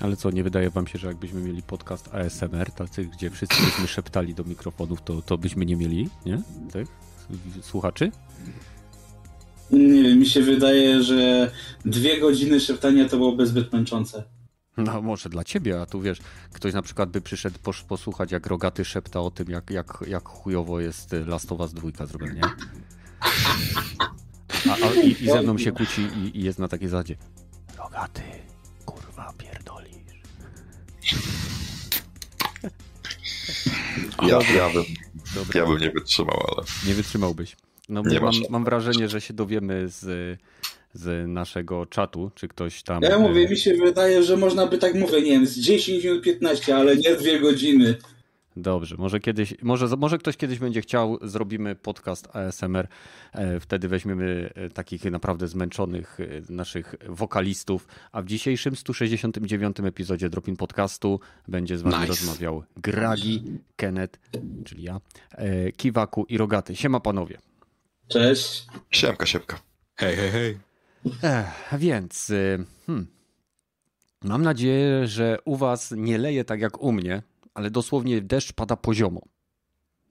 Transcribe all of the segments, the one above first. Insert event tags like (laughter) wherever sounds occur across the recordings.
Ale co, nie wydaje wam się, że jakbyśmy mieli podcast ASMR, tacy, gdzie wszyscy byśmy (clears throat) szeptali do mikrofonów, to, to byśmy nie mieli, nie? Tak? Słuchaczy? Nie wiem, mi się wydaje, że dwie godziny szeptania to byłoby zbyt męczące. No może dla ciebie, a tu wiesz, ktoś na przykład by przyszedł posłuchać, jak Rogaty szepta o tym, jak, jak, jak chujowo jest Last of Us 2 zrobione, nie? A, a, i, I ze mną się kłóci i, i jest na takiej zasadzie. Rogaty, Ja, ja, bym, ja bym nie wytrzymał, ale... Nie wytrzymałbyś. No nie mam, mam wrażenie, że się dowiemy z z naszego czatu, czy ktoś tam... Ja mówię, e, mi się wydaje, że można by tak mówić, nie wiem, z 10 minut 15, ale nie dwie godziny. Dobrze, może kiedyś, może, może ktoś kiedyś będzie chciał, zrobimy podcast ASMR, e, wtedy weźmiemy e, takich naprawdę zmęczonych naszych wokalistów, a w dzisiejszym 169 epizodzie Dropin Podcastu będzie z wami nice. rozmawiał Gragi, Kenneth, czyli ja, Kiwaku i Rogaty. Siema panowie. Cześć. Siemka, siemka. Hej, hej, hej. Ech, więc hmm, mam nadzieję, że u was nie leje tak jak u mnie, ale dosłownie deszcz pada poziomo.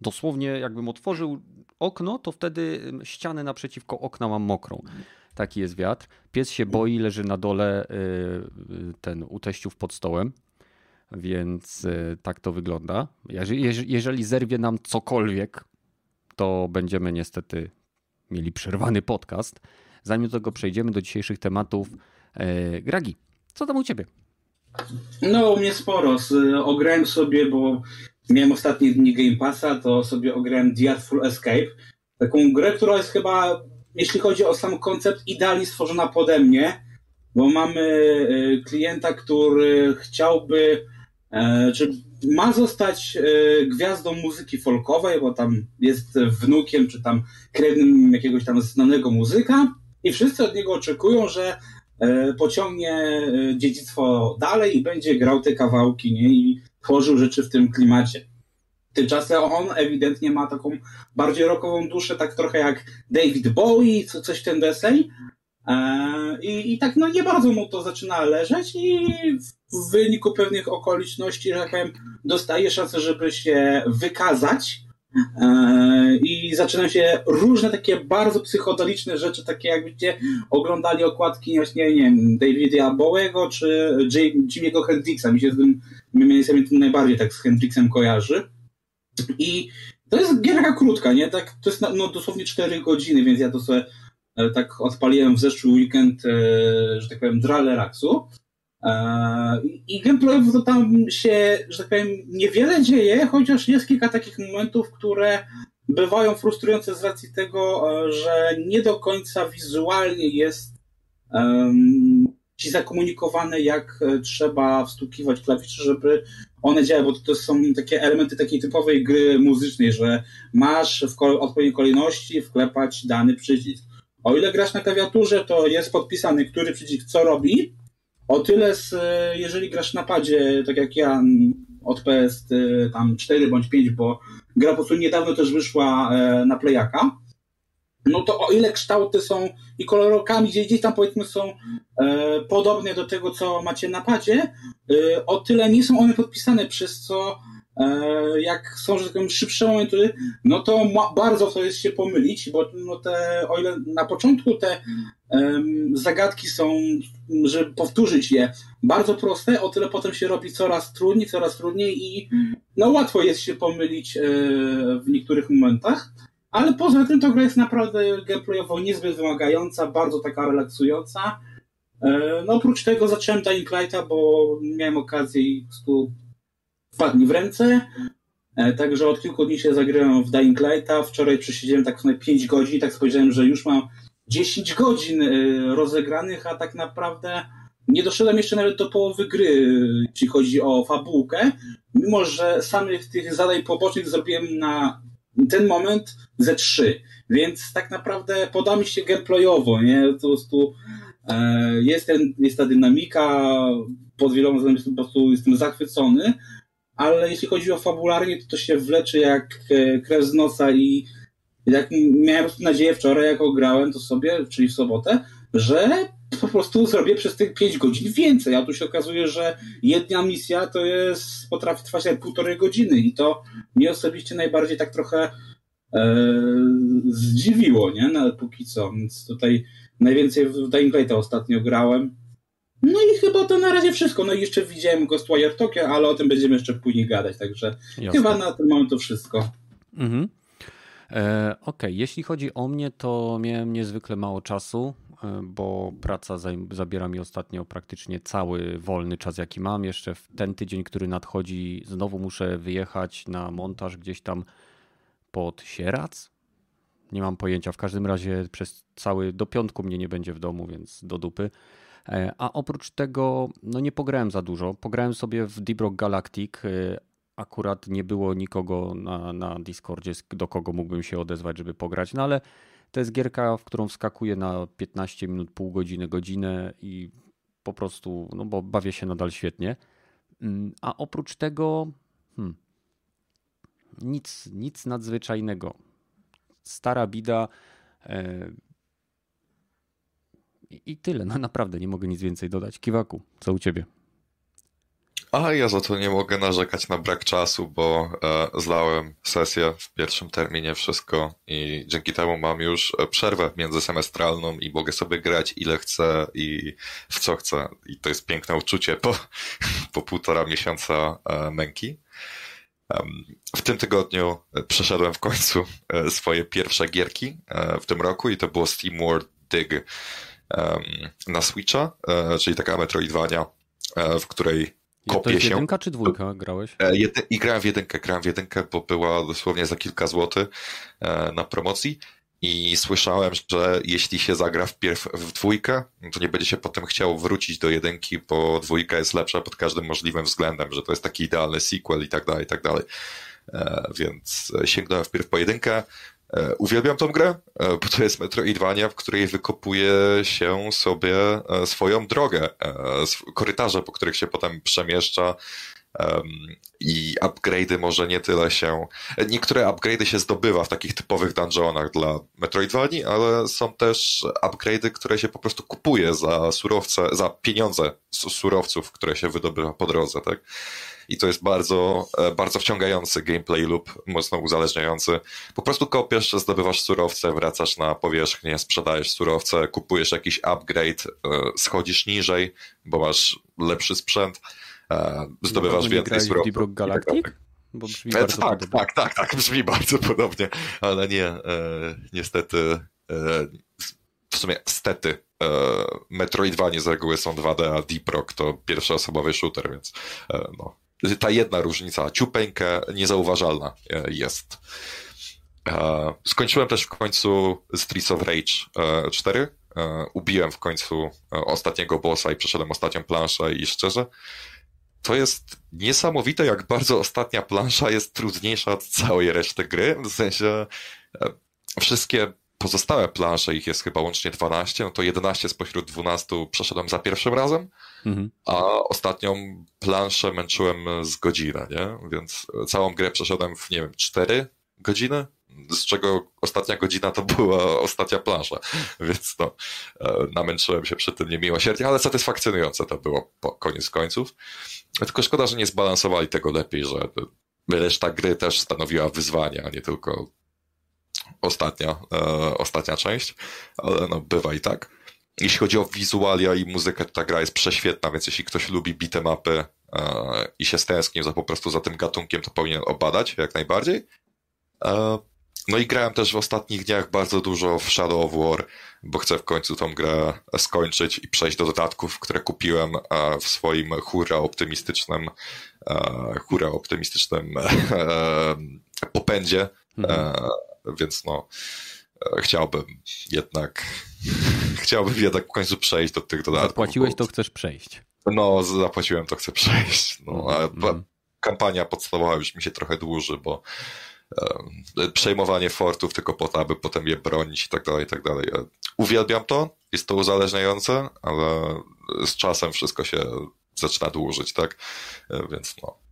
Dosłownie jakbym otworzył okno, to wtedy ścianę naprzeciwko okna mam mokrą. Taki jest wiatr. Pies się boi, leży na dole y, y, ten u teściów pod stołem. Więc tak to wygląda. Jeżeli, zerwie nam cokolwiek, to będziemy niestety mieli przerwany podcast. Zanim do tego przejdziemy, do dzisiejszych tematów, Gragi, co tam u ciebie? No, u mnie sporo. Ograłem sobie, bo miałem ostatnie dni Game Passa, to sobie ograłem The Artful Escape. Taką grę, która jest chyba, jeśli chodzi o sam koncept, idealnie stworzona pode mnie, bo mamy e, klienta, który chciałby, e, czy ma zostać gwiazdą muzyki folkowej, bo tam jest wnukiem, czy tam krewnym jakiegoś tam znanego muzyka i wszyscy od niego oczekują, że e, pociągnie e, dziedzictwo dalej i będzie grał te kawałki nie? i tworzył rzeczy w tym klimacie. Tymczasem on ewidentnie ma taką bardziej rockową duszę, tak trochę jak David Bowie, co, coś ten deseń. E, I, I tak no nie bardzo mu to zaczyna leżeć i w wyniku pewnych okoliczności, że tak powiem, dostaje szansę, żeby się wykazać E, I zaczynają się różne takie bardzo psychodeliczne rzeczy, takie jakbyście oglądali okładki właśnie, nie wiem, Davida Bowiego czy Jimmy'ego Hendrixa. Mi się z tym, mi się tym najbardziej tak z Hendrixem kojarzy. I to jest gierka krótka, nie? Tak, to jest no, dosłownie 4 godziny, więc ja to sobie e, tak odpaliłem w zeszły weekend, e, że tak powiem, relaksu. E, I gameplayowo to tam się, że tak powiem, niewiele dzieje, chociaż jest kilka takich momentów, które bywają frustrujące z racji tego, e, że nie do końca wizualnie jest ci zakomunikowane, jak e, trzeba wstukiwać klawisze, żeby one działały, bo to są takie elementy takiej typowej gry muzycznej, że masz w odpowiedniej kolejności wklepać dany przycisk. O ile grasz na klawiaturze, to jest podpisany, który przycisk co robi, o tyle, z, jeżeli grasz na padzie, tak jak ja, od PS tam 4 bądź 5, bo gra po prostu niedawno też wyszła e, na playaka, no to o ile kształty są i kolorokami gdzieś tam powiedzmy są e, podobne do tego, co macie na padzie, e, o tyle nie są one podpisane, przez co e, jak są, że tak szybsze momenty, no to bardzo to jest się pomylić, bo no te, o ile na początku te zagadki są, żeby powtórzyć je, bardzo proste, o tyle potem się robi coraz trudniej, coraz trudniej i no łatwo jest się pomylić e, w niektórych momentach, ale poza tym to gra jest naprawdę gameplayowo niezbyt wymagająca, bardzo taka relaksująca. E, no oprócz tego zacząłem Dying Lighta, bo miałem okazję i po prostu wpadł w ręce. E, także od kilku dni się zagrałem w Dying Lighta. Wczoraj przesiedziałem tak w 5 godzin, tak spojrzałem, że już mam 10 godzin y, rozegranych, a tak naprawdę nie doszedłem jeszcze nawet do połowy gry, jeśli chodzi o fabułkę, mimo że samych tych zadań pobocznych zrobiłem na ten moment ze trzy, więc tak naprawdę poda mi się gameplayowo, nie? Po prostu e, jest, ten, jest ta dynamika, pod wieloma względami po prostu jestem zachwycony, ale jeśli chodzi o fabularnie, to to się wleczy jak e, krew z nosa i jak miałem nadzieję wczoraj, jak grałem to sobie, czyli w sobotę, że po prostu (laughs) zrobię przez tych 5 godzin więcej. A tu się okazuje, że jedna misja to jest, potrafi trwać jak półtorej godziny i to mnie osobiście najbardziej tak trochę e, zdziwiło, nie? No, póki co. Więc tutaj najwięcej w Dying Light ostatnio grałem. No i chyba to na razie wszystko. No i jeszcze widziałem Ghostwire Tokyo, ale o tym będziemy jeszcze później gadać, także Jasne. chyba na ten moment to wszystko. Mhm. E, Okej, okay. jeśli chodzi o mnie, to miałem niezwykle mało czasu, e, bo praca zabiera mi ostatnio praktycznie cały wolny czas, jaki mam. Jeszcze w ten tydzień, który nadchodzi, znowu muszę wyjechać na montaż gdzieś tam pod Sierac. Nie mam pojęcia. W każdym razie przez cały do piątku mnie nie będzie w domu, więc do dupy. E, a oprócz tego, no nie pograłem za dużo. Pograłem sobie w Deep Rock Galactic. E, akurat nie było nikogo na, na Discordzie, do kogo mógłbym się odezwać, żeby pograć, no ale to jest gierka, w którą wskakuję na 15 minut, pół godziny, godzinę i po prostu, no bo bawię się nadal świetnie. Mm, a oprócz tego, hmm, nic, nic nadzwyczajnego. Stara bida, i tyle. No naprawdę nie mogę nic więcej dodać. Kiwaku, co u ciebie? A ja za to nie mogę narzekać na brak czasu, bo e, zlałem sesję w pierwszym terminie wszystko i dzięki temu mam już e, przerwę międzysemestralną i mogę sobie grać ile chcę i w co chcę. I to jest piękne uczucie po, (laughs) po półtora miesiąca e, męki. W tym tygodniu e, przeszedłem w końcu e, swoje pierwsze gierki w tym roku i to było Steam World Dig na Switcha, e, czyli taka Metroidvania, e, w której kopię to jest się. jedynka czy dwójka grałeś? E, jedy, I grałem w jedynkę, grałem w jedynkę, bo była dosłownie za kilka złotych na promocji i słyszałem, że jeśli się zagra wpierw w dwójkę, to nie będzie się potem chciał wrócić do jedynki, bo dwójka jest lepsza pod każdym możliwym względem, że to jest taki idealny sequel i tak dalej, i tak dalej. Więc sięgnąłem wpierw po jedynkę, uwielbiam tą grę, e, bo to jest Metroidvania, w której wykopuje się sobie e, swoją drogę, korytarze, po których się potem przemieszcza i upgrade'y może nie tyle się... Niektóre upgrade'y się zdobywa w takich typowych dungeonach dla Metroidvanii, ale są też upgrade'y, które się po prostu kupuje za surowce, za pieniądze surowców, które się wydobywa po drodze, tak? i to jest bardzo, e, bardzo wciągający gameplay loop, mocno uzależniający. Po prostu kopiesz, zdobywasz surowce, wracasz na powierzchnię, sprzedajesz surowce, kupujesz jakiś upgrade, e, schodzisz niżej, bo masz lepszy sprzęt, zdobywasz no, więcej surowców. Deep Rock Galactic? Bo brzmi e, bardzo tak, tak, tak, tak, brzmi bardzo podobnie, ale nie, e, niestety, e, w sumie stety, e, Metroidvanie z reguły są 2D, a Deep Rock to pierwszoosobowy shooter, więc no, ta jedna różnica, ciupeńkę, niezauważalna e, jest. E, skończyłem też w końcu Streets of Rage 4. E, ubiłem w końcu ostatniego bossa i przeszedłem ostatnią planszę i szczerze, to jest niesamowite, jak bardzo ostatnia plansza jest trudniejsza od całej reszty gry. W sensie wszystkie pozostałe plansze, ich jest chyba łącznie 12, no to 11 spośród 12 przeszedłem za pierwszym razem, mhm. a ostatnią planszę męczyłem z godzinę, nie? Więc całą grę przeszedłem w, nie wiem, 4 godziny, z czego ostatnia godzina to była ostatnia plansza, więc no, e, namęczyłem się przy tym niemiłosiernie, ale satysfakcjonujące to było po koniec końców. Tylko szkoda, że nie zbalansowali tego lepiej, że reszta gry też stanowiła wyzwanie, a nie tylko ostatnia, e, ostatnia część, ale no bywa i tak. Jeśli chodzi o wizualia i muzykę, to ta gra jest prześwietna, więc jeśli ktoś lubi beatemapy e, i się stęsknił za po prostu za tym gatunkiem, to powinien obadać jak najbardziej. E, no i grałem też w ostatnich dniach bardzo dużo w Shadow of War, bo chcę w końcu tą grę skończyć i przejść do dodatków, które kupiłem e, w swoim hura optymistycznym e, hura optymistycznym e, popędzie. Mhm więc no chciałbym jednak (laughs) chciałbym jednak w końcu przejść do tych dodatków. Zapłaciłeś, to chcesz przejść. No, zapłaciłem, to chcę przejść. No, a mm. kampania podstawowa już mi się trochę dłuży, bo przejmowanie fortów tylko po to, aby potem je bronić i tak dalej, i tak dalej. E, uwielbiam to, jest to uzależniające, ale z czasem wszystko się zaczyna dłużyć, tak? Więc no.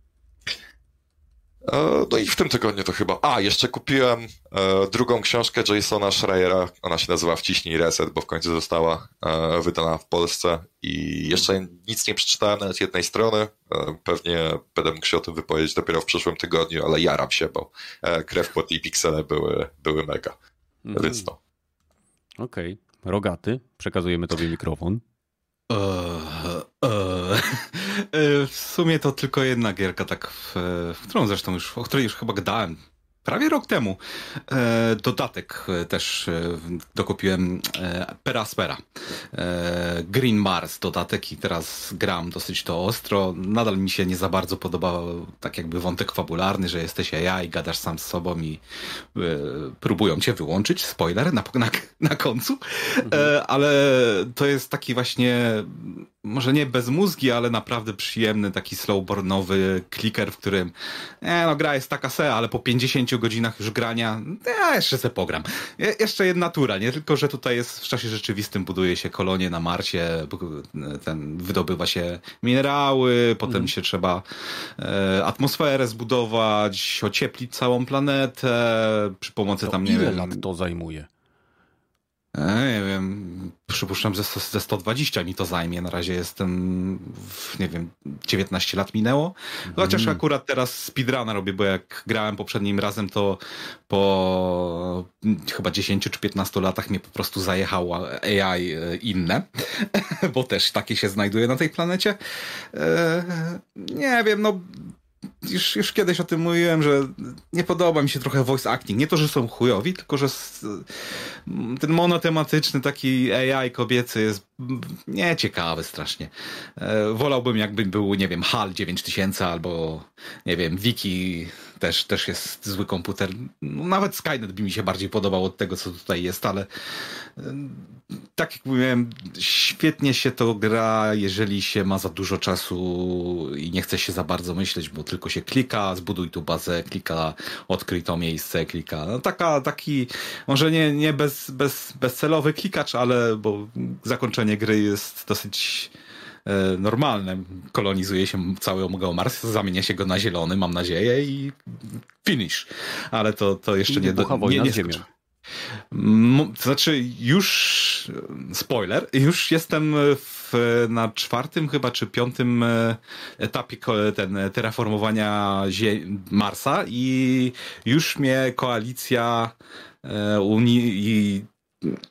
E, no i w tym tygodniu to chyba. A, jeszcze kupiłem e, drugą książkę Jasona Schreiera. Ona się nazywa Wciśnij Reset, bo w końcu została e, wydana w Polsce. I jeszcze nic nie przeczytałem, nawet jednej strony. Pewnie będę mógł się o tym wypowiedzieć dopiero w przyszłym tygodniu, ale jaram się, bo krew, pot i piksele były, były mega. Mm. Więc no. Okej. Okay. Rogaty, przekazujemy tobie mikrofon. Eee, eee, w sumie to tylko jedna gierka, tak, w, w którą zresztą już, o której już chyba gadałem prawie rok temu e, dodatek e, też e, dokupiłem e, Peraspera. E, Green Mars dodatek i teraz gram dosyć to ostro. Nadal mi się nie za bardzo podobał tak jakby wątek fabularny, że jesteś ja i gadasz sam z sobą i e, próbują cię wyłączyć. Spoiler na, na, na końcu. Mhm. ale to jest taki właśnie może nie bez mózgi, ale naprawdę przyjemny, taki slowbornowy kliker, w którym e, no gra jest taka se, ale po 50 godzinach już grania, ja jeszcze se pogram. Je, jeszcze jedna tura, nie tylko, że tutaj jest w czasie rzeczywistym buduje się kolonie na Marsie, ten, wydobywa się minerały, potem mm. się trzeba e, atmosferę zbudować, ocieplić całą planetę przy pomocy to tam, nie ile wiem... lat to zajmuje? Nie wiem, przypuszczam, że ze 120 mi to zajmie. Na razie jestem, w, nie wiem, 19 lat minęło. Chociaż mm. akurat teraz speedruna robię, bo jak grałem poprzednim razem, to po chyba 10 czy 15 latach mnie po prostu zajechało AI e, inne, (laughs) bo też takie się znajduje na tej planecie. E, nie wiem, no już, już kiedyś o tym mówiłem, że nie podoba mi się trochę voice acting. Nie to, że są chujowi, tylko że ten monotematyczny taki AI kobiecy jest nieciekawy strasznie. E, wolałbym jakby był, nie wiem, HAL 9000 albo, nie wiem, Wiki też, też jest zły komputer. No, nawet Skynet by mi się bardziej podobał od tego, co tutaj jest, ale tak jak mówiłem, świetnie się to gra, jeżeli się ma za dużo czasu i nie chce się za bardzo myśleć, bo tylko się klika, zbuduj tu bazę, klika, odkryj to miejsce, klika. No, taka, taki, może nie, nie bez, bez, bezcelowy klikacz, ale bo zakończenie gry jest dosyć normalne. Kolonizuje się cały Mars, zamienia się go na zielony, mam nadzieję, i finish. Ale to, to jeszcze I nie... Do, nie, nie, nie to znaczy, już spoiler, już jestem w, na czwartym chyba czy piątym e, etapie ten, terraformowania Marsa i już mnie koalicja e, Unii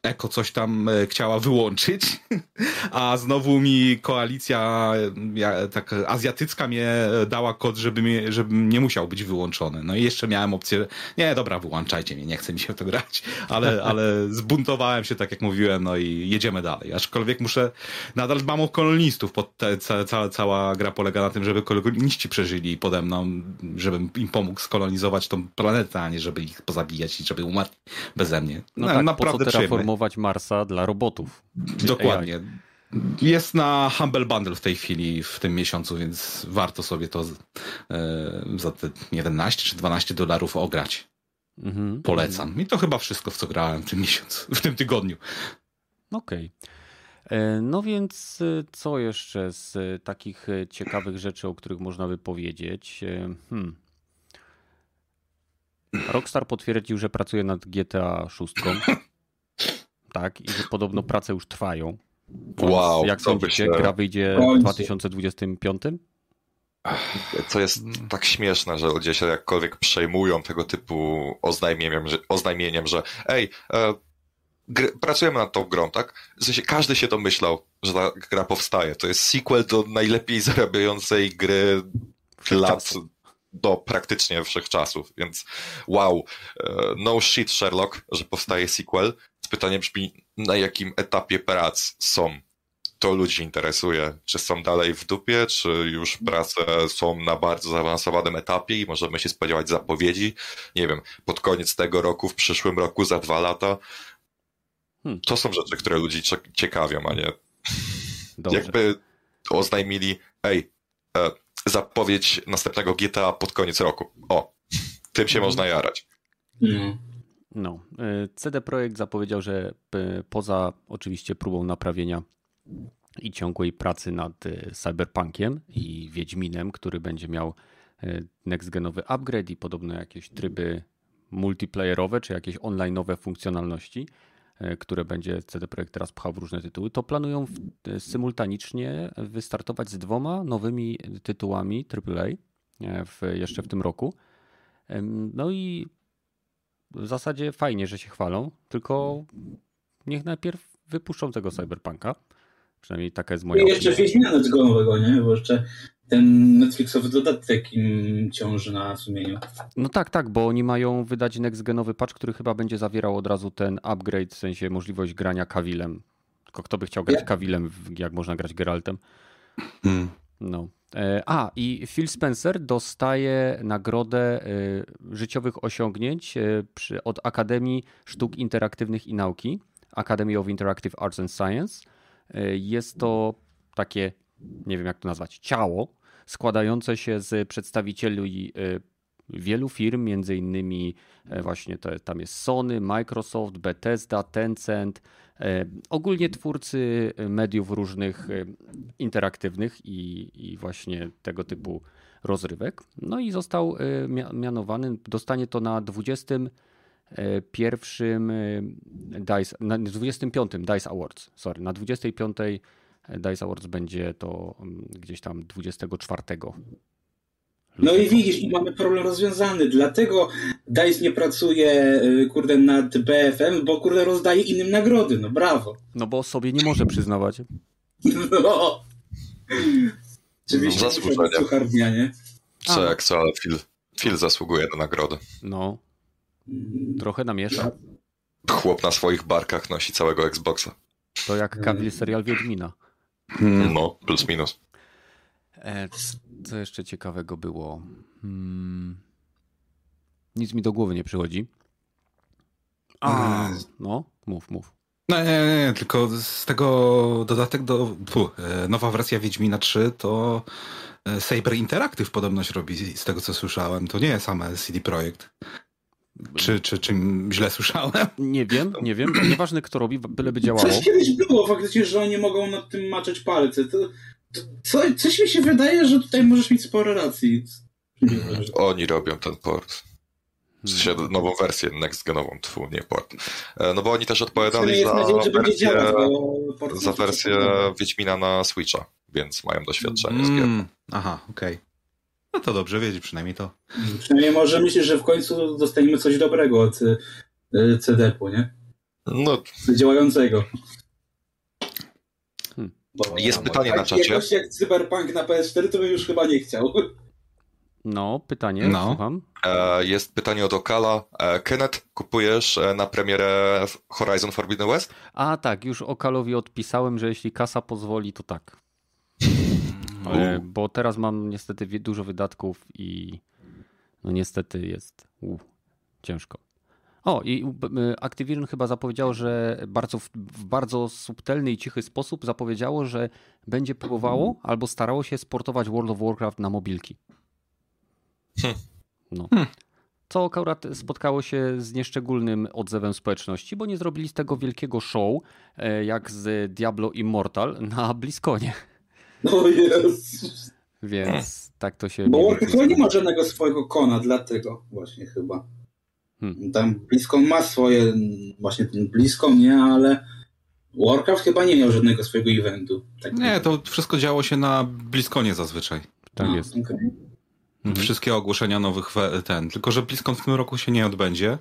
Eko coś tam e, chciała wyłączyć, (laughs) a znowu mi koalicja ja, tak azjatycka mnie dała kod, żeby mnie, żebym nie musiał być wyłączony. No i jeszcze miałem opcję, nie, dobra, wyłączajcie mnie, nie chce mi się to grać, ale, (laughs) ale zbuntowałem się, tak jak mówiłem, no i jedziemy dalej. Aczkolwiek muszę, nadal mam o kolonistów, pod te, ca, ca, cała gra polega na tym, żeby koloniści przeżyli pode mną, żebym im pomógł skolonizować tą planetę, a nie żeby ich pozabijać i żeby umarli beze mnie. No, no tak, naprawdę terraformować Marsa dla robotów. Dokładnie. Jest na Humble Bundle w tej chwili, w tym miesiącu, więc warto sobie to e, za te 11 czy 12 dolarów ograć. Mhm. Polecam. I to chyba wszystko, w co grałem w tym miesiącu, w tym tygodniu. Okej. Okay. E, no więc e, co jeszcze z takich ciekawych rzeczy, o których można by powiedzieć? Hmm. Rockstar potwierdził, że pracuje nad GTA 6. (laughs) tak? I że podobno prace już trwają. Wow. Jak sądzicie, gra wyjdzie w 2025? Co jest tak śmieszne, że ludzie się jakkolwiek przejmują tego typu oznajmieniem, że, oznajmieniem, że ej, e, gry, pracujemy nad tą grą, tak? W sensie każdy się domyślał, że ta gra powstaje. To jest sequel do najlepiej zarabiającej gry lat do praktycznie wszechczasów, więc wow. E, no shit Sherlock, że powstaje sequel. Pytanie brzmi, na jakim etapie prac są? To ludzi interesuje. Czy są dalej w dupie, czy już prace są na bardzo zaawansowanym etapie i możemy się spodziewać zapowiedzi? Nie wiem, pod koniec tego roku, w przyszłym roku, za dwa lata. Hmm. To są rzeczy, które ludzi ciekawią, a nie Dobrze. jakby oznajmili, ej, e, zapowiedź następnego GTA pod koniec roku. O, tym się hmm. można jarać. Hmm. No, e, CD Projekt zapowiedział, że e, poza oczywiście próbą naprawienia i ciągłej pracy nad e, Cyberpunkiem i Wiedźminem, który będzie miał next-genowy upgrade i podobno jakieś tryby multiplayerowe czy jakieś online'owe funkcjonalności, które będzie CD Projekt teraz pchał w różne tytuły, to planują symultanicznie wystartować z dwoma nowymi tytułami AAA w, jeszcze w tym roku. No i w zasadzie fajnie, że się chwalą, tylko niech najpierw wypuszczą tego cyberpunka. Przynajmniej taka jest moja I jeszcze Wiedźmina nowego, nie? Bo jeszcze ten Netflixowy dodatek im ciąży na sumieniu. No tak, tak, bo oni mają wydać next-genowy patch, który chyba będzie zawierał od razu ten upgrade, w sensie możliwość grania Kawilem. Tylko kto by chciał grać ja. Kawilem, jak można grać Geraltem? Hmm. No. E, a, i Phil Spencer dostaje nagrodę e, życiowych osiągnięć e, od Akademii Sztuk Interaktywnych i Nauki, Academy of Interactive Arts and Science. Jest to takie, nie wiem jak to nazwać, ciało składające się z przedstawicieli wielu firm, między innymi właśnie to, tam jest Sony, Microsoft, Bethesda, Tencent, ogólnie twórcy mediów różnych e, interaktywnych i, i właśnie tego typu rozrywek. No i został e, mianowany, dostanie to na 21 DICE, na 25 DICE Awards, sorry, na 25 DICE Awards będzie to mm, gdzieś tam 24 no i widzisz, i mamy problem rozwiązany. Dlatego DICE nie pracuje, y, kurde, nad BFM, bo, kurde, rozdaje innym nagrody. No brawo. No bo sobie nie może przyznawać. No. Oczywiście, no, nie? Co jak co, ale Phil, Phil zasługuje na nagrodę. No. Trochę namiesza. Chłop na swoich barkach nosi całego Xboxa. To jak Kawil serial Wiedźmina. No, plus minus. Co jeszcze ciekawego było? Hmm. Nic mi do głowy nie przychodzi. A, (clears throat) no, mów, mów. No, nie, nie, nie, tylko z tego dodatek do. Pu, e, nowa wersja Wiedźmina 3 to e, Saber Interactive podobność robi, z tego co słyszałem. To nie jest same CD Projekt. Czy, czy, czy źle słyszałem? Nie wiem, nie wiem. (clears throat) Nieważne kto robi, byleby działało. Coś kiedyś było faktycznie, że oni mogą nad tym maczać palce. To co, coś mi się wydaje, że tutaj możesz mieć sporo racji. Oni robią ten port. W sensie nową wersję next-genową, tfu, nie port. E, no bo oni też odpowiadali za, nadzieję, wersję, za wersję Wiedźmina na Switcha, więc mają doświadczenie mm, z gier. Aha, okej. Okay. No to dobrze wiedzieć przynajmniej to. Przynajmniej może myślisz, że w końcu dostaniemy coś dobrego od e, CD-u, nie? No. Działającego. Bo jest pytanie na czacie. Jakoś jak Cyberpunk na PS4 to bym już chyba nie chciał. No, pytanie, no. słucham. E, jest pytanie od Okala. E, Kenneth, kupujesz e, na premierę Horizon Forbidden West? A tak, już Okalowi odpisałem, że jeśli kasa pozwoli, to tak. Bo teraz mam niestety dużo wydatków i no niestety jest u, ciężko. O, i Activision chyba zapowiedziało, że bardzo, w bardzo subtelny i cichy sposób zapowiedziało, że będzie próbowało albo starało się sportować World of Warcraft na mobilki. Hmm. No. Hmm. Co akurat spotkało się z nieszczególnym odzewem społeczności, bo nie zrobili z tego wielkiego show, e, jak z Diablo Immortal na Bliskonie. No jest. Więc tak to się... Bo Warcraft nie ma żadnego swojego kona, dlatego właśnie chyba. Hmm. Tam Blisko ma swoje, właśnie ten Blisko nie, ale Warcraft chyba nie miał żadnego swojego eventu. Tak nie, to wszystko działo się na Bliskonie zazwyczaj. Tak A, jest. Okay. Mhm. Wszystkie ogłoszenia nowych ten, tylko że Bliskon w tym roku się nie odbędzie,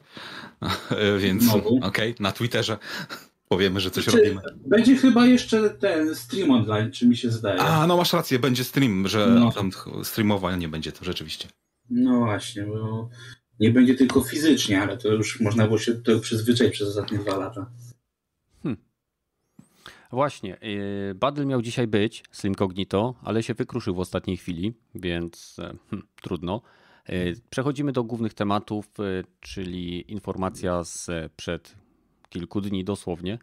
(laughs) więc okej, okay, na Twitterze (laughs) powiemy, że coś znaczy, robimy. Będzie chyba jeszcze ten stream online, czy mi się zdaje. A, no masz rację, będzie stream, że no. tam streamowania nie będzie to rzeczywiście. No właśnie, bo nie będzie tylko fizycznie, ale to już można było się do przyzwyczaić przez ostatnie dwa lata. Hmm. Właśnie, yy, Badl miał dzisiaj być, Slim Cognito, ale się wykruszył w ostatniej chwili, więc e, hmm, trudno. Yy, przechodzimy do głównych tematów, yy, czyli informacja z przed kilku dni dosłownie.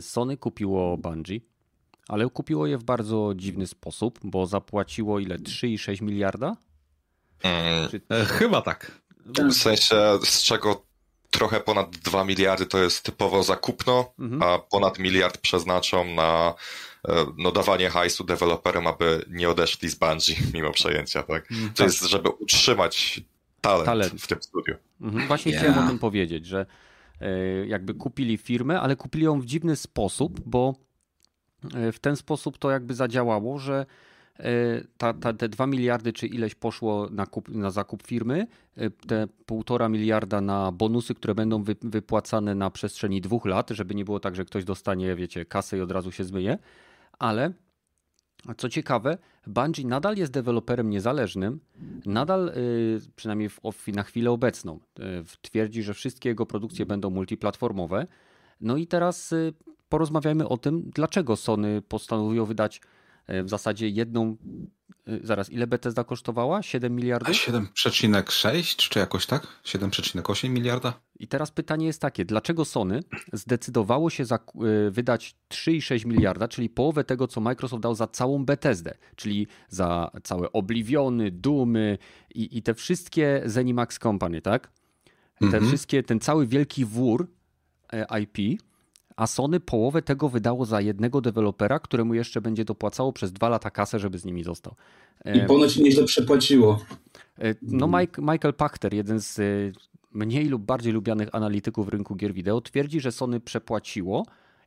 Sony kupiło Bungie, ale kupiło je w bardzo dziwny sposób, bo zapłaciło ile? 3,6 miliarda? Hmm. Czy... Chyba tak. W sensie, z czego trochę ponad 2 miliardy to jest typowo zakupno, mhm. a ponad miliard przeznaczą na no, dawanie hajsu deweloperom, aby nie odeszli z Bungie (laughs) mimo przejęcia, tak? Mm, to tak. jest, żeby utrzymać talent, talent. w tym studiu. Mhm, właśnie yeah. chciałem o tym powiedzieć, że jakby kupili firmę, ale kupili ją w dziwny sposób, bo w ten sposób to jakby zadziałało, że E, ta, ta, te 2 miliardy czy ileś poszło na, kup, na zakup firmy, e, te półtora miliarda na bonusy, które będą wy, wypłacane na przestrzeni dwóch lat, żeby nie było tak, że ktoś dostanie, wiecie, kasę i od razu się zmyje, ale co ciekawe, Bungie nadal jest deweloperem niezależnym, nadal, e, przynajmniej na chwilę obecną, twierdzi, że wszystkie jego produkcje będą multiplatformowe. No i teraz porozmawiajmy o tym, dlaczego Sony postanowiło wydać w zasadzie jedną. E, zaraz, ile Bethesda kosztowała? 7 miliardów? 7,6 czy jakoś tak? 7,8 miliarda? I teraz pytanie jest takie: dlaczego Sony zdecydowało się za, e, wydać 3,6 miliarda, czyli połowę tego, co Microsoft dał za całą Bethesdę, czyli za całe Obliviony, Dumy i, i te wszystkie Zenimax Company, tak? Te mm -hmm. wszystkie, ten cały wielki wór IP a Sony połowę tego wydało za jednego dewelopera, któremu jeszcze będzie dopłacało przez dwa lata kasę, żeby z nimi został. I ponoć nieźle przepłaciło. E, no Mike, Michael Pachter, jeden z e, mniej lub bardziej lubianych analityków rynku gier wideo, twierdzi, że Sony przepłaciło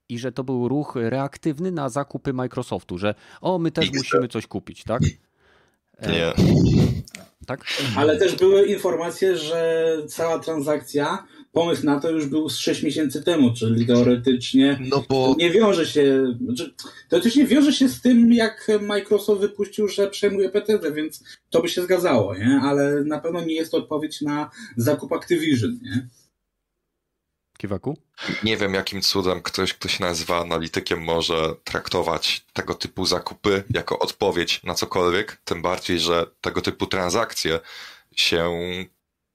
i że to był ruch reaktywny na zakupy Microsoftu, że o, my też musimy coś kupić, tak? E, Nie. Tak? Ale też były informacje, że cała transakcja pomysł na to już był z 6 miesięcy temu, czyli teoretycznie no bo... nie wiąże się, znaczy, teoretycznie wiąże się z tym, jak Microsoft wypuścił, że przejmuje PTZ, więc to by się zgadzało, nie? ale na pewno nie jest to odpowiedź na zakup Activision. Nie? Kiwaku? Nie wiem, jakim cudem ktoś, kto się nazywa analitykiem, może traktować tego typu zakupy jako odpowiedź na cokolwiek, tym bardziej, że tego typu transakcje się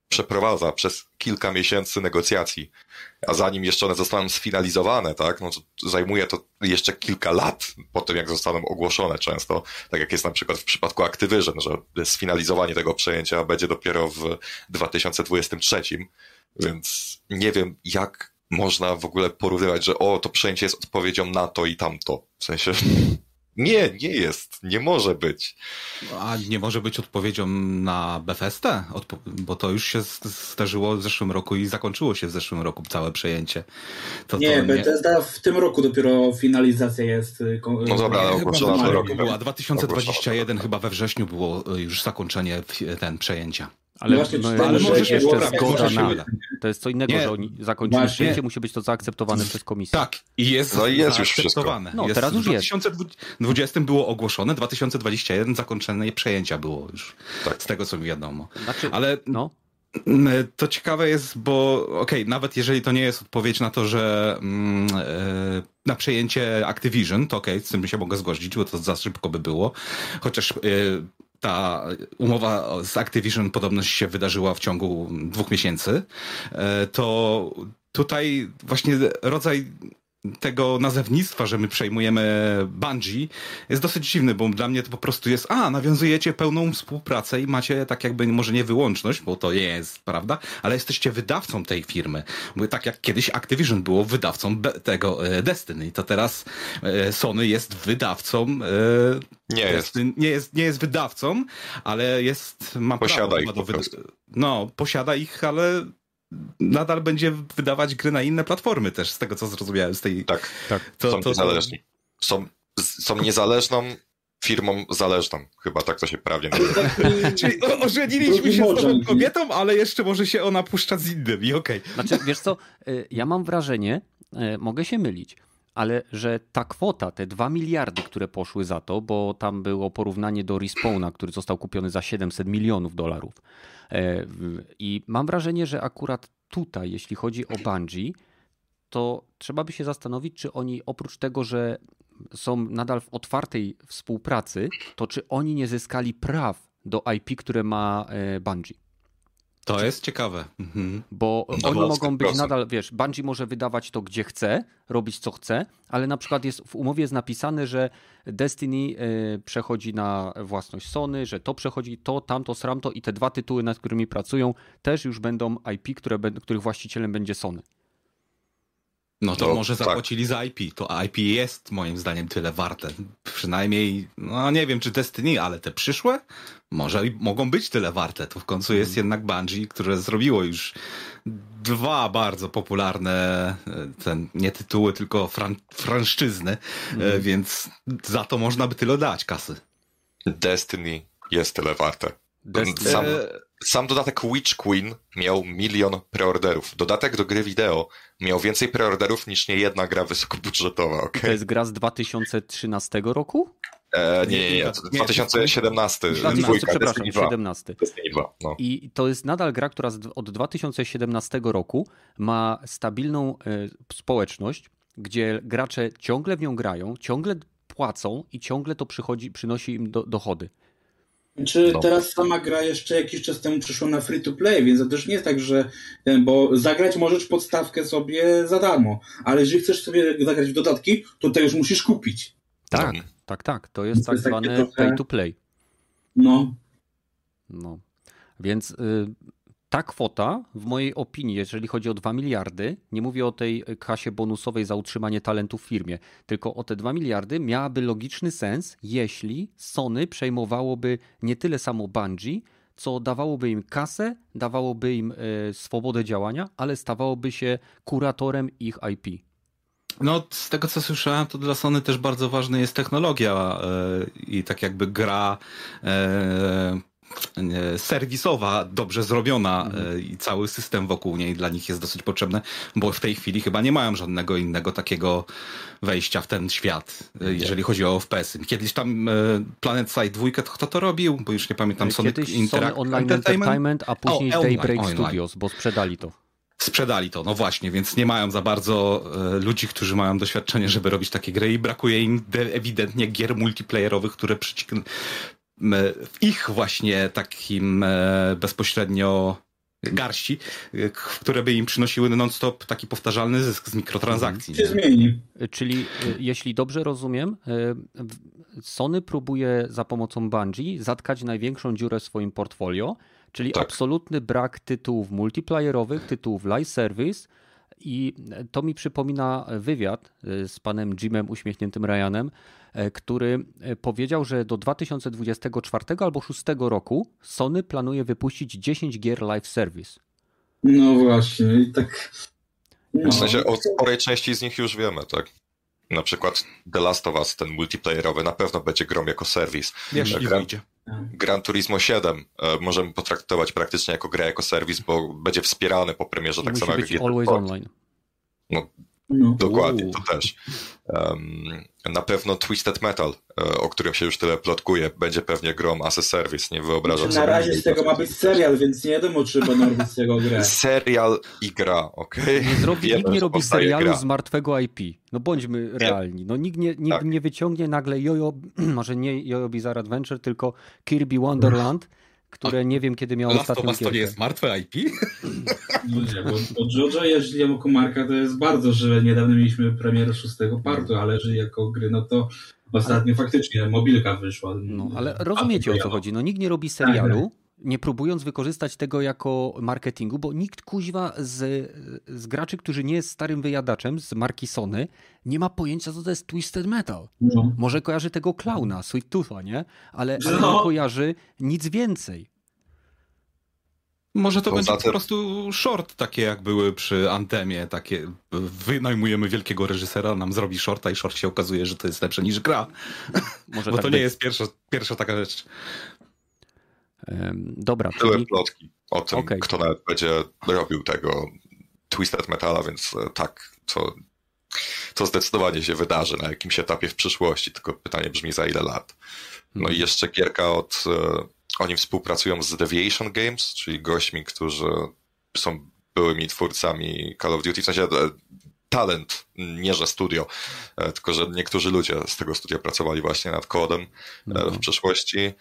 przeprowadza przez kilka miesięcy negocjacji, a zanim jeszcze one zostaną sfinalizowane, tak, no to zajmuje to jeszcze kilka lat po tym, jak zostaną ogłoszone często, tak jak jest na przykład w przypadku Activision, że sfinalizowanie tego przejęcia będzie dopiero w 2023, więc nie wiem, jak można w ogóle porównywać, że o, to przejęcie jest odpowiedzią na to i tamto. W sensie (laughs) nie, nie jest. Nie może być. A nie może być odpowiedzią na Bethesda? Odpo bo to już się zdarzyło w zeszłym roku i zakończyło się w zeszłym roku całe przejęcie. To, nie, to Bethesda nie... w tym roku dopiero finalizacja jest. Y, no dobra, ale ogłoszona w tym roku. Była 2021 chyba we wrześniu było y, już zakończenie ten przejęcia. Ale, no, no, ale może się jeszcze zgoda na. To jest co innego, nie. że oni zakończyli przyjęcie, musi być to zaakceptowane przez komisję. Tak, i jest, no, jest już wszystko. No, jest, teraz już jest. W 2020 było ogłoszone, 2021 zakończenie przejęcia było już. Tak. Z tego, co mi wiadomo. Znaczy, ale no. To ciekawe jest, bo okej, okay, nawet jeżeli to nie jest odpowiedź na to, że mm, e, na przejęcie Activision, to okej, okay, z tym się mogę zgodzić, bo to za szybko by było. Chociaż e, ta umowa z Activision podobno się wydarzyła w ciągu dwóch miesięcy, e, to tutaj właśnie rodzaj tego nazewnictwa, że my przejmujemy Bungie, jest dosyć dziwny, bo dla mnie to po prostu jest, a, nawiązujecie pełną współpracę i macie tak jakby, może nie wyłączność, bo to jest prawda, ale jesteście wydawcą tej firmy. Bo tak jak kiedyś Activision było wydawcą tego e, Destiny, to teraz e, Sony jest wydawcą e, nie jest. nie jest. Nie jest wydawcą, ale jest, ma posiada prawo, ich do No, posiada ich, ale nadal będzie wydawać gry na inne platformy też, z tego co zrozumiałem z tej... Tak, tak. To, są to, niezależni. Są, są niezależną firmą zależną. Chyba tak to się prawnie (laughs) nazywa. Czyli ożeniliśmy się z tą kobietą, ale jeszcze może się ona puszczać z innymi, okej. Okay. Znaczy, wiesz co, y, ja mam wrażenie, y, mogę się mylić, ale że ta kwota, te 2 miliardy, które poszły za to, bo tam było porównanie do Respawna, który został kupiony za 700 milionów dolarów, E, I mam wrażenie, że akurat tutaj, jeśli chodzi o Bungie, to trzeba by się zastanowić, czy oni oprócz tego, że są nadal w otwartej współpracy, to czy oni nie zyskali praw do IP, które ma e, Bungie. To jest ciekawe. Mhm. Bo no oni mogą być nadal, wiesz, Bungie może wydawać to gdzie chce, robić co chce, ale na przykład jest w umowie jest napisane, że Destiny y, przechodzi na własność Sony, że to przechodzi to, tamto, sramto i te dwa tytuły, nad którymi pracują, też już będą IP, które, których właścicielem będzie Sony. No to, może tak. zapłacili tak. za IP. To IP jest moim zdaniem tyle warte. Przynajmniej, no nie wiem czy Destiny, ale te przyszłe może mogą być tyle warte. To w końcu jest hmm. jednak Bungie, które zrobiło już dwa bardzo popularne, e, ten, nie tytuły, tylko fran franszczyzny, hmm. więc za to można by tyle dać kasy. Destiny jest tyle warte. Destiny. Sam, sam dodatek Witch Queen miał milion preorderów. Dodatek do gry wideo miał więcej preorderów niż nie jedna gra wysokobudżetowa. Okay? To jest gra z 2013 roku? E, nie, nie, nie, 2017. 2000, przepraszam, 17. Destiny 2, no. I to jest nadal gra, która od 2017 roku ma stabilną y, społeczność, gdzie gracze ciągle w nią grają, ciągle płacą i ciągle to przychodzi, przynosi im do, dochody. Czy no. teraz sama gra jeszcze jakiś czas temu przyszła na free to play, więc to też nie jest tak, że bo zagrać możesz podstawkę sobie za darmo, ale jeżeli chcesz sobie zagrać w dodatki, to tutaj już musisz kupić. Tak, no. tak, tak. To jest to tak zwany trochę... pay to play. No. No. Więc y, ta kwota, w mojej opinii, jeżeli chodzi o 2 miliardy, nie mówię o tej kasie bonusowej za utrzymanie talentu w firmie, tylko o te 2 miliardy miałaby logiczny sens, jeśli Sony przejmowałoby nie tyle samo Bungie, co dawałoby im kasę, dawałoby im y, swobodę działania, ale stawałoby się kuratorem ich IP. No, z tego co słyszałem, to dla Sony też bardzo ważna jest technologia yy, i tak jakby gra yy, serwisowa, dobrze zrobiona mhm. i cały system wokół niej dla nich jest dosyć potrzebny, bo w tej chwili chyba nie mają żadnego innego takiego wejścia w ten świat, jeżeli chodzi o FPS-y. Kiedyś tam Planet Side 2, kto to robił? Bo już nie pamiętam. Sony Kiedyś Interact Sony Online Entertainment, Entertainment a później o, Daybreak online. Studios, bo sprzedali to. Sprzedali to, no właśnie, więc nie mają za bardzo e, ludzi, którzy mają doświadczenie, żeby robić takie gry i brakuje im ewidentnie gier multiplayerowych, które w ich właśnie takim e, bezpośrednio garści, e, które by im przynosiły non-stop taki powtarzalny zysk z mikrotransakcji. Się zmieni. Czyli jeśli dobrze rozumiem, Sony próbuje za pomocą Bungie zatkać największą dziurę w swoim portfolio, Czyli tak. absolutny brak tytułów multiplayerowych, tytułów live service i to mi przypomina wywiad e, z panem Jimem uśmiechniętym Ryanem, e, który e, powiedział, że do 2024 albo 2026 roku Sony planuje wypuścić 10 gier live service. No właśnie, i tak. No. W sensie o sporej części z nich już wiemy, tak? Na przykład The Last of Us, ten multiplayerowy, na pewno będzie grom jako serwis. Jeśli Gran, wyjdzie. Gran Turismo 7 e, możemy potraktować praktycznie jako grę, jako serwis, bo będzie wspierany po premierze, I tak samo jak Always Online. No, no. Dokładnie, to też. Um, na pewno Twisted Metal, e, o którym się już tyle plotkuje, będzie pewnie grom as a service, nie wyobrażam znaczy, sobie. Na razie z tego ma być serial, więc nie wiadomo, czy będą robić z tego grę. (laughs) Serial i gra, okej? Okay? Nie zrobi, Wiemy, nikt nie robi serialu gra. z martwego IP. No bądźmy realni. No, nikt nie, nikt tak. nie wyciągnie nagle Jojo, (clears throat) może nie Jojo Bizarre Adventure, tylko Kirby Wonderland (clears throat) które nie wiem kiedy miało Last ostatnią to nie jest martwe IP? No nie, bo, bo JoJo, jeżeli jako marka, to jest bardzo żywe. Niedawno mieliśmy premierę szóstego partu, ale jeżeli jako gry, no to ostatnio ale... faktycznie mobilka wyszła. No, ale rozumiecie o co chodzi. No nikt nie robi serialu, tak, tak. Nie próbując wykorzystać tego jako marketingu, bo nikt kuźwa z, z graczy, którzy nie jest starym wyjadaczem z marki Sony, nie ma pojęcia, co to jest Twisted Metal. No. Może kojarzy tego klauna, Sweet Tootha, nie? Ale, ale no. nie kojarzy nic więcej. Może to Poza będzie po prostu short, takie jak były przy Antemie, takie wynajmujemy wielkiego reżysera, nam zrobi shorta i short się okazuje, że to jest lepsze niż gra. Może Bo tak to być. nie jest pierwsza, pierwsza taka rzecz. Dobra. Były czyli... plotki o tym, okay. kto nawet będzie robił tego Twisted Metala, więc e, tak, to, to zdecydowanie się wydarzy na jakimś etapie w przyszłości, tylko pytanie brzmi za ile lat. No hmm. i jeszcze gierka od e, oni współpracują z Deviation Games, czyli gośćmi, którzy są byłymi twórcami Call of Duty, w sensie e, talent, nie że studio, tylko że niektórzy ludzie z tego studia pracowali właśnie nad kodem no. w przeszłości.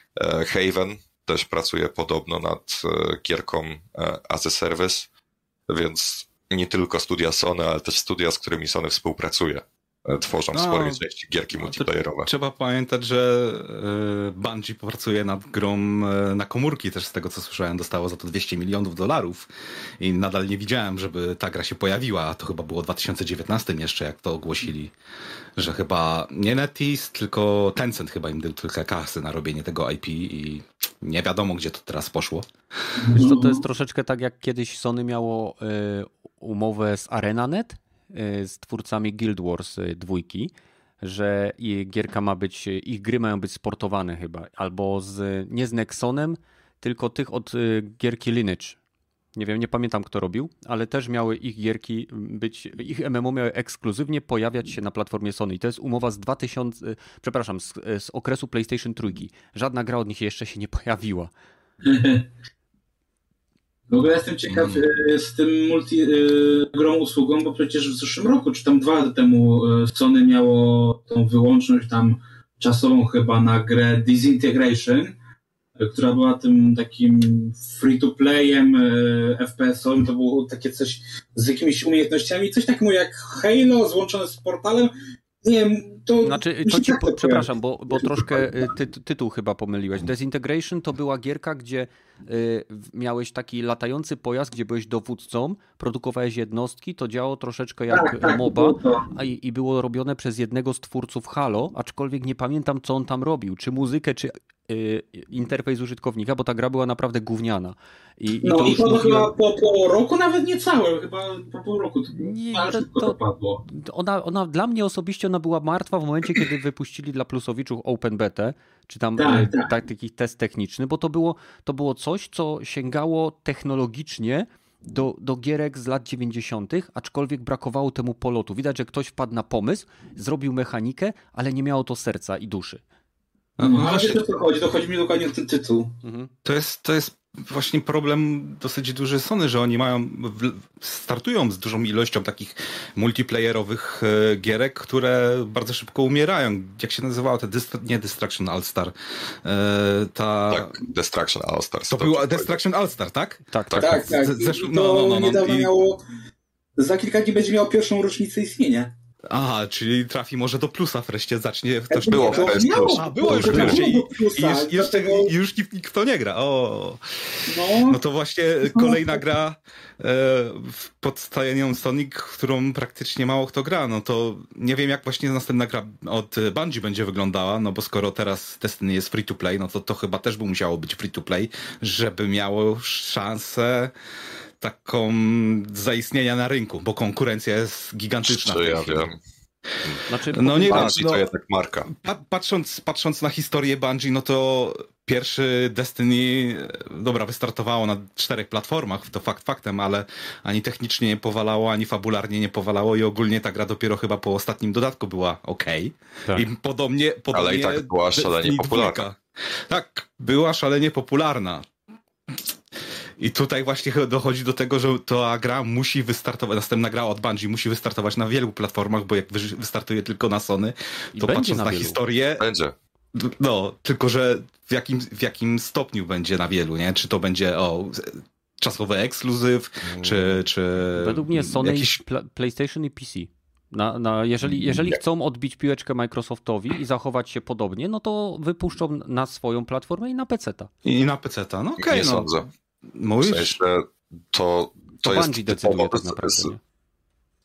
Haven też pracuje podobno nad gierką as a service, więc nie tylko studia Sony, ale też studia, z którymi Sony współpracuje tworzą w No, sporej części gierki multiplayerowe. Trzeba pamiętać, że e, Bungie pracuje nad grą e, na komórki też z tego co słyszałem, dostało za to 200 milionów dolarów i nadal nie widziałem, żeby ta gra się pojawiła, a to chyba było w 2019 jeszcze, jak to ogłosili, że chyba nie NetEase, tylko Tencent chyba im dał trochę kasy na robienie tego IP i nie wiadomo, gdzie to teraz poszło. Wiesz co, to jest troszeczkę tak, jak kiedyś Sony miało y, umowę z ArenaNet, z twórcami Guild Wars y, dwójki, że gierka ma być, ich gry mają być sportowane chyba, albo z, nie z Nexonem, tylko tych od y, gierki Lineage. Nie wiem, nie pamiętam kto robił, ale też miały ich gierki być, ich MMO miały ekskluzywnie pojawiać się na platformie Sony. I to jest umowa z 2000, y, przepraszam, z, z okresu PlayStation Trójki. Żadna gra od nich jeszcze się nie pojawiła. (laughs) W ogóle jestem ciekaw e, z tym multi e, grą usługą, bo przecież w zeszłym roku, czy tam dwa lata temu e, Sony miało tą wyłączność tam czasową chyba na grę Disintegration, która była tym takim free-to-playem FPS-owym, to było takie coś z jakimiś umiejętnościami, coś takiego jak Halo złączone z portalem. Nie wiem, to... Znaczy, to (laughs) ci, po, to przepraszam, bo, bo troszkę y, ty, tytuł chyba pomyliłeś. Desintegration to była gierka, gdzie y, miałeś taki latający pojazd, gdzie byłeś dowódcą, produkowałeś jednostki, to działało troszeczkę jak Tak, tak, MOBA to. a i, i było robione przez jednego z twórców Halo, aczkolwiek nie pamiętam, co on tam robił. Czy muzykę, czy y, interfejs użytkownika, bo ta gra była naprawdę gówniana. I, No to i to mówiłem- chyba po, po roku, nawet nie całe, chyba po pół roku. To, Nie, to- to- to padło. ona, ona dla mnie osobiście ona była martwa w momencie, kiedy wypuścili dla plusowiczów Open Beta, czy tam Tak, e, tak. tak, taki test techniczny, bo to było, to było coś, co sięgało technologicznie do, do gierek z lat 90., aczkolwiek brakowało temu polotu. Widać, że ktoś wpadł na pomysł, zrobił mechanikę, ale nie miało to serca i duszy. No, No, ale właśnie- wiesz o co chodzi, to chodzi mi dokładnie o ten tytuł. Mhm. To jest, to jest właśnie problem dosyć duży Sony, że oni mają, startują z dużą ilością takich multiplayerowych e, gierek, które bardzo szybko umierają. Jak się nazywało te, Dist- nie Destruction All-Star, e, ta... Tak, Destruction All Stars. To była Destruction All-Star, tak? Tak, tak. Tak, tak. Z- I no, to no, no, no, niedawno i- miało. Za kilka dni będzie miało pierwszą rocznicę istnienia. Aha, czyli trafi może do plusa wreszcie, zacznie ktoś było to w PS miało- Plus. A, było już to wreszcie i, miało plusa, i już, już, dlatego- już nikt, nikt to nie gra. O. No, No to właśnie kolejna gra e, w- pod stajeniem Sonic, którą praktycznie mało kto gra. No to nie wiem, jak właśnie następna gra od Bungie będzie wyglądała, no bo skoro teraz Destiny jest free to play, no to to chyba też by musiało być free to play, żeby miało szansę taką zaistnienia na rynku, bo konkurencja jest gigantyczna. tej ja chwili. wiem. Znaczy, No nie wiem, Bungie no- to jednak marka. Pa- Patrząc, patrząc na historię Bungie, no to pierwszy Destiny, dobra, wystartowało na czterech platformach, to fakt faktem, ale ani technicznie nie powalało, ani fabularnie nie powalało i ogólnie ta gra dopiero chyba po ostatnim dodatku była ok. Tak. I podobnie, podobnie i tak była szalenie Destiny popularna. dwójka. Tak, była szalenie popularna. I tutaj właśnie dochodzi do tego, że ta gra musi wystartować, następna gra od Bungie musi wystartować na wielu platformach, bo jak wy- wystartuje tylko na Sony, to będzie patrząc na na, historię, Będzie. no, tylko że w jakim, w jakim stopniu będzie na wielu, nie? Czy to będzie o czasowy ekskluzyw, czy, czy Według mnie Sony, jakiś... pla- PlayStation i PC. Na, na, jeżeli jeżeli chcą odbić piłeczkę Microsoftowi i zachować się podobnie, no to wypuszczą na swoją platformę i na PC-ta. i na PC-ta. No okej, nie no. sądzę. W Mówisz? sensie to, to To jest Bungie decyduje tak naprawdę.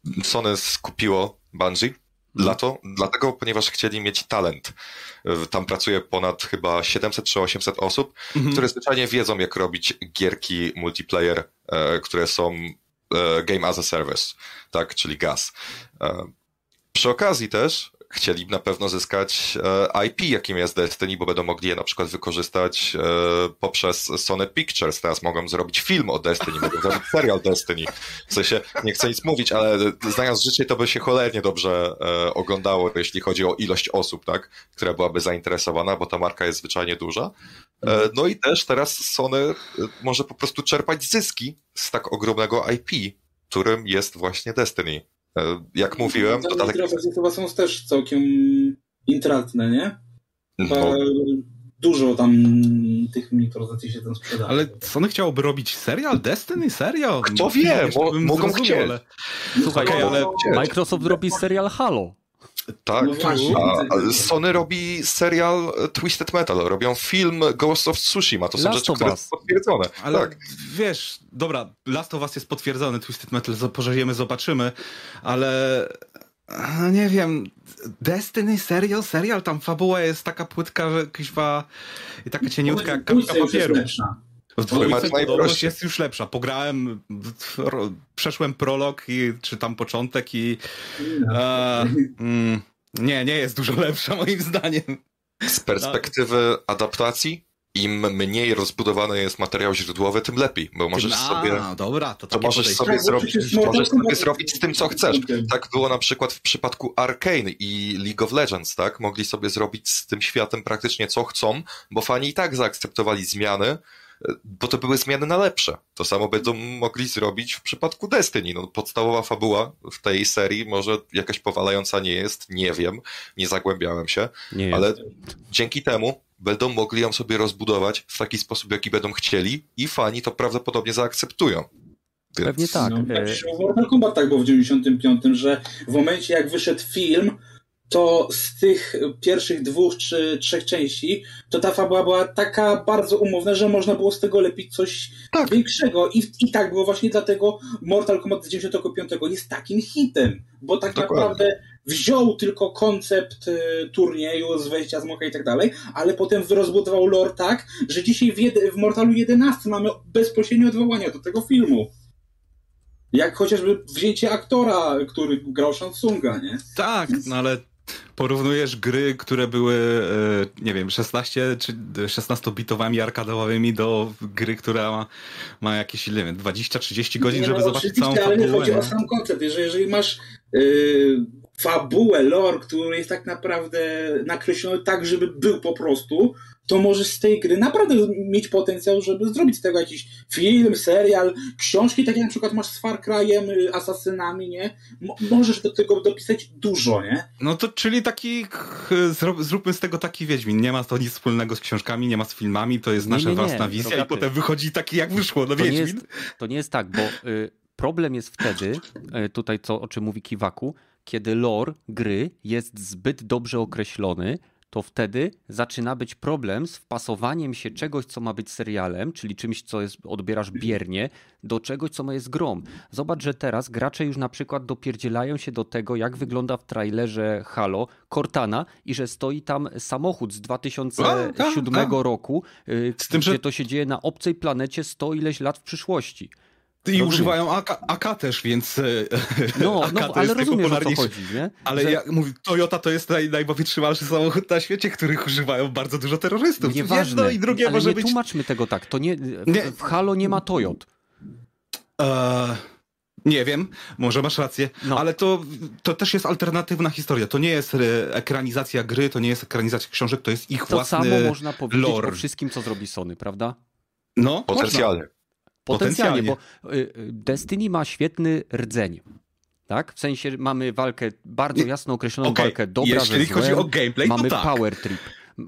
Nie? Sony skupiło Bungie dla to, dlatego, ponieważ chcieli mieć talent. Tam pracuje ponad chyba 700 czy 800 osób, Mhm. które zwyczajnie wiedzą, jak robić gierki multiplayer, e, które są e, Game as a Service, tak, czyli GAS. E, Przy okazji też chcieli na pewno zyskać e, IP, jakim jest Destiny, bo będą mogli je na przykład wykorzystać e, poprzez Sony Pictures. Teraz mogą zrobić film o Destiny, mogą zrobić serial Destiny. W sensie, nie chcę nic mówić, ale znając życie, to by się cholernie dobrze e, oglądało, jeśli chodzi o ilość osób, tak, która byłaby zainteresowana, bo ta marka jest zwyczajnie duża. E, No i też teraz Sony może po prostu czerpać zyski z tak ogromnego IP, którym jest właśnie Destiny. E, Jak mówiłem, Te dodatek... chyba są też całkiem intratne, nie? Chyba No, dużo tam tych mikrotransakcji się tam sprzedaje. Ale Sony chciałoby robić serial Destiny? Serio? Kto wie, mo- mogą chcieć. ale... Słuchaj, ale- Microsoft robi serial Halo. Tak, no właśnie. A Sony robi serial Twisted Metal, robią film Ghost of Tsushima, to są Last rzeczy, które są potwierdzone. Ale tak. wiesz, dobra, Last of Us jest potwierdzony, Twisted Metal pożegnamy, zobaczymy, ale nie wiem, Destiny, serial, serial, tam fabuła jest taka płytka, że kuźwa i taka cieniutka jak kapka papieru. W dwójce podobność jest już lepsza. Pograłem, przeszłem prolog i czytam początek i e, mm, nie, nie jest dużo lepsza moim zdaniem. Z perspektywy adaptacji im mniej rozbudowany jest materiał źródłowy, tym lepiej, bo możesz a, sobie. dobra, to, to możesz sobie, zrobić, możesz sobie zrobić z tym, co chcesz. Tak było na przykład w przypadku Arkane i League of Legends, tak? Mogli sobie zrobić z tym światem praktycznie co chcą, bo fani i tak zaakceptowali zmiany, bo to były zmiany na lepsze. To samo będą mogli zrobić w przypadku Destiny. No, podstawowa fabuła w tej serii może jakaś powalająca nie jest, nie wiem, nie zagłębiałem się, nie ale dzięki temu będą mogli ją sobie rozbudować w taki sposób, jaki będą chcieli i fani to prawdopodobnie zaakceptują. Więc... Pewnie tak. No, tak w Mortal Kombat tak było w 95, że w momencie jak wyszedł film, to z tych pierwszych dwóch czy trzech części, to ta fabuła była taka bardzo umowna, że można było z tego lepić coś tak. większego. I, I tak było właśnie dlatego Mortal Kombat z 95 jest takim hitem, bo tak Dokładnie. naprawdę wziął tylko koncept y, turnieju z wejścia z Moka i tak dalej, ale potem rozbudował lore tak, że dzisiaj w, w Mortalu 11 mamy bezpośrednie odwołania do tego filmu. Jak chociażby wzięcie aktora, który grał Shansunga, nie? Tak, no ale porównujesz gry, które były, e, nie wiem, 16 czy 16-bitowymi arkadowymi do gry, która ma, ma jakieś, nie wiem, 20-30 godzin, nie, żeby no, zobaczyć całą fabułę. Ale chodzi nie? o sam koncept. Jeżeli, jeżeli masz yy, fabułę, lore, który jest tak naprawdę nakreślony tak, żeby był po prostu, to możesz z tej gry naprawdę mieć potencjał, żeby zrobić z tego jakiś film, serial, książki, takie jak na przykład masz z Far Cry'em, y, Asasynami, nie? możesz do tego dopisać dużo, nie? No to czyli taki, zróbmy z tego taki Wiedźmin. Nie ma to nic wspólnego z książkami, nie ma z filmami, to jest nie, nasza nie, nie, własna wizja i potem wychodzi taki jak wyszło, no to Wiedźmin. Nie jest, to nie jest tak, bo y, problem jest wtedy, y, tutaj co, o czym mówi Kiwaku, kiedy lore gry jest zbyt dobrze określony, to wtedy zaczyna być problem z wpasowaniem się czegoś, co ma być serialem, czyli czymś, co jest, odbierasz biernie, do czegoś, co ma jest grom. Zobacz, że teraz gracze już na przykład dopierdzielają się do tego, jak wygląda w trailerze Halo Cortana i że stoi tam samochód z 2007 a, a, a. roku, y, z tym, gdzie że... to się dzieje na obcej planecie 100 ileś lat w przyszłości. I rozumiem. używają AK, AK, też, więc. E, no, (laughs) AK no ale rozumiesz o co chodzi, nie? Ale że... ja mówię, Toyota to jest naj, najwytrzymalszy samochód na świecie, których używają bardzo dużo terrorystów. Nieważne, Jedno i drugie ale może nie być. tłumaczmy tego tak. To nie, nie. W Halo nie ma Toyot. E, nie wiem, może masz rację, no. ale to, to też jest alternatywna historia. To nie jest ekranizacja gry, to nie jest ekranizacja książek, to jest ich to własny To samo można powiedzieć lore. o wszystkim, co zrobi Sony, prawda? No, potencjalnie. Potencjalnie, bo y, y, Destiny ma świetny rdzeń. Tak? W sensie mamy walkę, bardzo jasno określoną okay. walkę dobra Jeśli chodzi o gameplay, mamy tak. power trip.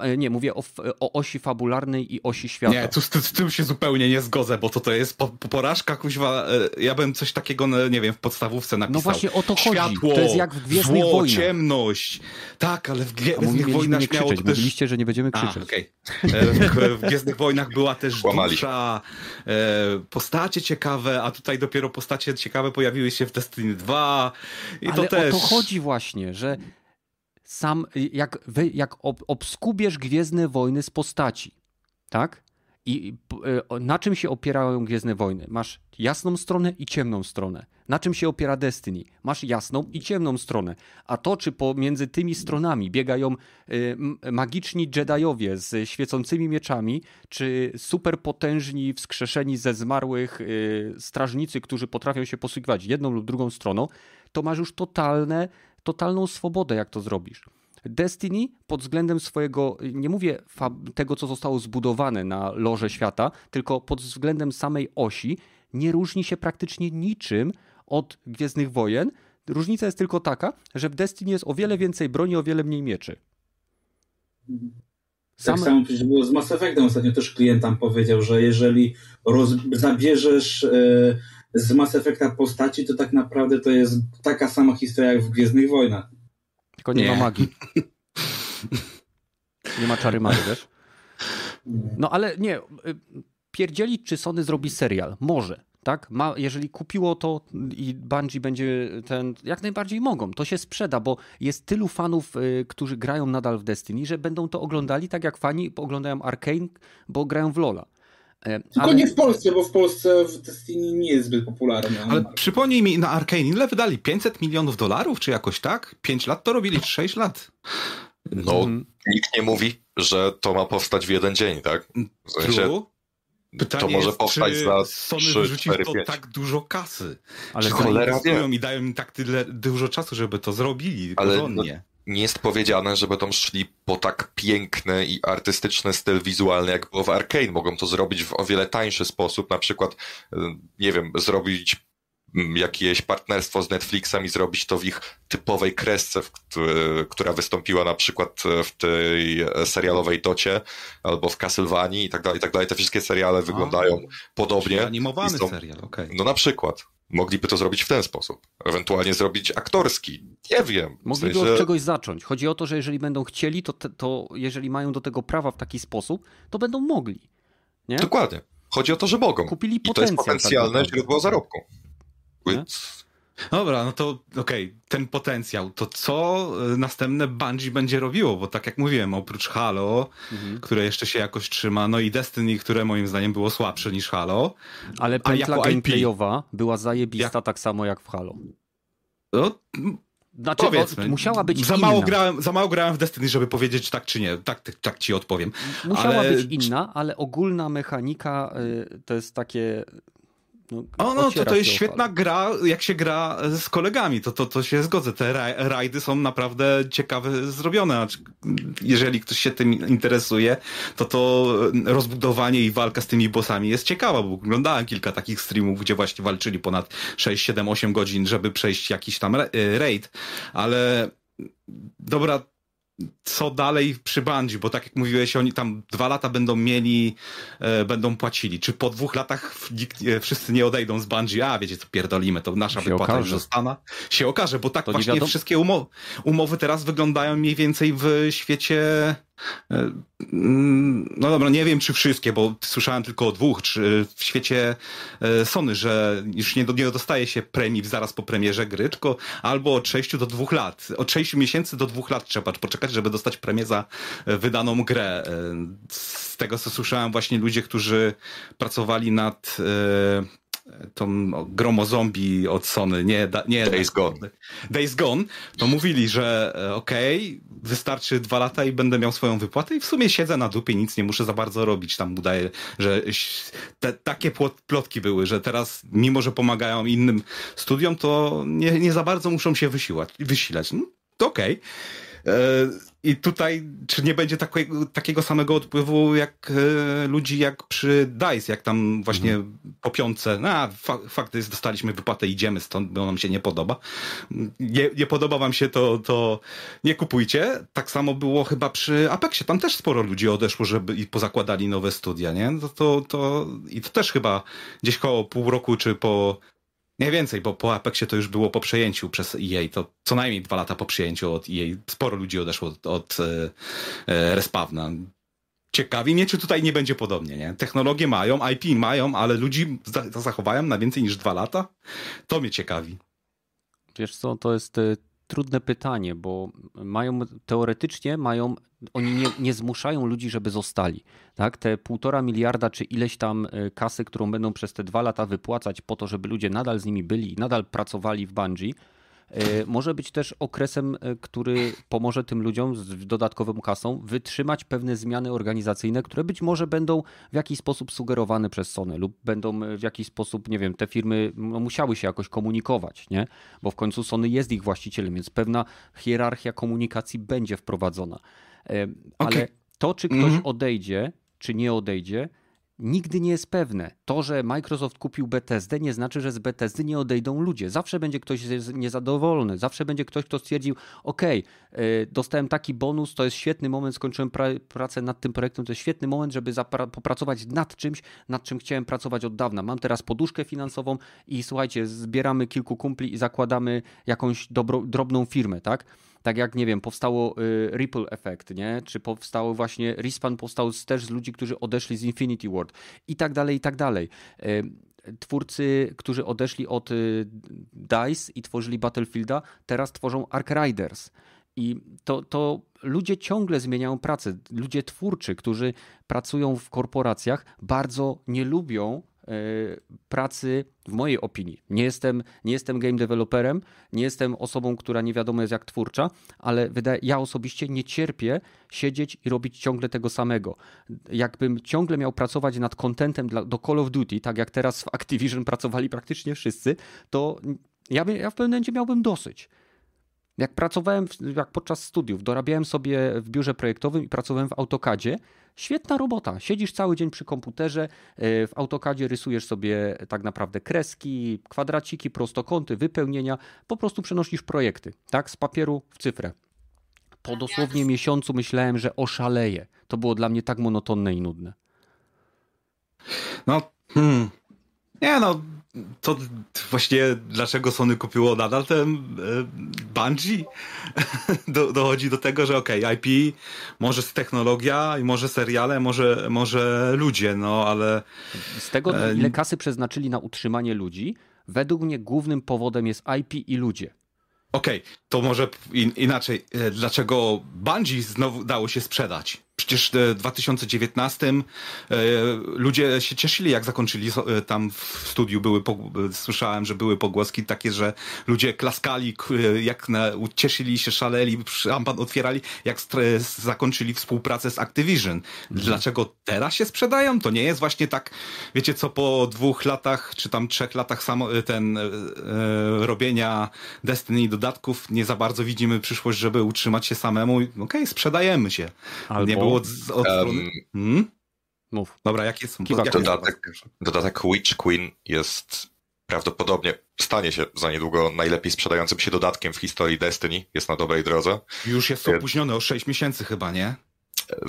E, nie, mówię o, o osi fabularnej i osi świata. Nie, tu, z, z, tym się zupełnie nie zgodzę, bo to, to jest po, porażka, kuźwa. E, ja bym coś takiego, no, nie wiem, w podstawówce napisał. No właśnie o to chodzi. Światło, to jest jak w Gwiezdnych zło, Wojnach. ciemność. Tak, ale w Gwiezdnych Wojnach nie krzyczeć. też... Mówiliście, że nie będziemy krzyczeć. A, okay. E, w, w Gwiezdnych Wojnach była też (laughs) dusza, postacie ciekawe, a tutaj dopiero postacie ciekawe pojawiły się w Destiny 2 i ale to też... o to chodzi właśnie, że sam, jak, jak ob, obskubiesz Gwiezdne Wojny z postaci, tak? I e, na czym się opierają Gwiezdne Wojny? Masz jasną stronę i ciemną stronę. Na czym się opiera Destiny? Masz jasną i ciemną stronę. A to, czy pomiędzy tymi stronami biegają e, magiczni Jediowie z świecącymi mieczami, czy superpotężni, wskrzeszeni ze zmarłych e, strażnicy, którzy potrafią się posługiwać jedną lub drugą stroną, to masz już totalne totalną swobodę, jak to zrobisz. Destiny pod względem swojego, nie mówię tego, co zostało zbudowane na loże świata, tylko pod względem samej osi, nie różni się praktycznie niczym od Gwiezdnych Wojen. Różnica jest tylko taka, że w Destiny jest o wiele więcej broni, o wiele mniej mieczy. Tak samo przecież było z Mass Effectem. Ostatnio też klient tam powiedział, że jeżeli roz... zabierzesz e, z Mass Effecta postaci, to tak naprawdę to jest taka sama historia jak w Gwiezdnych Wojnach. Tylko nie, nie. ma magii. (laughs) Nie ma czary magii, wiesz? No ale nie, y, pierdzielić, czy Sony zrobi serial. Może, tak? Ma, jeżeli kupiło to i Bungie będzie ten, jak najbardziej mogą, to się sprzeda, bo jest tylu fanów, y, którzy grają nadal w Destiny, że będą to oglądali tak jak fani oglądają Arkane, bo grają w Lola. E, Tylko ale... nie w Polsce, bo w Polsce w Destiny nie jest zbyt popularny. Ale przypomnij mi, na Arkane ile wydali? 500 milionów dolarów, czy jakoś tak? 5 lat to robili, czy 6 lat? No, hmm. nikt nie mówi, że to ma powstać w jeden dzień, tak? W sensie. Pytanie to może jest, powstać czy za Sony 3, wyrzucił 4, to 5. tak dużo kasy. Ale cholera wie. i dają im tak tyle dużo czasu, żeby to zrobili Ale porządnie. No, nie jest powiedziane, że będą szli po tak piękny i artystyczny styl wizualny, jak było w Arkane. Mogą to zrobić w o wiele tańszy sposób, na przykład, y, nie wiem, zrobić mm, jakieś partnerstwo z Netflixem i zrobić to w ich typowej kresce, która wystąpiła na przykład w tej serialowej Tocie albo w Castlevanii i tak dalej, i tak dalej. Te wszystkie seriale wyglądają podobnie. Animowany są, serial, okej. Okay. No na przykład. Mogliby to zrobić w ten sposób. Ewentualnie zrobić aktorski. Nie wiem. Mogliby w sensie... od czegoś zacząć. Chodzi o to, że jeżeli będą chcieli, to, te, to jeżeli mają do tego prawa w taki sposób, to będą mogli. Nie? Dokładnie. Chodzi o to, że mogą. Kupili I to jest potencjalne tak źródło zarobku. Dobra, no to okej, okay, ten potencjał, to co y, następne Bungie będzie robiło? Bo tak jak mówiłem, oprócz Halo, mhm. które jeszcze się jakoś trzyma, no i Destiny, które moim zdaniem było słabsze niż Halo. Ale pętla gameplayowa była zajebista jak... tak samo jak w Halo. No, znaczy, Powiedzmy, musiała być za inna. Mało grałem, za mało grałem w Destiny, żeby powiedzieć tak czy nie. Tak, tak, tak ci odpowiem. Musiała ale... być inna, ale ogólna mechanika y, to jest takie no, o, no to, to jest świetna gra, jak się gra z kolegami, to, to, to się zgodzę. Te rajdy są naprawdę ciekawe zrobione. Jeżeli ktoś się tym interesuje, to to rozbudowanie i walka z tymi bossami jest ciekawa, bo oglądałem kilka takich streamów, gdzie właśnie walczyli ponad 6, 7, 8 godzin, żeby przejść jakiś tam raid, ale dobra, co dalej przy Bungie, bo tak jak mówiłeś, oni tam dwa lata będą mieli, e, będą płacili. Czy po dwóch latach e, wszyscy nie odejdą z Bungie? A, wiecie co, pierdolimy, to nasza się wypłata już zostana. Się okaże, bo tak to właśnie wszystkie umowy, umowy teraz wyglądają mniej więcej w świecie no dobra, nie wiem czy wszystkie, bo słyszałem tylko o dwóch, czy w świecie e, Sony, że już nie, nie dostaje się premii zaraz po premierze gry, tylko albo od 6 do 2 lat. Od 6 miesięcy do 2 lat trzeba poczekać, żeby dostać premię za e, wydaną grę. Z tego co słyszałem właśnie ludzie, którzy pracowali nad tą gromo zombie od Sony, nie, nie Days Gone. Days Gone, to mówili, że e, okej, okay, wystarczy dwa lata i będę miał swoją wypłatę i w sumie siedzę na dupie, nic nie muszę za bardzo robić. Tam udaje, że te, takie plotki były, że teraz mimo, że pomagają innym studiom, to nie, nie za bardzo muszą się wysiłać, wysilać. No, to okej. Okay. I tutaj, czy nie będzie takiego, takiego samego odpływu jak e, ludzi jak przy DICE, jak tam właśnie mhm. po piątce, no, a fa fakt jest, dostaliśmy wypłatę, idziemy stąd, bo nam się nie podoba. Nie, nie podoba wam się, to, to nie kupujcie. Tak samo było chyba przy Apexie, tam też sporo ludzi odeszło, żeby i pozakładali nowe studia, nie? To, to, to, I to też chyba gdzieś koło pół roku, czy po nie więcej, bo po Apexie to już było po przejęciu przez EA, to co najmniej dwa lata po przejęciu od EA. Sporo ludzi odeszło od, od e, e, Respawna. Ciekawi mnie, czy tutaj nie będzie podobnie, nie? Technologie mają, IP mają, ale ludzi za zachowają na więcej niż dwa lata? To mnie ciekawi. Wiesz co, to jest e, trudne pytanie, bo mają teoretycznie mają, oni nie, nie zmuszają ludzi, żeby zostali. Tak? Te półtora miliarda czy ileś tam e, kasy, którą będą przez te dwa lata wypłacać po to, żeby ludzie nadal z nimi byli i nadal pracowali w Bungie, może być też okresem, e, który pomoże tym ludziom z dodatkową kasą wytrzymać pewne zmiany organizacyjne, które być może będą w jakiś sposób sugerowane przez Sony lub będą w jakiś sposób, nie wiem, te firmy no, musiały się jakoś komunikować, nie? Bo w końcu Sony jest ich właścicielem, więc pewna hierarchia komunikacji będzie wprowadzona. E, ale okay. to, czy ktoś mm -hmm. odejdzie, czy nie odejdzie, nigdy nie jest pewne. To, że Microsoft kupił Bethesdę nie znaczy, że z Bethesdy nie odejdą ludzie. Zawsze będzie ktoś niezadowolony, zawsze będzie ktoś, kto stwierdził, ok, dostałem taki bonus, to jest świetny moment, skończyłem pra pracę nad tym projektem, to jest świetny moment, żeby popracować nad czymś, nad czym chciałem pracować od dawna. Mam teraz poduszkę finansową i słuchajcie, zbieramy kilku kumpli i zakładamy jakąś dobro, drobną firmę, tak? Tak jak, nie wiem, powstało y, Ripple Effect, nie? Czy powstało właśnie, Respawn powstał też z ludzi, którzy odeszli z Infinity Ward i tak dalej, i tak dalej. Y, twórcy, którzy odeszli od y, DICE i tworzyli Battlefielda, teraz tworzą Ark Riders. I to, to ludzie ciągle zmieniają pracę. Ludzie twórczy, którzy pracują w korporacjach, bardzo nie lubią pracy, w mojej opinii. Nie jestem, nie jestem game developerem, nie jestem osobą, która nie wiadomo jest jak twórcza, ale wydaje, ja osobiście nie cierpię siedzieć i robić ciągle tego samego. Jakbym ciągle miał pracować nad contentem dla, do Call of Duty, tak jak teraz w Activision pracowali praktycznie wszyscy, to ja, ja w pewnym momencie miałbym dosyć. Jak pracowałem, jak podczas studiów, dorabiałem sobie w biurze projektowym i pracowałem w AutoCADzie, świetna robota. Siedzisz cały dzień przy komputerze, e, w AutoCADzie rysujesz sobie tak naprawdę kreski, kwadraciki, prostokąty, wypełnienia, po prostu przenosisz projekty, tak, z papieru w cyfrę. Po dosłownie miesiącu myślałem, że oszaleję. To było dla mnie tak monotonne i nudne. No, hmm. Nie no, to właśnie dlaczego Sony kupiło nadal ten e, Bungie? (laughs) Do, dochodzi do tego, że okej, okay, IP, może technologia, może seriale, może, może ludzie, no ale... Z tego, ile kasy przeznaczyli na utrzymanie ludzi, według mnie głównym powodem jest IP i ludzie. Okej, okay, to może in, inaczej. E, dlaczego Bungie znowu dało się sprzedać? Przecież w 2019 e, ludzie się cieszyli, jak zakończyli e, tam w studiu. Były, słyszałem, że były pogłoski takie, że ludzie klaskali, jak na, cieszyli się, szaleli, szampan otwierali, jak zakończyli współpracę z Activision. Mhm. Dlaczego teraz się sprzedają? To nie jest właśnie tak, wiecie co, po dwóch latach, czy tam trzech latach samo, ten e, robienia Destiny dodatków nie za bardzo widzimy przyszłość, żeby utrzymać się samemu. Okej, okay, sprzedajemy się. Albo... Było od um, hmm? Mów. Dobra, jak jest? Jak dodatek, dodatek Witch Queen jest prawdopodobnie stanie się za niedługo najlepiej sprzedającym się dodatkiem w historii Destiny. Jest na dobrej drodze. Już jest opóźniony o 6 miesięcy chyba, nie?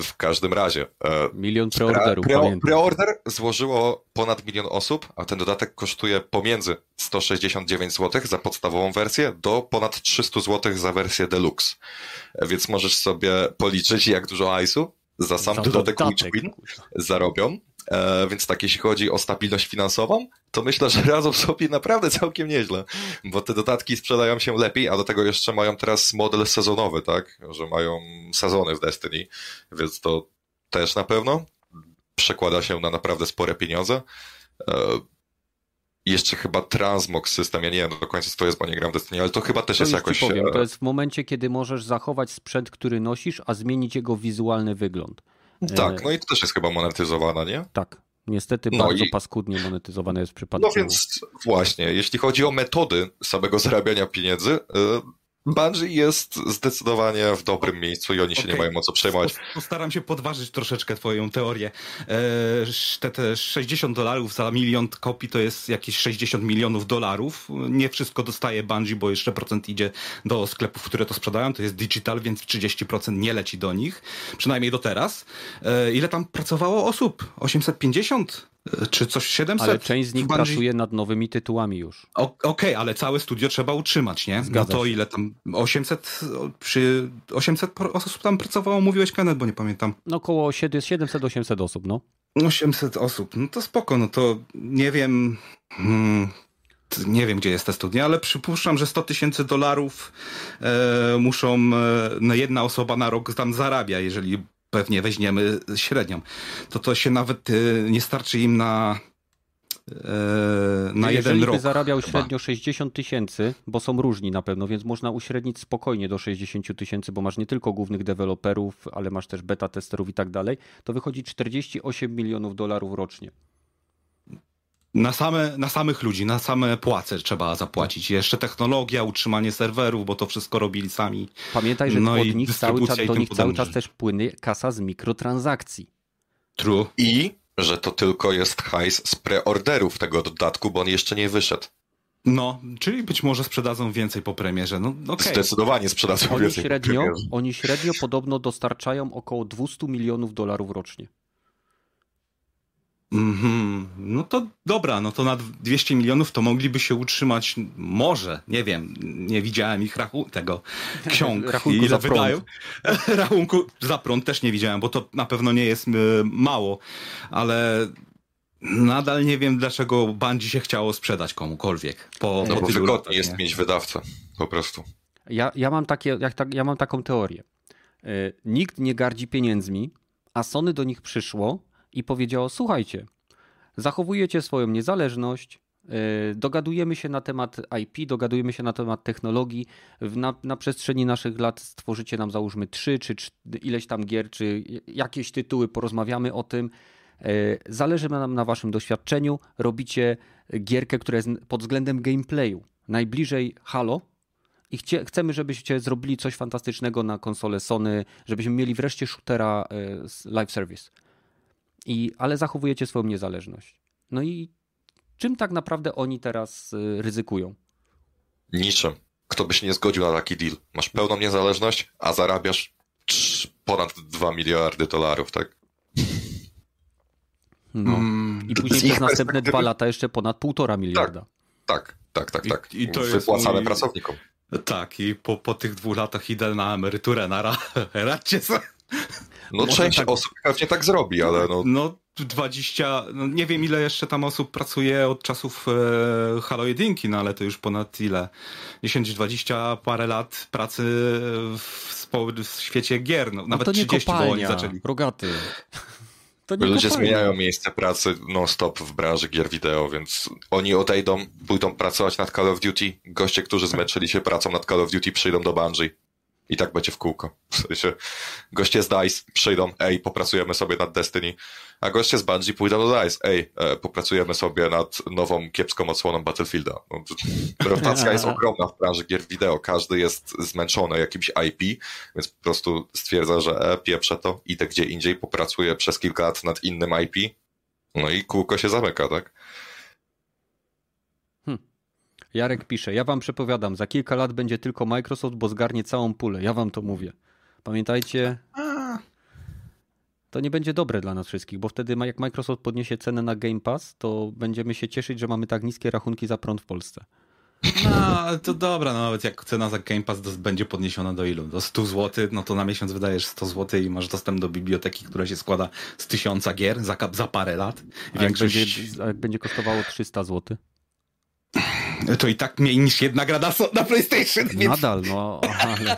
W każdym razie. E, milion preorderów. Pre, preorder złożyło ponad milion osób, a ten dodatek kosztuje pomiędzy 169 zł za podstawową wersję do ponad 300 zł za wersję deluxe. E, więc możesz sobie policzyć, jak dużo hajsu za sam dodatek, dodatek Witch Queen zarobią. E, więc tak, jeśli chodzi o stabilność finansową, to myślę, że radzą sobie (laughs) naprawdę całkiem nieźle, bo te dodatki sprzedają się lepiej, a do tego jeszcze mają teraz model sezonowy, tak, że mają sezony w Destiny, więc to też na pewno przekłada się na naprawdę spore pieniądze. E, jeszcze chyba Transmog system, ja nie wiem do końca co to jest, bo nie gram w Destiny, ale to chyba też to jest jakoś... Powiem, e, to jest w momencie, kiedy możesz zachować sprzęt, który nosisz, a zmienić jego wizualny wygląd. Tak, no i to też jest chyba monetyzowana, nie? Tak. Niestety no bardzo i... paskudnie monetyzowane jest w przypadku. No więc właśnie, jeśli chodzi o metody samego zarabiania pieniędzy, y, Bungie jest zdecydowanie w dobrym miejscu i oni się okay. nie mają o co przejmować. Postaram się podważyć troszeczkę twoją teorię. E, te, te 60 dolarów za milion kopii to jest jakieś 60 milionów dolarów. Nie wszystko dostaje Bungie, bo jeszcze procent idzie do sklepów, które to sprzedają. To jest digital, więc 30% nie leci do nich. Przynajmniej do teraz. E, ile tam pracowało osób? 850? Czy coś 700. Ale część z nich pracuje nad nowymi tytułami już. Okej, okay, ale całe studio trzeba utrzymać, nie? Zgadza no to ile tam? 800, przy 800 osób tam pracowało, mówiłeś Kenneth, bo nie pamiętam. No około 700-800 osób, no. 800 osób, no to spoko, no to nie wiem... Hmm, nie wiem, gdzie jest te studia, ale przypuszczam, że 100 tysięcy dolarów e, muszą e, jedna osoba na rok tam zarabia, jeżeli pewnie weźmiemy średnią, to to się nawet y, nie starczy im na y, na jeden Jeżeli rok. by zarabiał chyba. średnio 60 tysięcy, bo są różni na pewno, więc można uśrednić spokojnie do 60 tysięcy, bo masz nie tylko głównych deweloperów, ale masz też beta testerów i tak dalej, to wychodzi 48 milionów dolarów rocznie. Na, same, na samych ludzi, na same płace trzeba zapłacić. Jeszcze technologia, utrzymanie serwerów, bo to wszystko robili sami. Pamiętaj, że no od nich cały czas, do nich cały czas też płynie kasa z mikrotransakcji. True. I że to tylko jest hajs z preorderów tego dodatku, bo on jeszcze nie wyszedł. No, czyli być może sprzedadzą więcej po premierze. No, okay. Zdecydowanie sprzedadzą oni więcej średnio, po premierze. Oni średnio podobno dostarczają około 200 milionów dolarów rocznie. Mhm. No to dobra, no to na 200 milionów to mogliby się utrzymać, może, nie wiem, nie widziałem ich rachu tego (laughs) ksiąg. Rachunku ile za prąd. wydają. (laughs) Rachunku za prąd też nie widziałem, bo to na pewno nie jest y, mało, ale nadal nie wiem, dlaczego Bungie się chciało sprzedać komukolwiek. Po, No po bo wygodnie latach, jest nie? mieć wydawcę, po prostu. Ja, ja, mam takie, jak, tak, ja mam taką teorię. E, Nikt nie gardzi pieniędzmi, a Sony do nich przyszło i powiedziało: Słuchajcie, zachowujecie swoją niezależność, e, dogadujemy się na temat IP, dogadujemy się na temat technologii. Na, na przestrzeni naszych lat stworzycie nam, załóżmy, trzy czy cz- ileś tam gier, czy jakieś tytuły, porozmawiamy o tym. E, Zależy nam na waszym doświadczeniu. Robicie gierkę, która jest pod względem gameplayu najbliżej Halo, i chcie, chcemy, żebyście zrobili coś fantastycznego na konsolę Sony, żebyśmy mieli wreszcie shootera e, live service. I, ale zachowujecie swoją niezależność. No i czym tak naprawdę oni teraz e, ryzykują? Niczym. Kto by się nie zgodził na taki deal? Masz pełną niezależność, a zarabiasz ponad 2 miliardy dolarów, tak? No. Mm, I później przez (laughs) następne perspektywy- dwa lata jeszcze ponad półtora miliarda. Tak, tak, tak, I- tak. i to jest Wypłacane mój- pracownikom. Tak, i po, po tych dwóch latach idę na emeryturę, na ra, (laughs) radźcie sobie. No Może część tak- osób pewnie tak zrobi, ale no No 20, no nie wiem ile jeszcze tam osób pracuje od czasów e, Halo 1, no ale to już ponad ile? 10-20 parę lat pracy w, spo, w świecie gier, no, No nawet to nie 30, bo oni kopalnia, zaczęli. rogaty. To nie ludzie zmieniają miejsce pracy non-stop w branży gier wideo, więc oni odejdą, pójdą pracować nad Call of Duty. Goście, którzy zmęczyli się pracą nad Call of Duty, przyjdą do Bungie. I tak będzie w kółko. W sensie, goście z DICE przyjdą, ej, popracujemy sobie nad Destiny, a goście z Bungie pójdą do DICE, ej, e, popracujemy sobie nad nową, kiepską odsłoną Battlefielda. No, rotacja jest (laughs) ogromna w branży gier wideo, każdy jest zmęczony jakimś IP, więc po prostu stwierdza, że e, pieprzę to, idę gdzie indziej, popracuję przez kilka lat nad innym IP, no i kółko się zamyka, tak? Jarek pisze, ja wam przepowiadam, za kilka lat będzie tylko Microsoft, bo zgarnie całą pulę. Ja wam to mówię. Pamiętajcie, to nie będzie dobre dla nas wszystkich, bo wtedy jak Microsoft podniesie cenę na Game Pass, to będziemy się cieszyć, że mamy tak niskie rachunki za prąd w Polsce. No, to dobra, no nawet jak cena za Game Pass będzie podniesiona do ilu? Do 100 zł, no to na miesiąc wydajesz 100 zł i masz dostęp do biblioteki, która się składa z tysiąca gier za, za parę lat. A jak, będzie, a jak będzie kosztowało 300 zł? To i tak mniej niż jedna gra na, na PlayStation, więc... Nadal, no, ale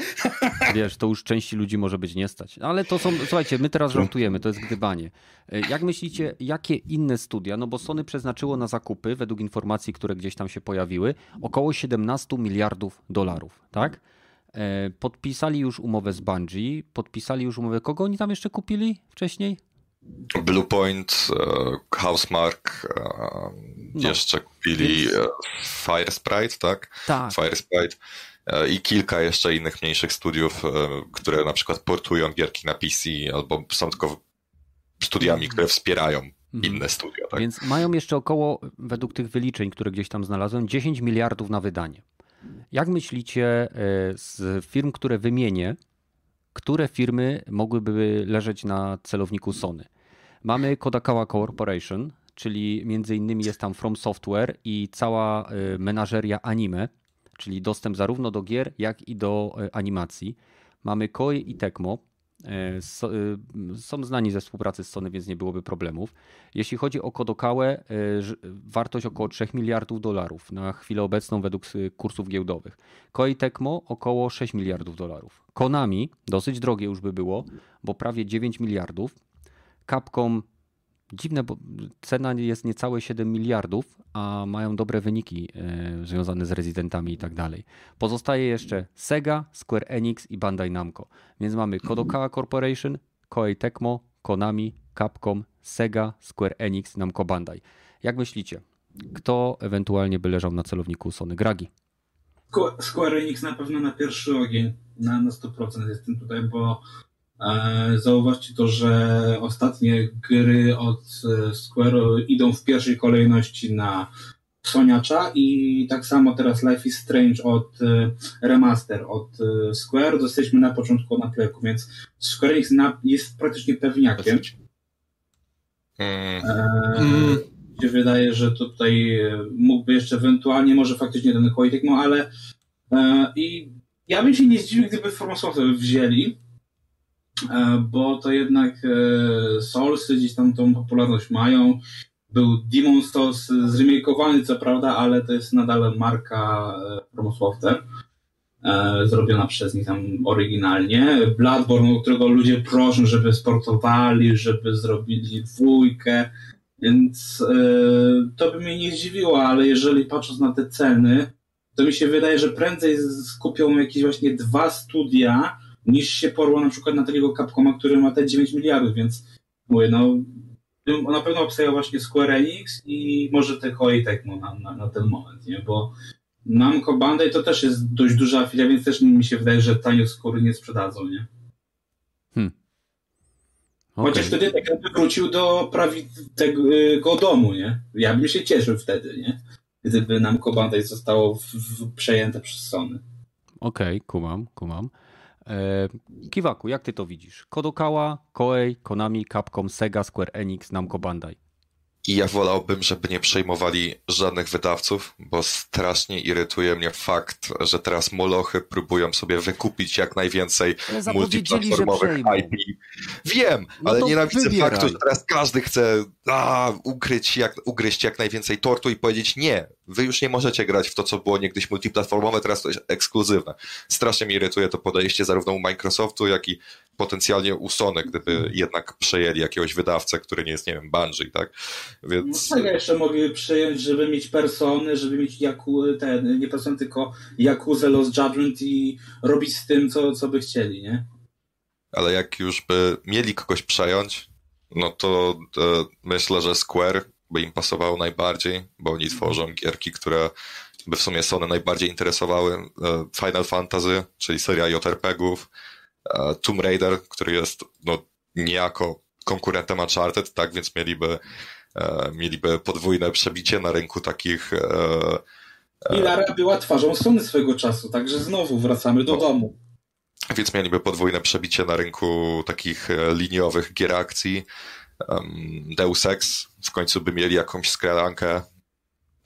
wiesz, to już części ludzi może być nie stać. Ale to są, słuchajcie, my teraz żartujemy, to jest gdybanie. E, Jak myślicie, jakie inne studia, no bo Sony przeznaczyło na zakupy, według informacji, które gdzieś tam się pojawiły, około 17 miliardów dolarów, tak? E, Podpisali już umowę z Bungie, podpisali już umowę, kogo oni tam jeszcze kupili wcześniej? Bluepoint, e, Housemark, e, No. jeszcze kupili e, Fire Sprite, tak? Tak. Fire Sprite i kilka jeszcze innych mniejszych studiów, które na przykład portują gierki na PC albo są tylko studiami, które wspierają inne studia, tak? Więc mają jeszcze około, według tych wyliczeń, które gdzieś tam znalazłem, 10 miliardów na wydanie. Jak myślicie, z firm, które wymienię, które firmy mogłyby leżeć na celowniku Sony? Mamy Kodakawa Corporation, czyli między innymi jest tam From Software i cała e, menażeria anime, czyli dostęp zarówno do gier, jak i do e, animacji. Mamy Koei i Tecmo. E, e, Są znani ze współpracy z Sony, więc nie byłoby problemów. Jeśli chodzi o Kodokałę, e, wartość około 3 miliardów dolarów na chwilę obecną według kursów giełdowych. Koei Tecmo około 6 miliardów dolarów. Konami dosyć drogie już by było, bo prawie 9 miliardów. Capcom dziwne, bo cena jest niecałe 7 miliardów, a mają dobre wyniki e, związane z rezydentami i tak dalej. Pozostaje jeszcze Sega, Square Enix i Bandai Namco. Więc mamy Kodokawa Corporation, Koei Tecmo, Konami, Capcom, Sega, Square Enix, Namco Bandai. Jak myślicie, kto ewentualnie by leżał na celowniku Sony? Gragi. Squ- Square Enix na pewno na pierwszy ogień, na, na 100% jestem tutaj, bo zauważcie to, że ostatnie gry od e, Square idą w pierwszej kolejności na Soniacza i tak samo teraz Life is Strange od e, Remaster od e, Square, dostaliśmy na początku na playku, więc Square Enix na, jest praktycznie pewniakiem. Mm. mm. się wydaje, że tutaj mógłby jeszcze ewentualnie, może faktycznie ten Koei Tecmo, ale i ja bym się nie zdziwił, gdyby Formosoft wzięli, bo to jednak Soulsy gdzieś tam tą popularność mają. Był Demon Souls zremakeowany, co prawda, ale to jest nadal marka Promosofter e, zrobiona przez nich tam oryginalnie. Bloodborne, którego ludzie proszą, żeby sportowali, żeby zrobili dwójkę, więc e, to by mnie nie zdziwiło, ale jeżeli patrząc na te ceny, to mi się wydaje, że prędzej skupią jakieś właśnie dwa studia, niż się porło na przykład na takiego Capcoma, który ma te 9 miliardów, więc mówię, no na pewno obstawiał właśnie Square Enix i może te Koei Tecmo na, na, na ten moment, nie? Bo Namco Bandai to też jest dość duża filia, więc też mi się wydaje, że tanio skóry nie sprzedadzą, nie? Hmm. Okay. Chociaż wtedy tak jakby wrócił do prawego domu, nie? Ja bym się cieszył wtedy, nie? Gdyby Namco Bandai zostało w, w, przejęte przez Sony. Okej, okay, kumam, kumam. E, Kiwaku, jak ty to widzisz? Kodokawa, Koei, Konami, Capcom, Sega, Square Enix, Namco Bandai. I ja wolałbym, żeby nie przejmowali żadnych wydawców, bo strasznie irytuje mnie fakt, że teraz molochy próbują sobie wykupić jak najwięcej multiplatformowych IP. Wiem, no ale nienawidzę wybieraj. faktu, że teraz każdy chce a, ukryć jak, ugryźć jak najwięcej tortu i powiedzieć nie, wy już nie możecie grać w to, co było niegdyś multiplatformowe, teraz to jest ekskluzywne. Strasznie mnie irytuje to podejście zarówno u Microsoftu, jak i potencjalnie u Sony, gdyby jednak przejęli jakiegoś wydawcę, który nie jest, nie wiem, Bungie, tak? Więc... No tak, jeszcze mogliby przejąć, żeby mieć persony, żeby mieć Yaku, ten, nie persony, tylko Yakuza Lost Judgment i robić z tym, co, co by chcieli, nie? Ale jak już by mieli kogoś przejąć, no to, to myślę, że Square by im pasowało najbardziej, bo oni tworzą gierki, które by w sumie Sony najbardziej interesowały. E, Final Fantasy, czyli seria JRPG-ów, e, Tomb Raider, który jest no, niejako konkurentem Uncharted, tak, więc mieliby, e, mieliby podwójne przebicie na rynku takich i Lara była twarzą Sony swego czasu, także znowu wracamy do no. domu. Więc mieliby podwójne przebicie na rynku takich liniowych gier akcji. Deus Ex w końcu by mieli jakąś skradankę,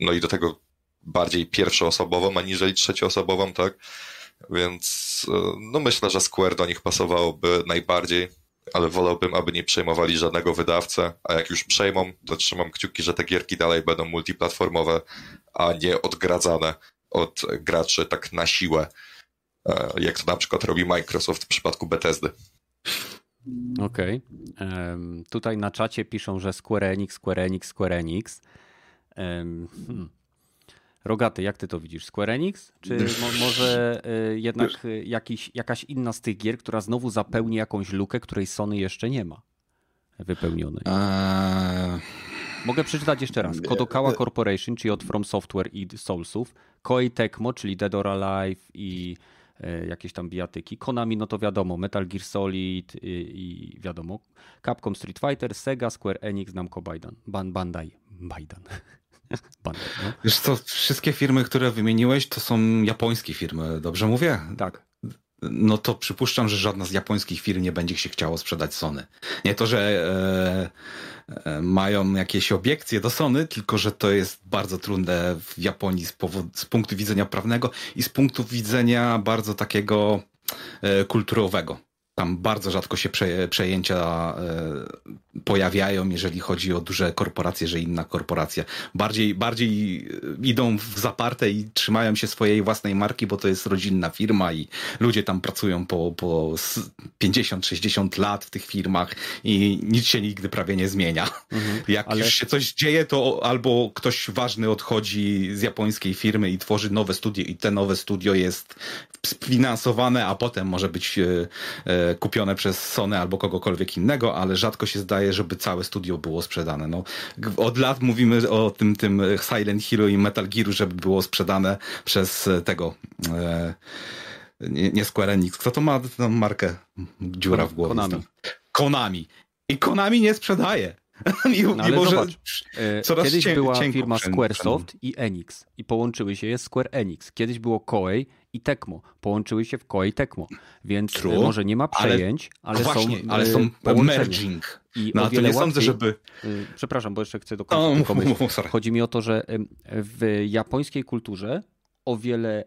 no i do tego bardziej pierwszoosobową, aniżeli trzecioosobową, tak? Więc e, no myślę, że Square do nich pasowałoby najbardziej, ale wolałbym, aby nie przejmowali żadnego wydawcę, a jak już przejmą, to trzymam kciuki, że te gierki dalej będą multiplatformowe, a nie odgradzane od graczy tak na siłę, e, jak to na przykład robi Microsoft w przypadku Bethesdy. Okej. Okay. Um, tutaj na czacie piszą, że Square Enix, Square Enix, Square Enix. Um, hmm. Rogaty, jak ty to widzisz? Square Enix? Czy mo może y, jednak y, jakiś, jakaś inna z tych gier, która znowu zapełni jakąś lukę, której Sony jeszcze nie ma wypełnionej? Eee... Mogę przeczytać jeszcze raz. Kodokawa Corporation, czyli od From Software i Soulsów, Koei Tecmo, czyli Dead or Alive i jakieś tam bijatyki. Konami, no to wiadomo, Metal Gear Solid i, i wiadomo, Capcom Street Fighter, Sega, Square Enix, Namco Baidan, Ban, Bandai, Baidan. (laughs) Bandai no. Wiesz co, wszystkie firmy, które wymieniłeś, to są japońskie firmy, dobrze mówię? Tak no to przypuszczam, że żadna z japońskich firm nie będzie się chciało sprzedać Sony. Nie to, że e, e, mają jakieś obiekcje do Sony, tylko że to jest bardzo trudne w Japonii z, z punktu widzenia prawnego i z punktu widzenia bardzo takiego e, kulturowego. Tam bardzo rzadko się prze, przejęcia e, pojawiają, jeżeli chodzi o duże korporacje, że inna korporacja. Bardziej, bardziej e, idą w zaparte i trzymają się swojej własnej marki, bo to jest rodzinna firma i ludzie tam pracują po, po 50-60 lat w tych firmach i nic się nigdy prawie nie zmienia. Mhm, (laughs) Jak ale... już się coś dzieje, to albo ktoś ważny odchodzi z japońskiej firmy i tworzy nowe studio i te nowe studio jest sfinansowane, a potem może być e, kupione przez Sony albo kogokolwiek innego, ale rzadko się zdaje, żeby całe studio było sprzedane. No, od lat mówimy o tym, tym Silent Hero i Metal Gear, żeby było sprzedane przez tego e, nie, nie Square Enix. Kto to ma tę markę? Dziura w głowie. Konami. Konami. I Konami nie sprzedaje. (laughs) I, no, ale może zobacz, e, kiedyś była firma Squaresoft i Enix i połączyły się je Square Enix. Kiedyś było Koei i Tecmo. Połączyły się w Koei Tecmo. Więc True, może nie ma przejęć, ale, ale właśnie, są ale są merging. I no, to nie łatwiej, sądzę, żeby... Przepraszam, bo jeszcze chcę dokończyć. Oh, Chodzi mi o to, że w japońskiej kulturze o wiele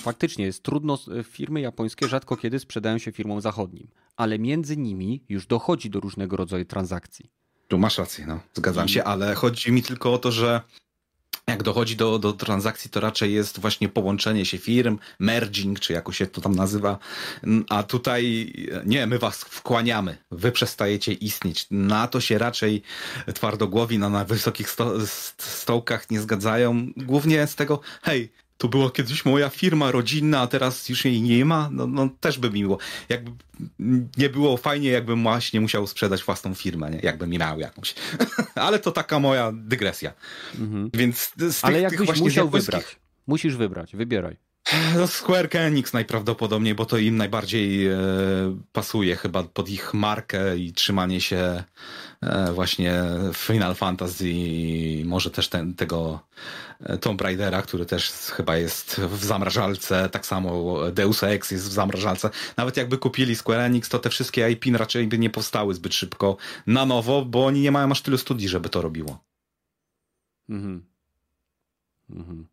faktycznie jest trudno, firmy japońskie rzadko kiedy sprzedają się firmom zachodnim, ale między nimi już dochodzi do różnego rodzaju transakcji. Tu masz rację, no, zgadzam się, ale chodzi mi tylko o to, że jak dochodzi do, do transakcji, to raczej jest właśnie połączenie się firm, merging, czy jakoś się to tam nazywa. A tutaj nie, my was wkłaniamy, wy przestajecie istnieć. Na to się raczej twardogłowi na, na wysokich sto, stołkach nie zgadzają. Głównie z tego, hej, to była kiedyś moja firma rodzinna, a teraz już jej nie ma, no, no też by mi było. Jakby nie było fajnie, jakbym właśnie musiał sprzedać własną firmę, nie? jakbym miał jakąś. (laughs) Ale to taka moja dygresja. Mhm. Więc z tych, Ale jakbyś tych musiał wybrać. Musisz wybrać, wybieraj. No Square Enix najprawdopodobniej, bo to im najbardziej e, pasuje chyba pod ich markę i trzymanie się e, właśnie Final Fantasy i może też ten, tego e, Tomb Raidera, który też chyba jest w zamrażalce, tak samo Deus Ex jest w zamrażalce. Nawet jakby kupili Square Enix, to te wszystkie IP raczej by nie powstały zbyt szybko na nowo, bo oni nie mają aż tylu studii, żeby to robiło. Mhm. Mhm.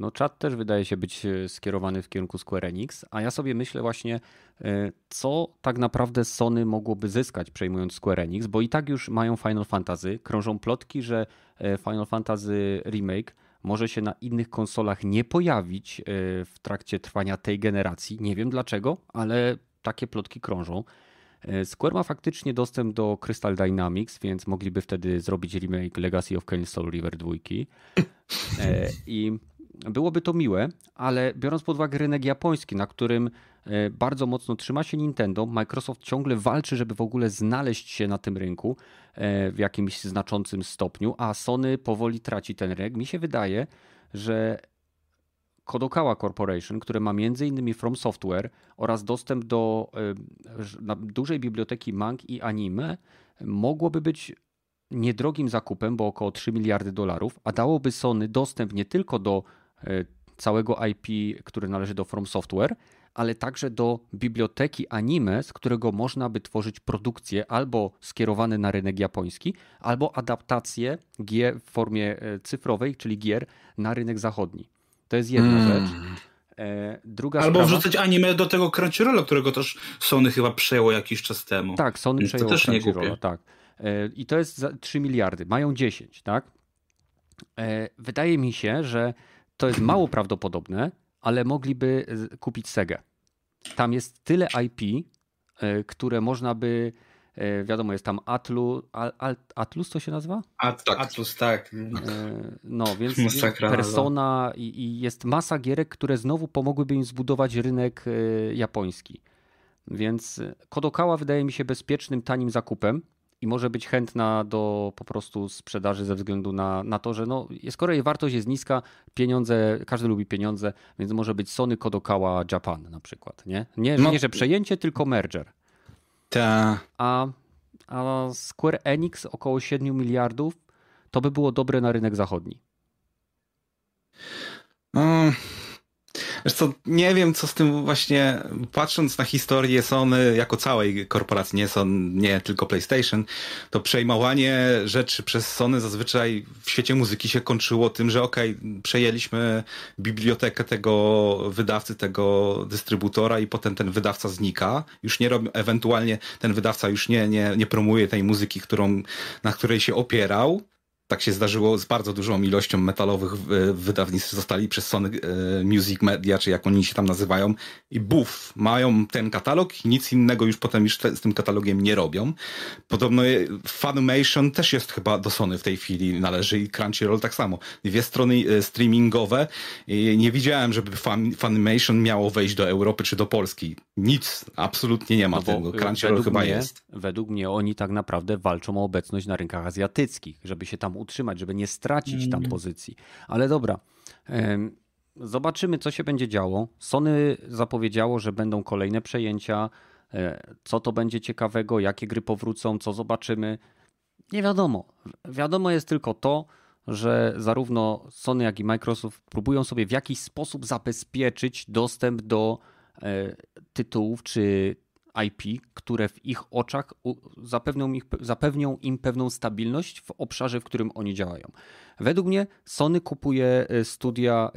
No czat też wydaje się być e, skierowany w kierunku Square Enix, a ja sobie myślę właśnie, e, co tak naprawdę Sony mogłoby zyskać przejmując Square Enix, bo i tak już mają Final Fantasy, krążą plotki, że e, Final Fantasy Remake może się na innych konsolach nie pojawić w trakcie trwania tej generacji. Nie wiem dlaczego, ale takie plotki krążą. Square ma faktycznie dostęp do Crystal Dynamics, więc mogliby wtedy zrobić remake Legacy of Kain Soul River 2. I byłoby to miłe, ale biorąc pod uwagę rynek japoński, na którym e, bardzo mocno trzyma się Nintendo, Microsoft ciągle walczy, żeby w ogóle znaleźć się na tym rynku e, w jakimś znaczącym stopniu, a Sony powoli traci ten rynek. Mi się wydaje, że Kodokawa Corporation, które ma m.in. From Software oraz dostęp do e, dużej biblioteki mang i anime, mogłoby być niedrogim zakupem, bo około 3 miliardy dolarów, a dałoby Sony dostęp nie tylko do całego IP, które należy do From Software, ale także do biblioteki anime, z którego można by tworzyć produkcje albo skierowane na rynek japoński, albo adaptacje gier w formie e, cyfrowej, czyli gier na rynek zachodni. To jest jedna hmm. rzecz. E, druga Albo sprawa... wrzucać anime do tego Crunchyrolla, którego też Sony chyba przejęło jakiś czas temu. Tak, Sony Więc przejęło Crunchyrolla, tak. I to jest 3 miliardy. Mają 10, tak? Wydaje mi się, że to jest mało prawdopodobne, ale mogliby kupić Segę. Tam jest tyle IP, e, które można by e, wiadomo, jest tam Atlu, Atlus to się nazywa? At, tak. Atlus, tak. E, no, więc (laughs) Masakra, Persona i, i, jest masa gierek, które znowu pomogłyby im zbudować rynek japoński. Więc Kodokawa wydaje mi się bezpiecznym, tanim zakupem i może być chętna do po prostu sprzedaży ze względu na, na to, że no, skoro jej wartość jest niska, pieniądze, każdy lubi pieniądze, więc może być Sony Kodokawa Japan na przykład, nie? Nie, no. nie że przejęcie, tylko merger. Ta. A, a Square Enix około 7 miliardów to by było dobre na rynek zachodni. Um. Wiesz co, nie wiem co z tym właśnie, patrząc na historię Sony jako całej korporacji, nie Sony, nie tylko PlayStation, to przejmowanie rzeczy przez Sony zazwyczaj w świecie muzyki się kończyło tym, że okej, okay, przejęliśmy bibliotekę tego wydawcy, tego dystrybutora i potem ten wydawca znika. Już nie robi, ewentualnie ten wydawca już nie, nie, nie promuje tej muzyki, którą, na której się opierał tak się zdarzyło z bardzo dużą ilością metalowych wydawnictw zostali przez Sony e, Music Media, czy jak oni się tam nazywają i buf, mają ten katalog i nic innego już potem już z tym katalogiem nie robią. Podobno Funimation też jest chyba do Sony w tej chwili należy i Crunchyroll tak samo. Dwie strony e, streamingowe. Nie widziałem, żeby Funimation miało wejść do Europy czy do Polski. Nic, absolutnie nie ma no tego. Crunchyroll chyba mnie, jest. Według mnie oni tak naprawdę walczą o obecność na rynkach azjatyckich, żeby się tam utrzymać, żeby nie stracić tam mm. pozycji. Ale dobra. Zobaczymy, co się będzie działo. Sony zapowiedziało, że będą kolejne przejęcia. E, co to będzie ciekawego, jakie gry powrócą, co zobaczymy. Nie wiadomo. Wiadomo jest tylko to, że zarówno Sony, jak i Microsoft próbują sobie w jakiś sposób zabezpieczyć dostęp do e, tytułów czy IP, które w ich oczach zapewnią, ich, zapewnią im pewną stabilność w obszarze, w którym oni działają. Według mnie Sony kupuje e, studia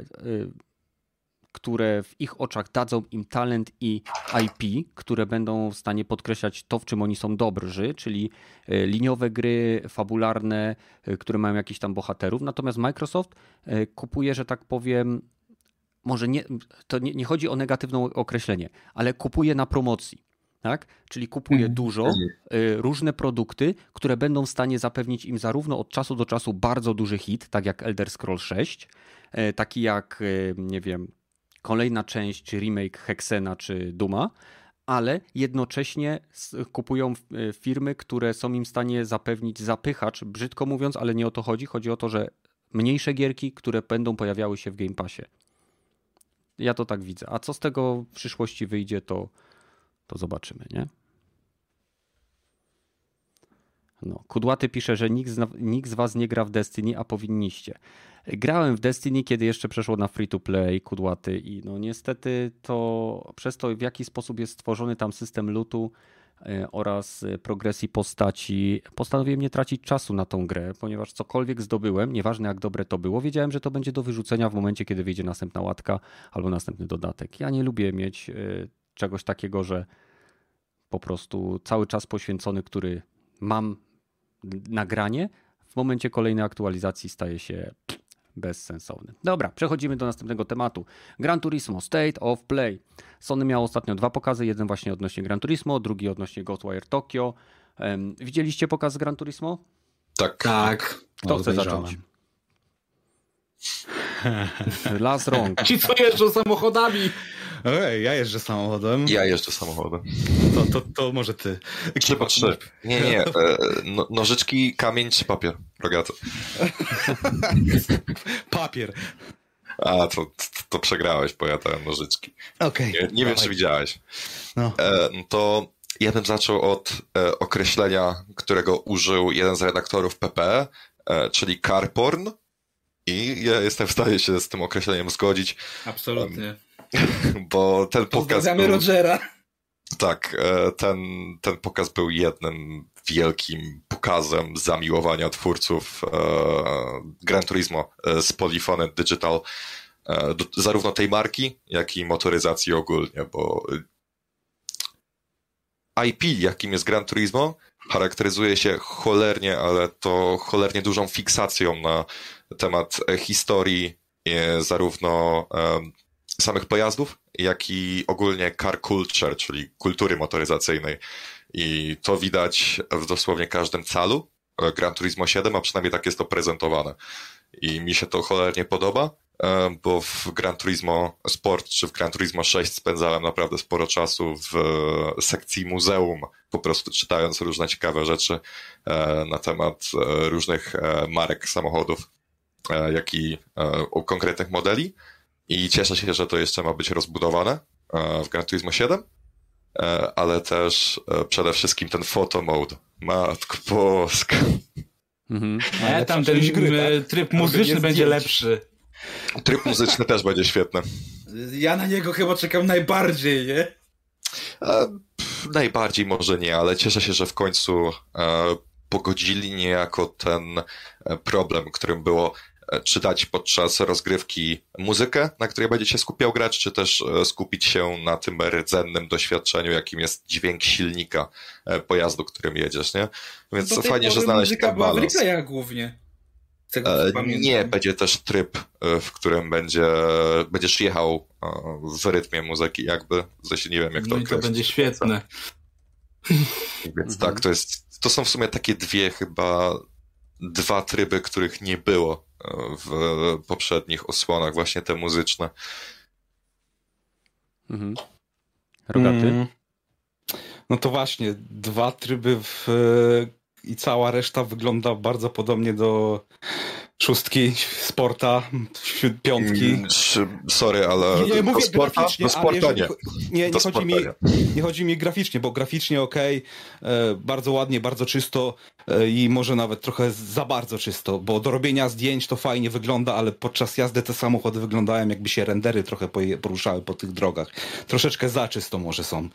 które w ich oczach dadzą im talent i IP, które będą w stanie podkreślać to, w czym oni są dobrzy, czyli e, liniowe gry, fabularne, które mają jakiś tam bohaterów. Natomiast Microsoft kupuje, że tak powiem, może nie, to nie, nie chodzi o negatywne określenie, ale kupuje na promocji. Tak? Czyli kupuje mhm. dużo, różne produkty, które będą w stanie zapewnić im zarówno od czasu do czasu bardzo duży hit, tak jak Elder Scrolls 6, taki jak, nie wiem, kolejna część, czy remake Hexena, czy Duma, ale jednocześnie kupują firmy, które są im w stanie zapewnić zapychacz, brzydko mówiąc, ale nie o to chodzi. Chodzi o to, że mniejsze gierki, które będą pojawiały się w Game Passie. Ja to tak widzę. A co z tego w przyszłości wyjdzie, to, to zobaczymy, nie? No, Kudłaty pisze, że nikt z, nikt z was nie gra w Destiny, a powinniście. Grałem w Destiny, kiedy jeszcze przeszło na free to play, kudłaty i no niestety to przez to w jaki sposób jest stworzony tam system lootu e, oraz progresji postaci, postanowiłem nie tracić czasu na tą grę, ponieważ cokolwiek zdobyłem, nieważne jak dobre to było, wiedziałem, że to będzie do wyrzucenia w momencie, kiedy wyjdzie następna łatka albo następny dodatek. Ja nie lubię mieć e, czegoś takiego, że po prostu cały czas poświęcony, który mam nagranie, w momencie kolejnej aktualizacji staje się bezsensowny. Dobra, przechodzimy do następnego tematu. Gran Turismo State of Play. Sony miał ostatnio dwa pokazy, jeden właśnie odnośnie Gran Turismo, drugi odnośnie Ghostwire Tokyo. Um, widzieliście pokaz Gran Turismo? Tak. Tak. Kto chce zacząć? Las rąk. (laughs) Ci, co jeżdżą samochodami. Ej, ja jeżdżę samochodem. Ja jeżdżę samochodem. To, to, to może ty. Trzy po trzy. Nie, nie. E, no, nożyczki, kamień czy papier? Rogaty. (laughs) papier. A, to, to, przegrałeś, bo ja dałem nożyczki. Okej. Okay, nie, nie wiem, czy widziałeś. No. E, to ja bym zaczął od e, określenia, którego użył jeden z redaktorów PP, e, czyli carporn. I ja jestem w stanie się z tym określeniem zgodzić. Absolutnie. (laughs) Bo ten pokaz. Był... Rogera. Tak, e, ten, ten pokaz był jednym wielkim pokazem zamiłowania twórców e, Gran Turismo e, z Polyphony Digital, zarówno tej marki, jak i motoryzacji ogólnie, bo IP, jakim jest Gran Turismo, charakteryzuje się cholernie, ale to cholernie dużą fiksacją na temat historii zarówno samych pojazdów, jak i ogólnie car culture, czyli kultury motoryzacyjnej. I to widać w dosłownie każdym calu Gran Turismo 7, a przynajmniej tak jest to prezentowane. I mi się to cholernie podoba, e, bo w Gran Turismo Sport czy w Gran Turismo 6 spędzałem naprawdę sporo czasu w sekcji muzeum, po prostu czytając różne ciekawe rzeczy e, na temat e, różnych marek samochodów, jak i konkretnych modeli. I cieszę się, że to jeszcze ma być rozbudowane w Gran Turismo 7, ale też przede wszystkim ten photo mode. Matko Polska. Mhm. (laughs) Ale tam ten gry, tak? tryb muzyczny będzie lepszy. Tryb muzyczny też będzie świetny. Ja na niego chyba czekam najbardziej, nie? E, najbardziej może nie, ale cieszę się, że w końcu e, pogodzili niejako ten e, problem, którym było E, czy dać podczas rozgrywki muzykę, na której będzie się skupiał gracz, czy też e, skupić się na tym rdzennym doświadczeniu, jakim jest dźwięk silnika e, pojazdu, którym jedziesz, nie? Więc no fajnie, że znaleźć ten balans. Muzyka była w głównie. Nie, będzie też tryb, w którym będzie, będziesz jechał w rytmie muzyki, jakby. W nie wiem, jak to No i to będzie świetne. Więc tak, to jest, to są w sumie takie dwie chyba, dwa tryby, których nie było w poprzednich osłonach, właśnie te muzyczne. Mhm. Rogaty? Mm. No to właśnie, dwa tryby w, i cała reszta wygląda bardzo podobnie do szóstki, sporta, piątki. Mm, sorry, ale nie, nie mówię do sporta, graficznie, do sporta nie. Nie, nie, chodzi mi, nie chodzi mi graficznie, bo graficznie ok, e, bardzo ładnie, bardzo czysto e, i może nawet trochę za bardzo czysto, bo do robienia zdjęć to fajnie wygląda, ale podczas jazdy te samochody wyglądają jakby się rendery trochę poruszały po tych drogach. Troszeczkę za czysto może są.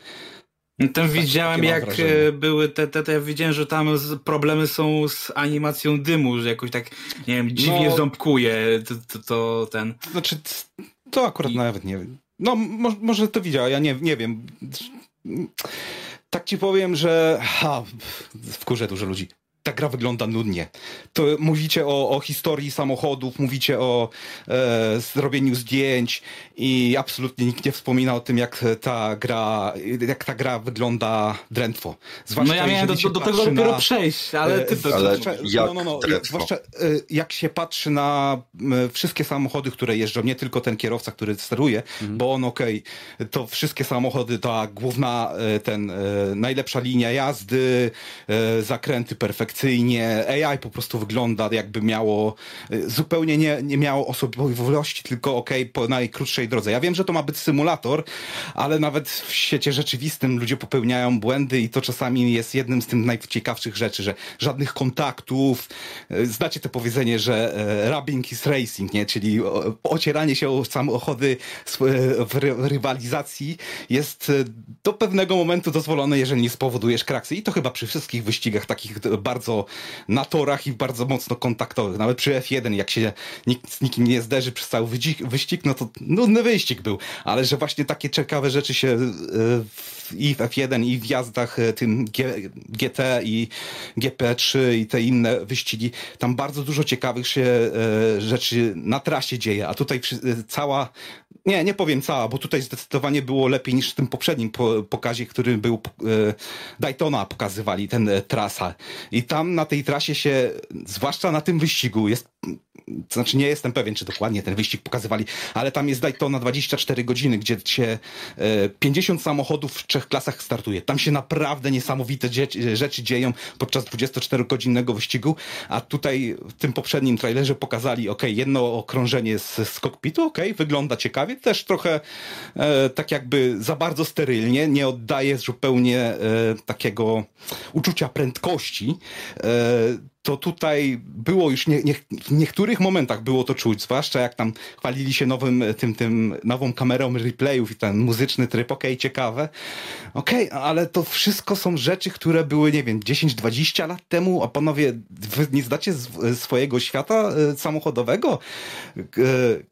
Tam tak, widziałem, jak wrażenie. były te, te, te, ja widziałem, że tam problemy są z animacją dymu, że jakoś tak, nie wiem, dziwnie no, ząbkuje to, to, to, ten. Znaczy, to akurat I... nawet nie wiem. No, mo może to widział, ja nie, nie wiem. Tak ci powiem, że ha, wkurzę dużo ludzi ta gra wygląda nudnie. To mówicie o, o historii samochodów, mówicie o e, zrobieniu zdjęć i absolutnie nikt nie wspomina o tym, jak ta gra, jak ta gra wygląda drętwo. Zwłaszcza no ja miałem do, do, do, tego dopiero na, przejść, ale ty to... Ale jak no, no, no, zwłaszcza e, jak się patrzy na wszystkie samochody, które jeżdżą, nie tylko ten kierowca, który steruje, mhm. bo on okej, okay, to wszystkie samochody, ta główna, e, ten, e, najlepsza linia jazdy, zakręty perfekcyjne, perfekcyjnie. AI po prostu wygląda jakby miało, y, zupełnie nie, nie miało osobowości, tylko ok, po najkrótszej drodze. Ja wiem, że to ma być symulator, ale nawet w świecie rzeczywistym ludzie popełniają błędy i to czasami jest jednym z tych najciekawszych rzeczy, że żadnych kontaktów. Y, znacie to powiedzenie, że e, rubbing is racing, nie? Czyli ocieranie się o samochody w rywalizacji jest y, do pewnego momentu dozwolone, jeżeli nie spowodujesz kraksy. I to chyba przy wszystkich wyścigach takich bardzo bardzo na torach i bardzo mocno kontaktowych. Nawet przy F1, jak się nikt z nikim nie zderzy przez cały wyścig, no to nudny wyścig był. Ale że właśnie takie ciekawe rzeczy się e, i w F1 i w jazdach e, tym GT i GP3 i te inne wyścigi, tam bardzo dużo ciekawych się e, rzeczy na trasie dzieje, a tutaj cała nie, nie powiem cała, bo tutaj zdecydowanie było lepiej niż w tym poprzednim pokazie, który był Daytona pokazywali, ten trasa. I tam na tej trasie się, zwłaszcza na tym wyścigu, jest to znaczy nie jestem pewien, czy dokładnie ten wyścig pokazywali, ale tam jest Daytona 24 godziny, gdzie się 50 e, samochodów w trzech klasach startuje. Tam się naprawdę niesamowite rzeczy dzieją podczas 24-godzinnego wyścigu, a tutaj w tym poprzednim trailerze pokazali, ok, jedno okrążenie z, z kokpitu, ok, wygląda ciekawie, też trochę e, tak jakby za bardzo sterylnie, nie oddaje zupełnie e, takiego uczucia prędkości. E, to tutaj było już nie, nie, w niektórych momentach było to czuć, zwłaszcza jak tam chwalili się nowym, tym, tym nową kamerą replayów i ten muzyczny tryb, okej, okay, ciekawe. Okej, okay, ale to wszystko są rzeczy, które były, nie wiem, 10-20 lat temu, a panowie, wy nie zdacie swojego świata e, samochodowego? E,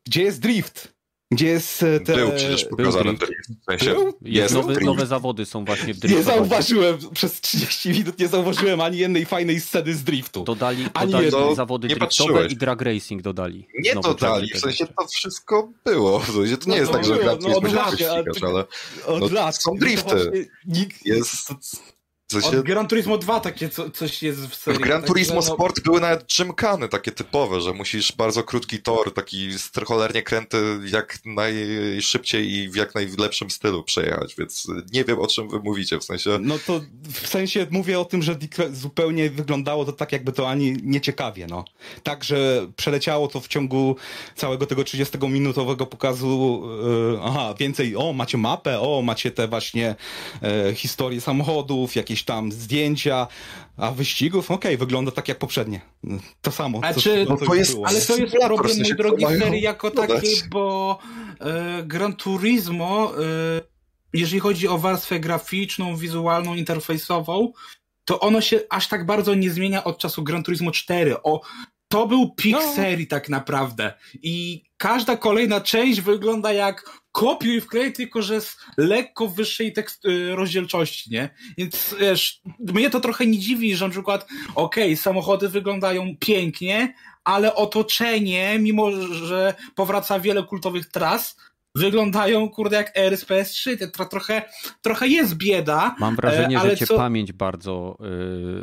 gdzie jest drift? Gdzie jest e, te... Był przecież pokazany był drift. W sensie był? Jest nowe, nowe zawody są właśnie w driftu. Nie zauważyłem, przez 30 minut nie zauważyłem ani jednej fajnej sceny z driftu. Dodali, ani dodali no, zawody driftowe patrzyłeś. i drag racing dodali. Nie dodali, w sensie to wszystko było. W sensie to nie no, jest tak, że gra no, od lat, ale od lat. są drifty. Nikt... Jest w sensie... Od Gran Turismo 2 takie co, coś jest w serii. W Gran Turismo no... Sport były nawet gymkany takie typowe, że musisz bardzo krótki tor, taki cholernie kręty jak najszybciej i w jak najlepszym stylu przejechać, więc nie wiem o czym wy mówicie, w sensie... No to w sensie mówię o tym, że zupełnie wyglądało to tak jakby to ani nieciekawie, no. Tak, że przeleciało to w ciągu całego tego 30-minutowego pokazu, yy, aha, więcej, o, macie mapę, o, macie te właśnie yy, historie samochodów, jakieś jakieś tam zdjęcia, a wyścigów, okej, okay, wygląda tak jak poprzednie. To samo. A czy, no to jest, ale to jest problem, mój drogi, serii jako taki, bo e, Gran Turismo, e, jeżeli chodzi o warstwę graficzną, wizualną, interfejsową, to ono się aż tak bardzo nie zmienia od czasu Gran Turismo 4. O, to był pik no. serii tak naprawdę. I każda kolejna część wygląda jak kopiuj wklej, tylko że z lekko wyższej tekst y, rozdzielczości, nie? Więc wiesz, mnie to trochę nie dziwi, że na przykład, okej, okay, samochody wyglądają pięknie, ale otoczenie, mimo że powraca wiele kultowych tras, wyglądają, kurde, jak RSPS 3. To trochę, trochę jest bieda. Mam wrażenie, że cię co... pamięć bardzo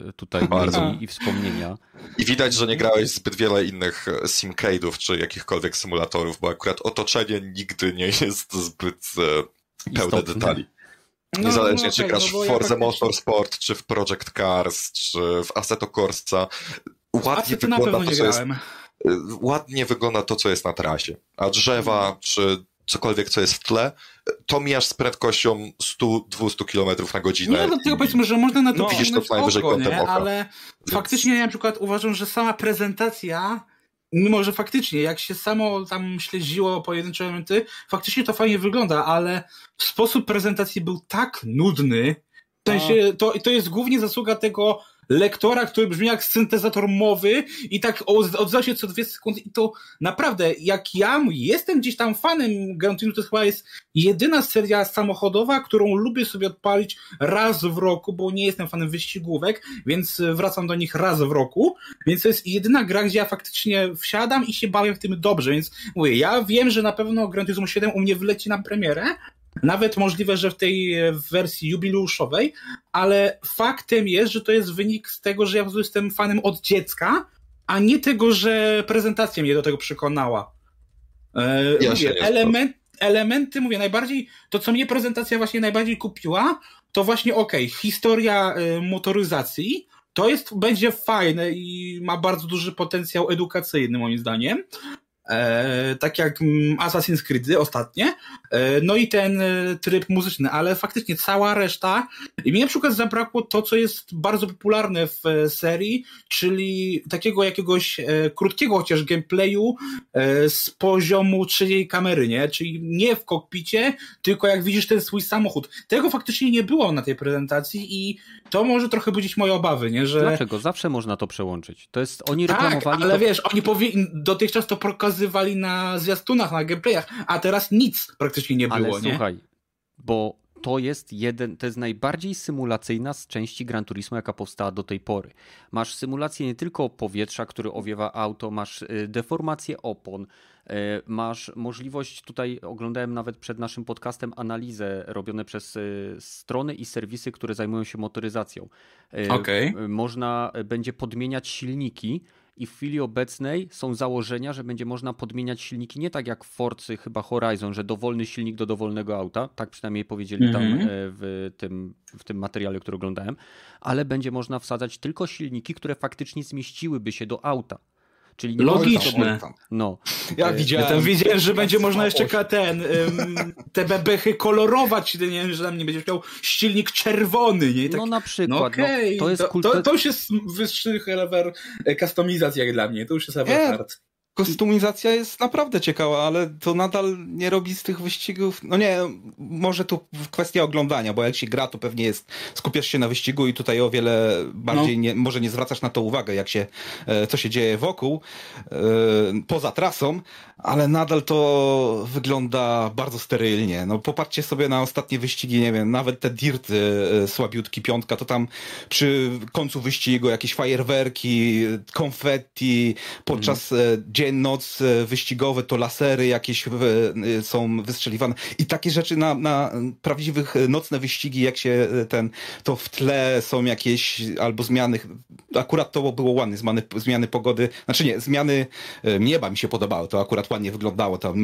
y, tutaj bardzo. I, i wspomnienia. I widać, że nie grałeś zbyt wiele innych e, simcade'ów czy jakichkolwiek symulatorów, bo akurat otoczenie nigdy nie jest zbyt e, pełne Istotne. detali. No, Niezależnie no, czy grasz no, w Forza ja Motorsport, czy w Project Cars, czy w Assetto Corsa, ładnie wygląda to, co jest ładnie wygląda to, co jest na trasie. A drzewa, czy cokolwiek, co jest w tle, to mijasz z prędkością 100-200 km na godzinę. Nie, no tylko powiedzmy, że można na to no, widzisz to najwyżej oko, nie? ale Więc... faktycznie ja na przykład uważam, że sama prezentacja mimo że faktycznie, jak się samo tam śledziło pojedyncze elementy, faktycznie to fajnie wygląda, ale sposób prezentacji był tak nudny, w sensie, to, to jest głównie zasługa tego lektora, który brzmi jak syntezator mowy i tak odzywa się co dwie sekundy i to naprawdę, jak ja jestem gdzieś tam fanem Gran Turismo, to chyba jest jedyna seria samochodowa, którą lubię sobie odpalić raz w roku, bo nie jestem fanem wyścigówek, więc wracam do nich raz w roku, więc to jest jedyna gra, gdzie ja faktycznie wsiadam i się bawię w tym dobrze, więc mówię, ja wiem, że na pewno Gran Turismo 7 u mnie wleci na premierę, nawet możliwe, że w tej wersji jubileuszowej, ale faktem jest, że to jest wynik z tego, że ja jestem fanem od dziecka, a nie tego, że prezentacja mnie do tego przekonała. E, mówię, element, elementy, mówię, najbardziej, to co mnie prezentacja właśnie najbardziej kupiła, to właśnie okej, okay, historia y, motoryzacji, to jest, będzie fajne i ma bardzo duży potencjał edukacyjny moim zdaniem. E, tak jak mm, Assassin's Creed ostatnie, e, no i ten e, tryb muzyczny, ale faktycznie cała reszta, i mi na przykład zabrakło to, co jest bardzo popularne w serii, czyli takiego jakiegoś e, krótkiego chociaż gameplayu z poziomu trzeciej kamery, nie? Czyli nie w kokpicie, tylko jak widzisz ten swój samochód. Tego faktycznie nie było na tej prezentacji i to może trochę budzić moje obawy, nie? Że... Dlaczego? Zawsze można to przełączyć. To jest, oni tak, reklamowali... ale to... wiesz, oni powie... dotychczas to pokazywali na zwiastunach, na gameplayach, a teraz nic praktycznie nie było, ale, nie? słuchaj, bo to jest jeden, to jest najbardziej symulacyjna z części Gran Turismo, jaka powstała do tej pory. Masz symulację nie tylko powietrza, który owiewa auto, masz y, deformację opon, y, masz możliwość, tutaj oglądałem nawet przed naszym podcastem analizę robione przez y, strony i serwisy, które zajmują się motoryzacją. Okay. Można będzie podmieniać silniki, i w chwili obecnej są założenia, że będzie można podmieniać silniki nie tak jak w Forcy chyba Horizon, że dowolny silnik do dowolnego auta, tak przynajmniej powiedzieli tam mm -hmm. w tym, w tym materiale, który oglądałem, ale będzie można wsadzać tylko silniki, które faktycznie zmieściłyby się do auta. Czyli nie Logiczne. No. Ja e, widziałem. Ja tam widziałem, że będzie można jeszcze ten, um, te bebechy kolorować, nie wiem, że tam nie będziesz miał silnik czerwony, nie? Tak, no na przykład. No, okay. no, to, jest to, to, to, już jest wyższy level customizacji jak dla mnie, to już jest level hard kostumizacja jest naprawdę ciekawa, ale to nadal nie robi z tych wyścigów. No nie, może tu kwestia oglądania, bo jak się gra, to pewnie jest, skupiasz się na wyścigu i tutaj o wiele bardziej no. nie, może nie zwracasz na to uwagę, jak się, e, co się dzieje wokół, e, poza trasą, ale nadal to wygląda bardzo sterylnie. No popatrzcie sobie na ostatnie wyścigi, nie wiem, nawet te dirty e, słabiutki piątka, to tam przy końcu wyścigu jakieś fajerwerki, konfetti, podczas mm dzień, noc e, wyścigowe, to lasery jakieś e, są wystrzeliwane. I takie rzeczy na, na prawdziwych e, nocne wyścigi, jak się ten, to w tle są jakieś albo zmiany, akurat to było ładne, zmiany, zmiany pogody, znaczy nie, zmiany nieba mi się podobały, to akurat ładnie wyglądało, ta e,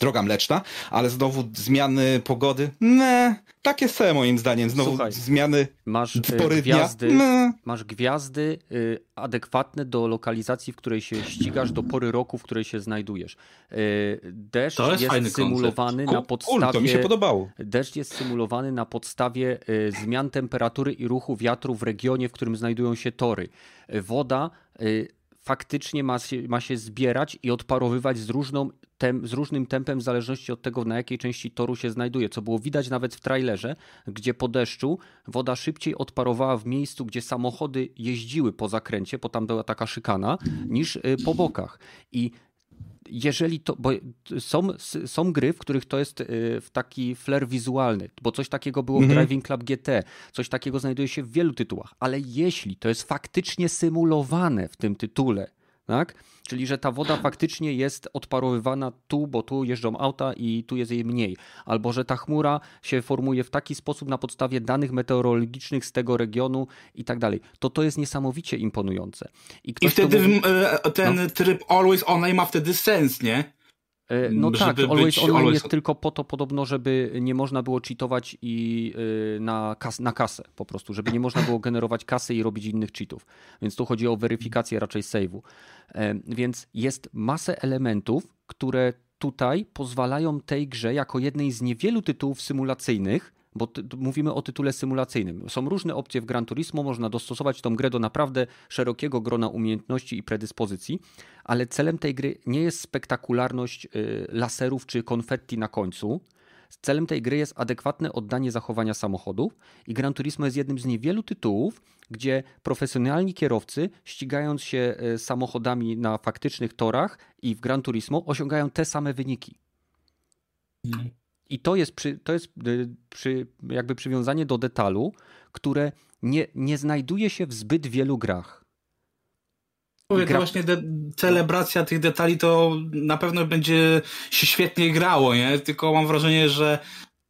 droga mleczna, ale znowu zmiany pogody, ne, takie same moim zdaniem, znowu Słuchaj, zmiany masz pory gwiazdy, dnia, masz gwiazdy y, adekwatne do lokalizacji, w której się ściga ścigasz do pory roku, w której się znajdujesz. E, deszcz jest, jest symulowany na podstawie. Cool, to mi się podobało. Deszcz jest symulowany na podstawie e, zmian temperatury i ruchu wiatru w regionie, w którym znajdują się tory. E, woda faktycznie ma się, ma się zbierać i odparowywać z, różną tem, z różnym tempem w zależności od tego, na jakiej części toru się znajduje, co było widać nawet w trailerze, gdzie po deszczu woda szybciej odparowała w miejscu, gdzie samochody jeździły po zakręcie, bo tam była taka szykana, niż y, po bokach. I jeżeli to, bo są, są gry, w których to jest y, w taki flair wizualny, bo coś takiego było mhm. w Driving Club GT, coś takiego znajduje się w wielu tytułach, ale jeśli to jest faktycznie symulowane w tym tytule, tak? Czyli, że ta woda faktycznie jest odparowywana tu, bo tu jeżdżą auta i tu jest jej mniej. Albo, że ta chmura się formuje w taki sposób na podstawie danych meteorologicznych z tego regionu i tak dalej. To to jest niesamowicie imponujące. I, I wtedy mówi... E, ten no. tryb Always On ma wtedy sens, nie? E, no tak, Always Online always... jest tylko po to podobno, żeby nie można było cheatować i e, na, kas na kasę po prostu, żeby nie można było generować kasy i robić innych cheatów. Więc tu chodzi o weryfikację raczej save'u. E, więc jest masę elementów, które tutaj pozwalają tej grze jako jednej z niewielu tytułów symulacyjnych bo mówimy o tytule symulacyjnym. Są różne opcje w Gran Turismo, można dostosować tą grę do naprawdę szerokiego grona umiejętności i predyspozycji, ale celem tej gry nie jest spektakularność y, laserów czy konfetti na końcu. Celem tej gry jest adekwatne oddanie zachowania samochodów i Gran Turismo jest jednym z niewielu tytułów, gdzie profesjonalni kierowcy, ścigając się y, samochodami na faktycznych torach i w Gran Turismo, osiągają te same wyniki. I to jest, przy, to jest y, przy, jakby przywiązanie do detalu, które nie, nie znajduje się w zbyt wielu grach. Mówię, to właśnie celebracja tych detali to na pewno będzie się świetnie grało, nie? Tylko mam wrażenie, że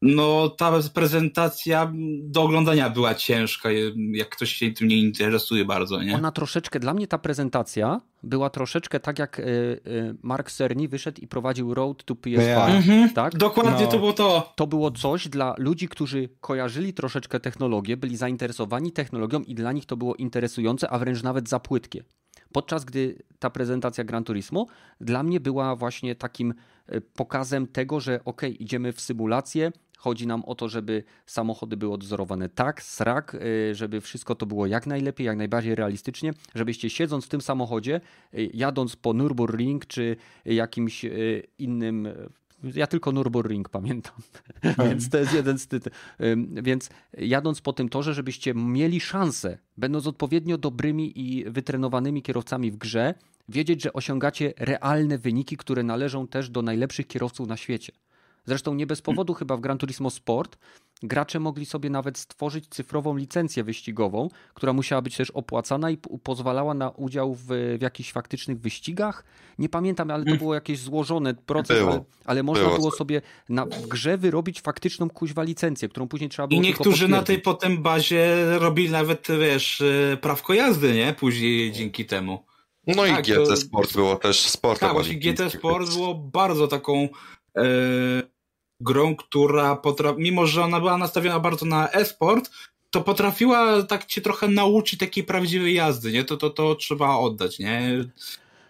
no ta prezentacja do oglądania była ciężka, jak ktoś się tym nie interesuje bardzo, nie? Ona troszeczkę, dla mnie ta prezentacja była troszeczkę tak jak y, y, Mark Cerny wyszedł i prowadził Road to PS5, yeah. Mhm. tak? Dokładnie no. to było to. To było coś dla ludzi, którzy kojarzyli troszeczkę technologię, byli zainteresowani technologią i dla nich to było interesujące, a wręcz nawet za płytkie. Podczas gdy ta prezentacja Gran Turismo dla mnie była właśnie takim y, pokazem tego, że ok, idziemy w symulację, Chodzi nam o to, żeby samochody były odzorowane tak, srak, y, żeby wszystko to było jak najlepiej, jak najbardziej realistycznie, żebyście siedząc w tym samochodzie, y, jadąc po Nürburgring czy jakimś innym ja tylko Nürburgring pamiętam, (laughs) więc to jest jeden z tytułów. Więc jadąc po tym torze, żebyście mieli szansę, będąc odpowiednio dobrymi i wytrenowanymi kierowcami w grze, wiedzieć, że osiągacie realne wyniki, które należą też do najlepszych kierowców na świecie. Zresztą nie bez powodu chyba w Gran Turismo Sport gracze mogli sobie nawet stworzyć cyfrową licencję wyścigową, która musiała być też opłacana i pozwalała na udział w, w jakichś faktycznych wyścigach. Nie pamiętam, ale to mm. było jakieś złożone proces, ale, ale, można było, było sobie na, w grze wyrobić faktyczną kuźwa licencję, którą później trzeba było I niektórzy na tej potem bazie robili nawet, wiesz, e, prawko jazdy, nie? Później dzięki temu. No tak, i GT to... Sport było też sportem. Tak, właśnie GT Sport było bardzo taką e, grą, która potrafi, mimo że ona była nastawiona bardzo na e-sport, to potrafiła tak cię trochę nauczyć takiej prawdziwej jazdy, nie? To, to, to trzeba oddać, nie?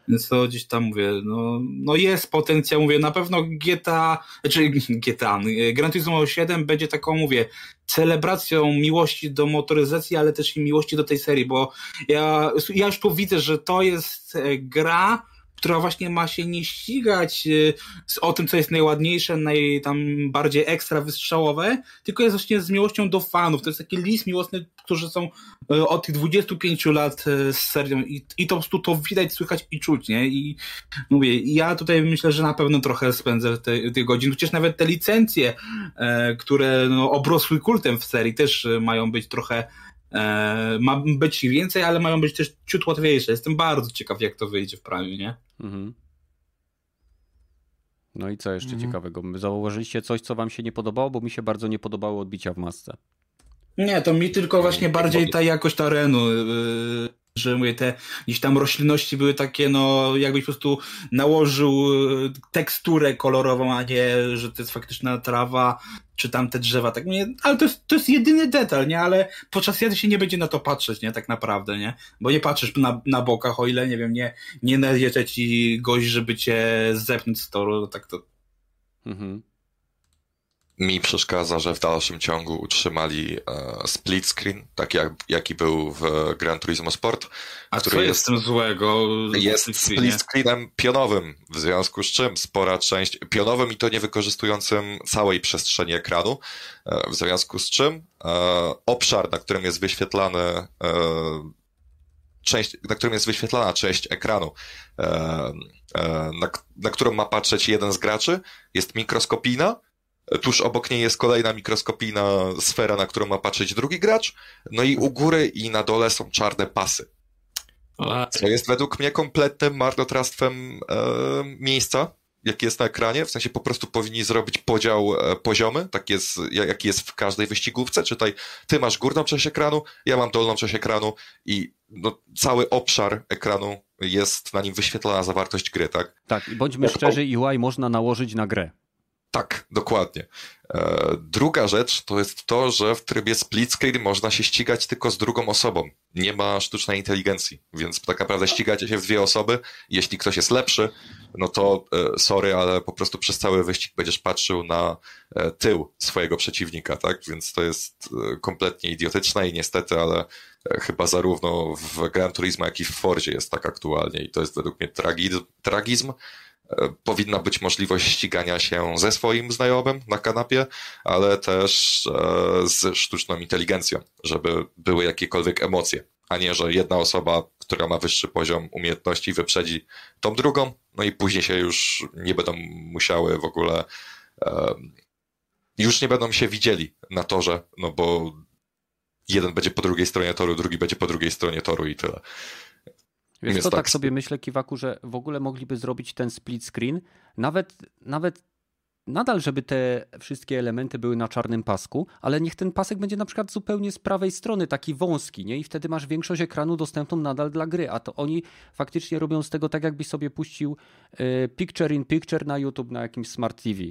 Więc to gdzieś tam mówię, no, no jest potencjał, mówię, na pewno GTA, znaczy GTA, Gran Turismo 7 będzie taką, mówię, celebracją miłości do motoryzacji, ale też i miłości do tej serii, bo ja, ja już tu widzę, że to jest e, gra, która właśnie ma się nie ścigać y, o tym, co jest najładniejsze, naj, tam bardziej ekstra wystrzałowe, tylko jest właśnie z miłością do fanów. To jest taki list miłosny, którzy są y, od tych 25 lat y, z serią i, i to po prostu to widać, słychać i czuć, nie? I mówię, ja tutaj myślę, że na pewno trochę spędzę tych te godzin, chociaż nawet te licencje, e, które no, obrosły kultem w serii też mają być trochę ma być ich więcej, ale mają być też ciut łatwiejsze. Jestem bardzo ciekaw, jak to wyjdzie w Prime, nie? Mhm. No i co jeszcze mhm. ciekawego? Zauważyliście coś, co wam się nie podobało? Bo mi się bardzo nie podobało odbicia w masce. Nie, to mi tylko właśnie bardziej ta jakość terenu yy, że mówię, te gdzieś tam roślinności były takie, no jakbyś po prostu nałożył e, teksturę kolorową, a nie, że to jest faktyczna trawa, czy tam te drzewa, tak nie, ale to jest, to jest jedyny detal, nie, ale podczas jazdy się nie będzie na to patrzeć, nie, tak naprawdę, nie, bo nie patrzysz na, na bokach, o ile, nie wiem, nie, nie najedzie ci gość, żeby cię zepnąć z toru, tak to. Mhm mi przeszkadza, że w dalszym ciągu utrzymali e, split screen, tak jak, jaki był w Gran Turismo Sport. A który co jest, jest tym złego? Jest split screenem pionowym, w związku z czym spora część, pionowym i to nie wykorzystującym całej przestrzeni ekranu, e, w związku z czym e, obszar, na którym jest wyświetlany część, na którym jest wyświetlana część ekranu, na, na którą ma patrzeć jeden z graczy, jest mikroskopijna, Tuż obok niej jest kolejna mikroskopijna sfera, na którą ma patrzeć drugi gracz. No i u góry i na dole są czarne pasy. Co jest według mnie kompletnym marnotrawstwem e, miejsca, jaki jest na ekranie. W sensie po prostu powinni zrobić podział e, poziomy, tak jest, jaki jest w każdej wyścigówce. Czytaj, ty masz górną część ekranu, ja mam dolną część ekranu i no, cały obszar ekranu jest na nim wyświetlona zawartość gry, tak? Tak, i bądźmy szczerzy, UI można nałożyć na grę. Tak, dokładnie. E, druga rzecz to jest to, że w trybie split screen można się ścigać tylko z drugą osobą. Nie ma sztucznej inteligencji, więc tak naprawdę ścigacie się w dwie osoby. Jeśli ktoś jest lepszy, no to e, sorry, ale po prostu przez cały wyścig będziesz patrzył na e, tył swojego przeciwnika, tak? Więc to jest kompletnie idiotyczne i niestety, ale chyba zarówno w Gran Turismo, jak i w Fordzie jest tak aktualnie i to jest według mnie tragizm, tragizm powinna być możliwość ścigania się ze swoim znajomym na kanapie, ale też e, z sztuczną inteligencją, żeby były jakiekolwiek emocje, a nie, że jedna osoba, która ma wyższy poziom umiejętności, wyprzedzi tą drugą, no i później się już nie będą musiały w ogóle, e, już nie będą się widzieli na torze, no bo jeden będzie po drugiej stronie toru, drugi będzie po drugiej stronie toru i tyle. Wiesz co, tak, tak sobie myślę, Kiwaku, że w ogóle mogliby zrobić ten split screen, nawet, nawet nadal, żeby te wszystkie elementy były na czarnym pasku, ale niech ten pasek będzie na przykład zupełnie z prawej strony, taki wąski, nie? I wtedy masz większość ekranu dostępną nadal dla gry, a to oni faktycznie robią z tego tak, jakbyś sobie puścił e, picture in picture na YouTube na jakimś smart TV.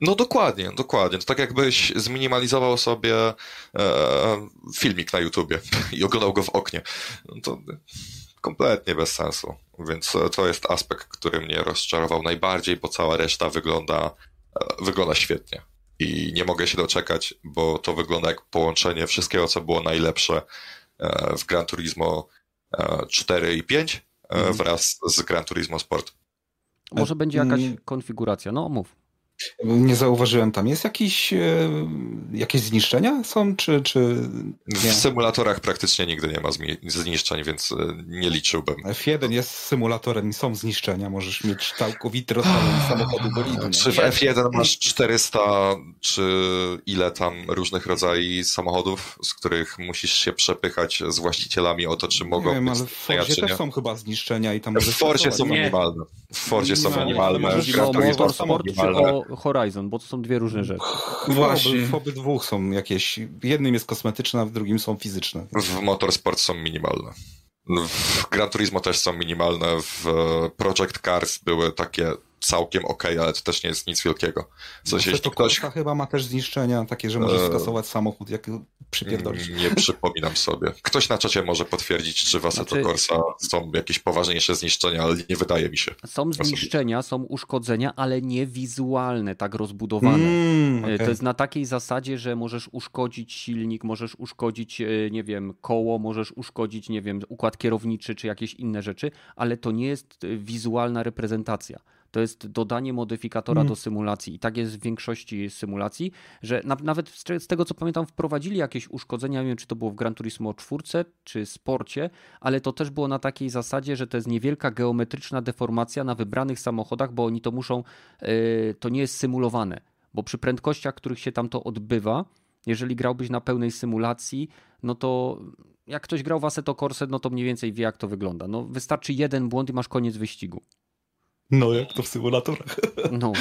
No dokładnie, dokładnie. To tak jakbyś zminimalizował sobie e, filmik na YouTubie (laughs) i oglądał go w oknie. No to kompletnie bez sensu. Więc to jest aspekt, który mnie rozczarował najbardziej, bo cała reszta wygląda, e, wygląda świetnie. I nie mogę się doczekać, bo to wygląda jak połączenie wszystkiego, co było najlepsze e, w Gran Turismo 4 e, i 5 mhm. wraz z Gran Turismo Sport. Może będzie jakaś konfiguracja, no mów. Nie zauważyłem tam. Jest jakiś, e, jakieś zniszczenia są, czy, czy nie? W symulatorach praktycznie nigdy nie ma zniszczeń, więc e, nie liczyłbym. F1 jest symulatorem i są zniszczenia. Możesz mieć całkowity rozwalony samochodu bolidu. Czy w F1 masz 400, czy ile tam różnych rodzajów samochodów, z których musisz się przepychać z właścicielami o to, czy mogą nie wiem, ale w Fordzie też są chyba zniszczenia i tam W Fordzie są minimalne. W Fordzie są minimalne. W Turismo są minimalne. Horizon, bo to są dwie różne rzeczy. Właśnie. W obydwu są jakieś. Jednym jest kosmetyczne, a w drugim są fizyczne. W Motorsport są minimalne. W Gran Turismo też są minimalne. W Project Cars były takie całkiem ok, ale to też nie jest nic wielkiego. W sensie, jeśli ktoś... chyba ma też zniszczenia takie, że możesz e, skasować samochód, jak przypierdolisz. Nie przypominam sobie. Ktoś na czacie może potwierdzić, czy w Assetto znaczy... Corsa są jakieś poważniejsze zniszczenia, ale nie wydaje mi się. Są zniszczenia, są uszkodzenia, ale nie wizualne, tak rozbudowane. Mm, okay. To jest na takiej zasadzie, że możesz uszkodzić silnik, możesz uszkodzić, e, nie wiem, koło, możesz uszkodzić, nie wiem, układ kierowniczy, czy jakieś inne rzeczy, ale to nie jest e, wizualna reprezentacja to jest dodanie modyfikatora mm. do symulacji. I tak jest w większości symulacji, że na, nawet z tego co pamiętam, wprowadzili jakieś uszkodzenia. Nie wiem, czy to było w Gran Turismo 4 czy sporcie, ale to też było na takiej zasadzie, że to jest niewielka geometryczna deformacja na wybranych samochodach, bo oni to muszą, yy, to nie jest symulowane. Bo przy prędkościach, których się tam to odbywa, jeżeli grałbyś na pełnej symulacji, no to jak ktoś grał w Assetto Corsa, no to mniej więcej wie, jak to wygląda. No, wystarczy jeden błąd i masz koniec wyścigu. No, jak to w symulatorach. (laughs) No.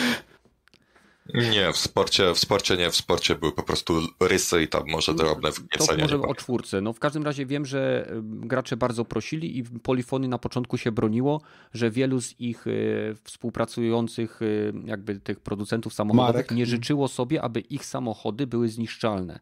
Nie, w sporcie, w sporcie nie, w sporcie były po prostu rysy i tam może drobne wgniecenia. To może o czwórce. No w każdym razie wiem, że gracze bardzo prosili i Polifony na początku się broniło, że wielu z ich y, współpracujących y, jakby tych producentów samochodowych Marek. nie życzyło sobie, aby ich samochody były zniszczalne.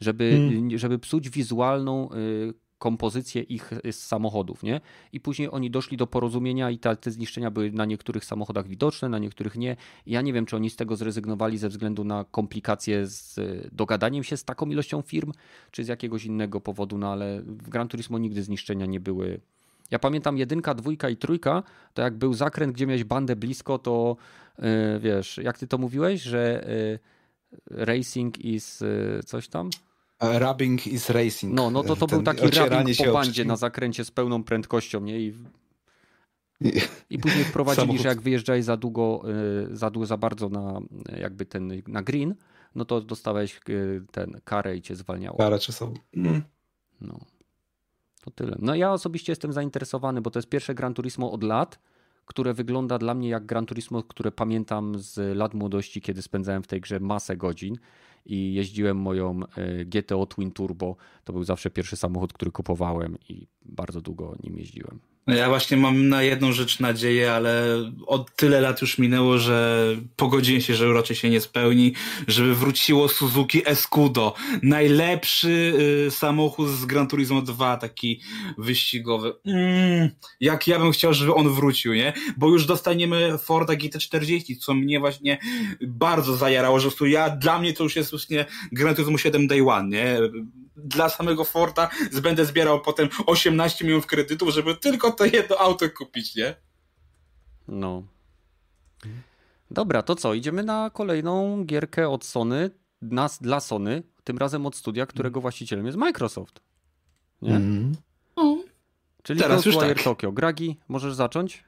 Żeby, hmm. żeby psuć wizualną y, kompozycję ich y, samochodów, nie? I później oni doszli do porozumienia i te, zniszczenia były na niektórych samochodach widoczne, na niektórych nie. Ja nie wiem, czy oni z tego zrezygnowali ze względu na komplikacje z dogadaniem się z taką ilością firm, czy z jakiegoś innego powodu, no ale w Gran Turismo nigdy zniszczenia nie były. Ja pamiętam jedynka, dwójka i trójka, to jak był zakręt, gdzie miałeś bandę blisko, to yy, wiesz, jak ty to mówiłeś, że yy, racing is yy, coś tam? Rubbing is racing. No, no to to był taki rubbing po bandzie na zakręcie z pełną prędkością, nie? I, i później (laughs) wprowadzili, Samochód. że jak wyjeżdżałeś za długo, y, za, długo, za bardzo na jakby ten, na green, no to dostałeś y, ten karę i cię zwalniało. Karę czasową. Mm. No. To tyle. No ja osobiście jestem zainteresowany, bo to jest pierwsze Gran Turismo od lat, które wygląda dla mnie jak Gran Turismo, które pamiętam z lat młodości, kiedy spędzałem w tej grze masę godzin i jeździłem moją e, GTO Twin Turbo. To był zawsze pierwszy samochód, który kupowałem i bardzo długo nim jeździłem. Ja właśnie mam na jedną rzecz nadzieję, ale od tyle lat już minęło, że pogodziłem się, że raczej się nie spełni, żeby wróciło Suzuki Escudo. Najlepszy y, samochód z Gran Turismo 2, taki wyścigowy. Mm, jak ja bym chciał, żeby on wrócił, nie? Bo już dostaniemy Forda GT40, co mnie właśnie bardzo zajarało, że ja, dla mnie to już jest właśnie Gran Turismo 7 Day One, nie? Dla samego Forda będę zbierał potem 18 milionów kredytów, żeby tylko to jedno auto kupić, nie? No. Dobra, to co? Idziemy na kolejną gierkę od Sony, nas dla Sony, tym razem od studia, którego właścicielem jest Microsoft. Nie? Mm. Czyli Teraz Ghostwire tak. Tokyo. Gragi, możesz zacząć?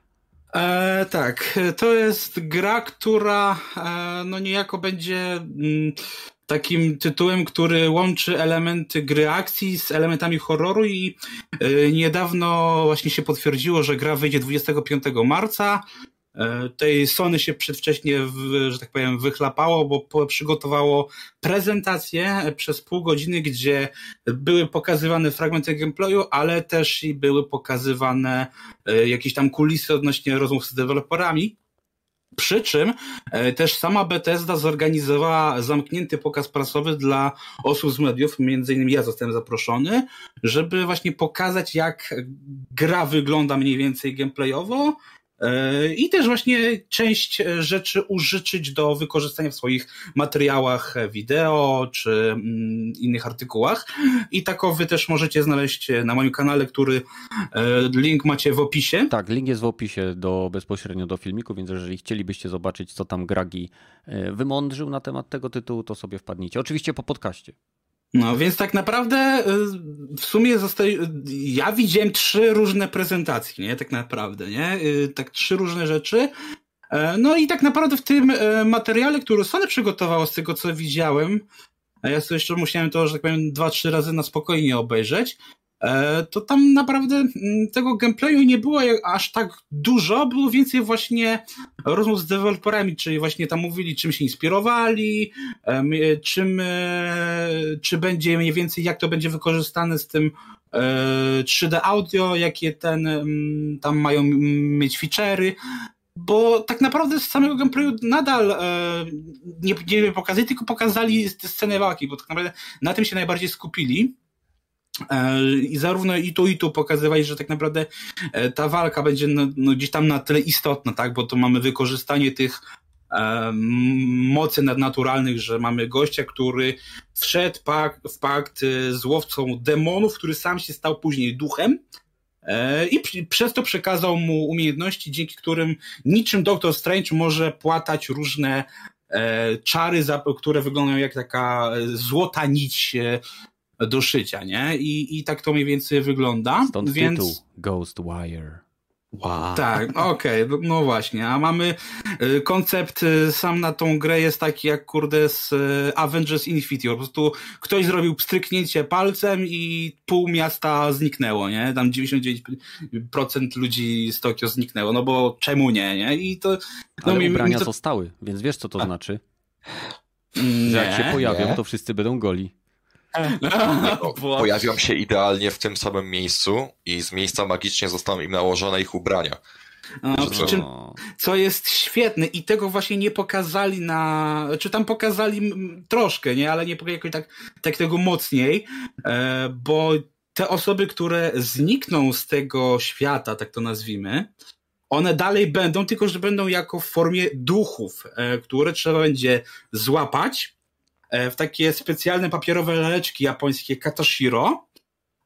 E, tak, to jest gra, która e, no niejako będzie mm, takim tytułem, który łączy elementy gry akcji z elementami horroru i e, niedawno właśnie się potwierdziło, że gra wyjdzie 25 marca. E, tej Sony się przedwcześnie, że tak powiem, wychlapało, bo przygotowało prezentację przez pół godziny, gdzie były pokazywane fragmenty gameplayu, ale też i były pokazywane e, jakieś tam kulisy odnośnie rozmów z deweloperami. Przy czym e, też sama Bethesda zorganizowała zamknięty pokaz prasowy dla osób z mediów, między innymi ja zostałem zaproszony, żeby właśnie pokazać jak gra wygląda mniej więcej gameplayowo, I też właśnie część rzeczy użyczyć do wykorzystania w swoich materiałach wideo czy mm, innych artykułach. I takowy też możecie znaleźć na moim kanale, który e, link macie w opisie. Tak, link jest w opisie do, bezpośrednio do filmiku, więc jeżeli chcielibyście zobaczyć, co tam Gragi e, wymądrzył na temat tego tytułu, to sobie wpadnijcie. Oczywiście po podcaście. No więc tak naprawdę y, w sumie zostaje, ja widziałem trzy różne prezentacje, nie? Tak naprawdę, nie? Y, tak trzy różne rzeczy. E, no i tak naprawdę w tym e, materiale, który Sony przygotowało z tego, co widziałem, a ja sobie jeszcze musiałem to, że tak powiem, dwa, trzy razy na spokojnie obejrzeć, to tam naprawdę mm, tego gameplayu nie było aż tak dużo, było więcej właśnie rozmów z deweloperami, czyli właśnie tam mówili, czym się inspirowali, czym, e, czy będzie mniej więcej, jak to będzie wykorzystane z tym 3D e, audio, jakie ten tam mają mieć feature'y, bo tak naprawdę z samego gameplayu nadal nie, nie pokazali, tylko pokazali scenę walki, bo tak naprawdę na tym się najbardziej skupili. E, I zarówno i tu, i tu pokazywali, że tak naprawdę e, ta walka będzie no, no gdzieś tam na tyle istotna, tak? Bo to mamy wykorzystanie tych e, mocy nadnaturalnych, że mamy gościa, który wszedł pak, w pakt z łowcą demonów, który sam się stał później duchem. I przez to przekazał mu umiejętności, dzięki którym niczym Doctor Strange może płatać różne czary, które wyglądają jak taka złota nić do szycia, nie? I, i tak to mniej więcej wygląda. Stąd więc... tytuł Ghostwire. Wow. Tak, okej, okay, no właśnie, a mamy y, koncept y, sam na tą grę jest taki jak kurde z y, Avengers Infinity, po prostu ktoś zrobił pstryknięcie palcem i pół miasta zniknęło, nie? Tam 99% ludzi z Tokio zniknęło, no bo czemu nie, nie? I to... No, Ale mi, ubrania mi to... zostały, więc wiesz co to a. znaczy? Nie, że jak się pojawią, nie. to wszyscy będą goli. (laughs) No, pojawią się idealnie w tym samym miejscu i z miejsca magicznie zostaną im nałożone ich ubrania. No, przy czym, co jest świetne i tego właśnie nie pokazali na, czy tam pokazali troszkę, nie, ale nie jakoś tak, tak tego mocniej, e, bo te osoby, które znikną z tego świata, tak to nazwijmy, one dalej będą, tylko że będą jako w formie duchów, e, które trzeba będzie złapać, w takie specjalne papierowe laleczki japońskie Katoshiro,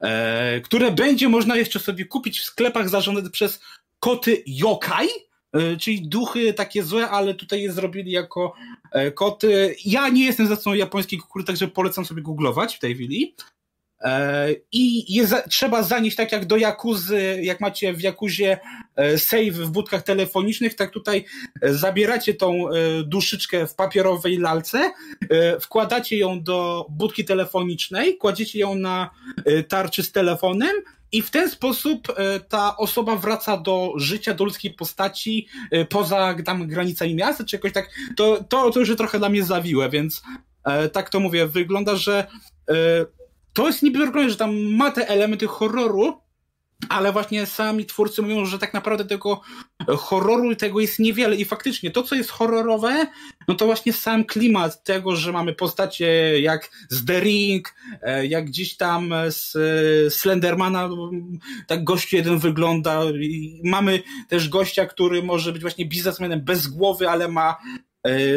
e, które będzie można jeszcze sobie kupić w sklepach zarządzane przez koty yokai, e, czyli duchy takie złe, ale tutaj je zrobili jako koty. Ja nie jestem za tą japońskiej kultury, także polecam sobie googlować w tej chwili. E, I je trzeba zanieść tak jak do Jakuzy, jak macie w Jakuzie e, save w budkach telefonicznych, tak tutaj e, zabieracie tą duszyczkę w papierowej lalce, wkładacie ją do budki telefonicznej, kładziecie ją na tarczy z telefonem i w ten sposób ta osoba wraca do życia, do ludzkiej postaci poza tam granicami miasta, czy jakoś tak. To, to, to już trochę dla mnie zawiłe, więc tak to mówię. Wygląda, że to jest niby że tam ma te elementy horroru, ale właśnie sami twórcy mówią, że tak naprawdę tego horroru i tego jest niewiele i faktycznie to, co jest horrorowe, no to właśnie sam klimat tego, że mamy postacie jak z The Ring, e, jak gdzieś tam z Slendermana, tak gość jeden wygląda. Mamy też gościa, który może być właśnie biznesmenem bez głowy, ale ma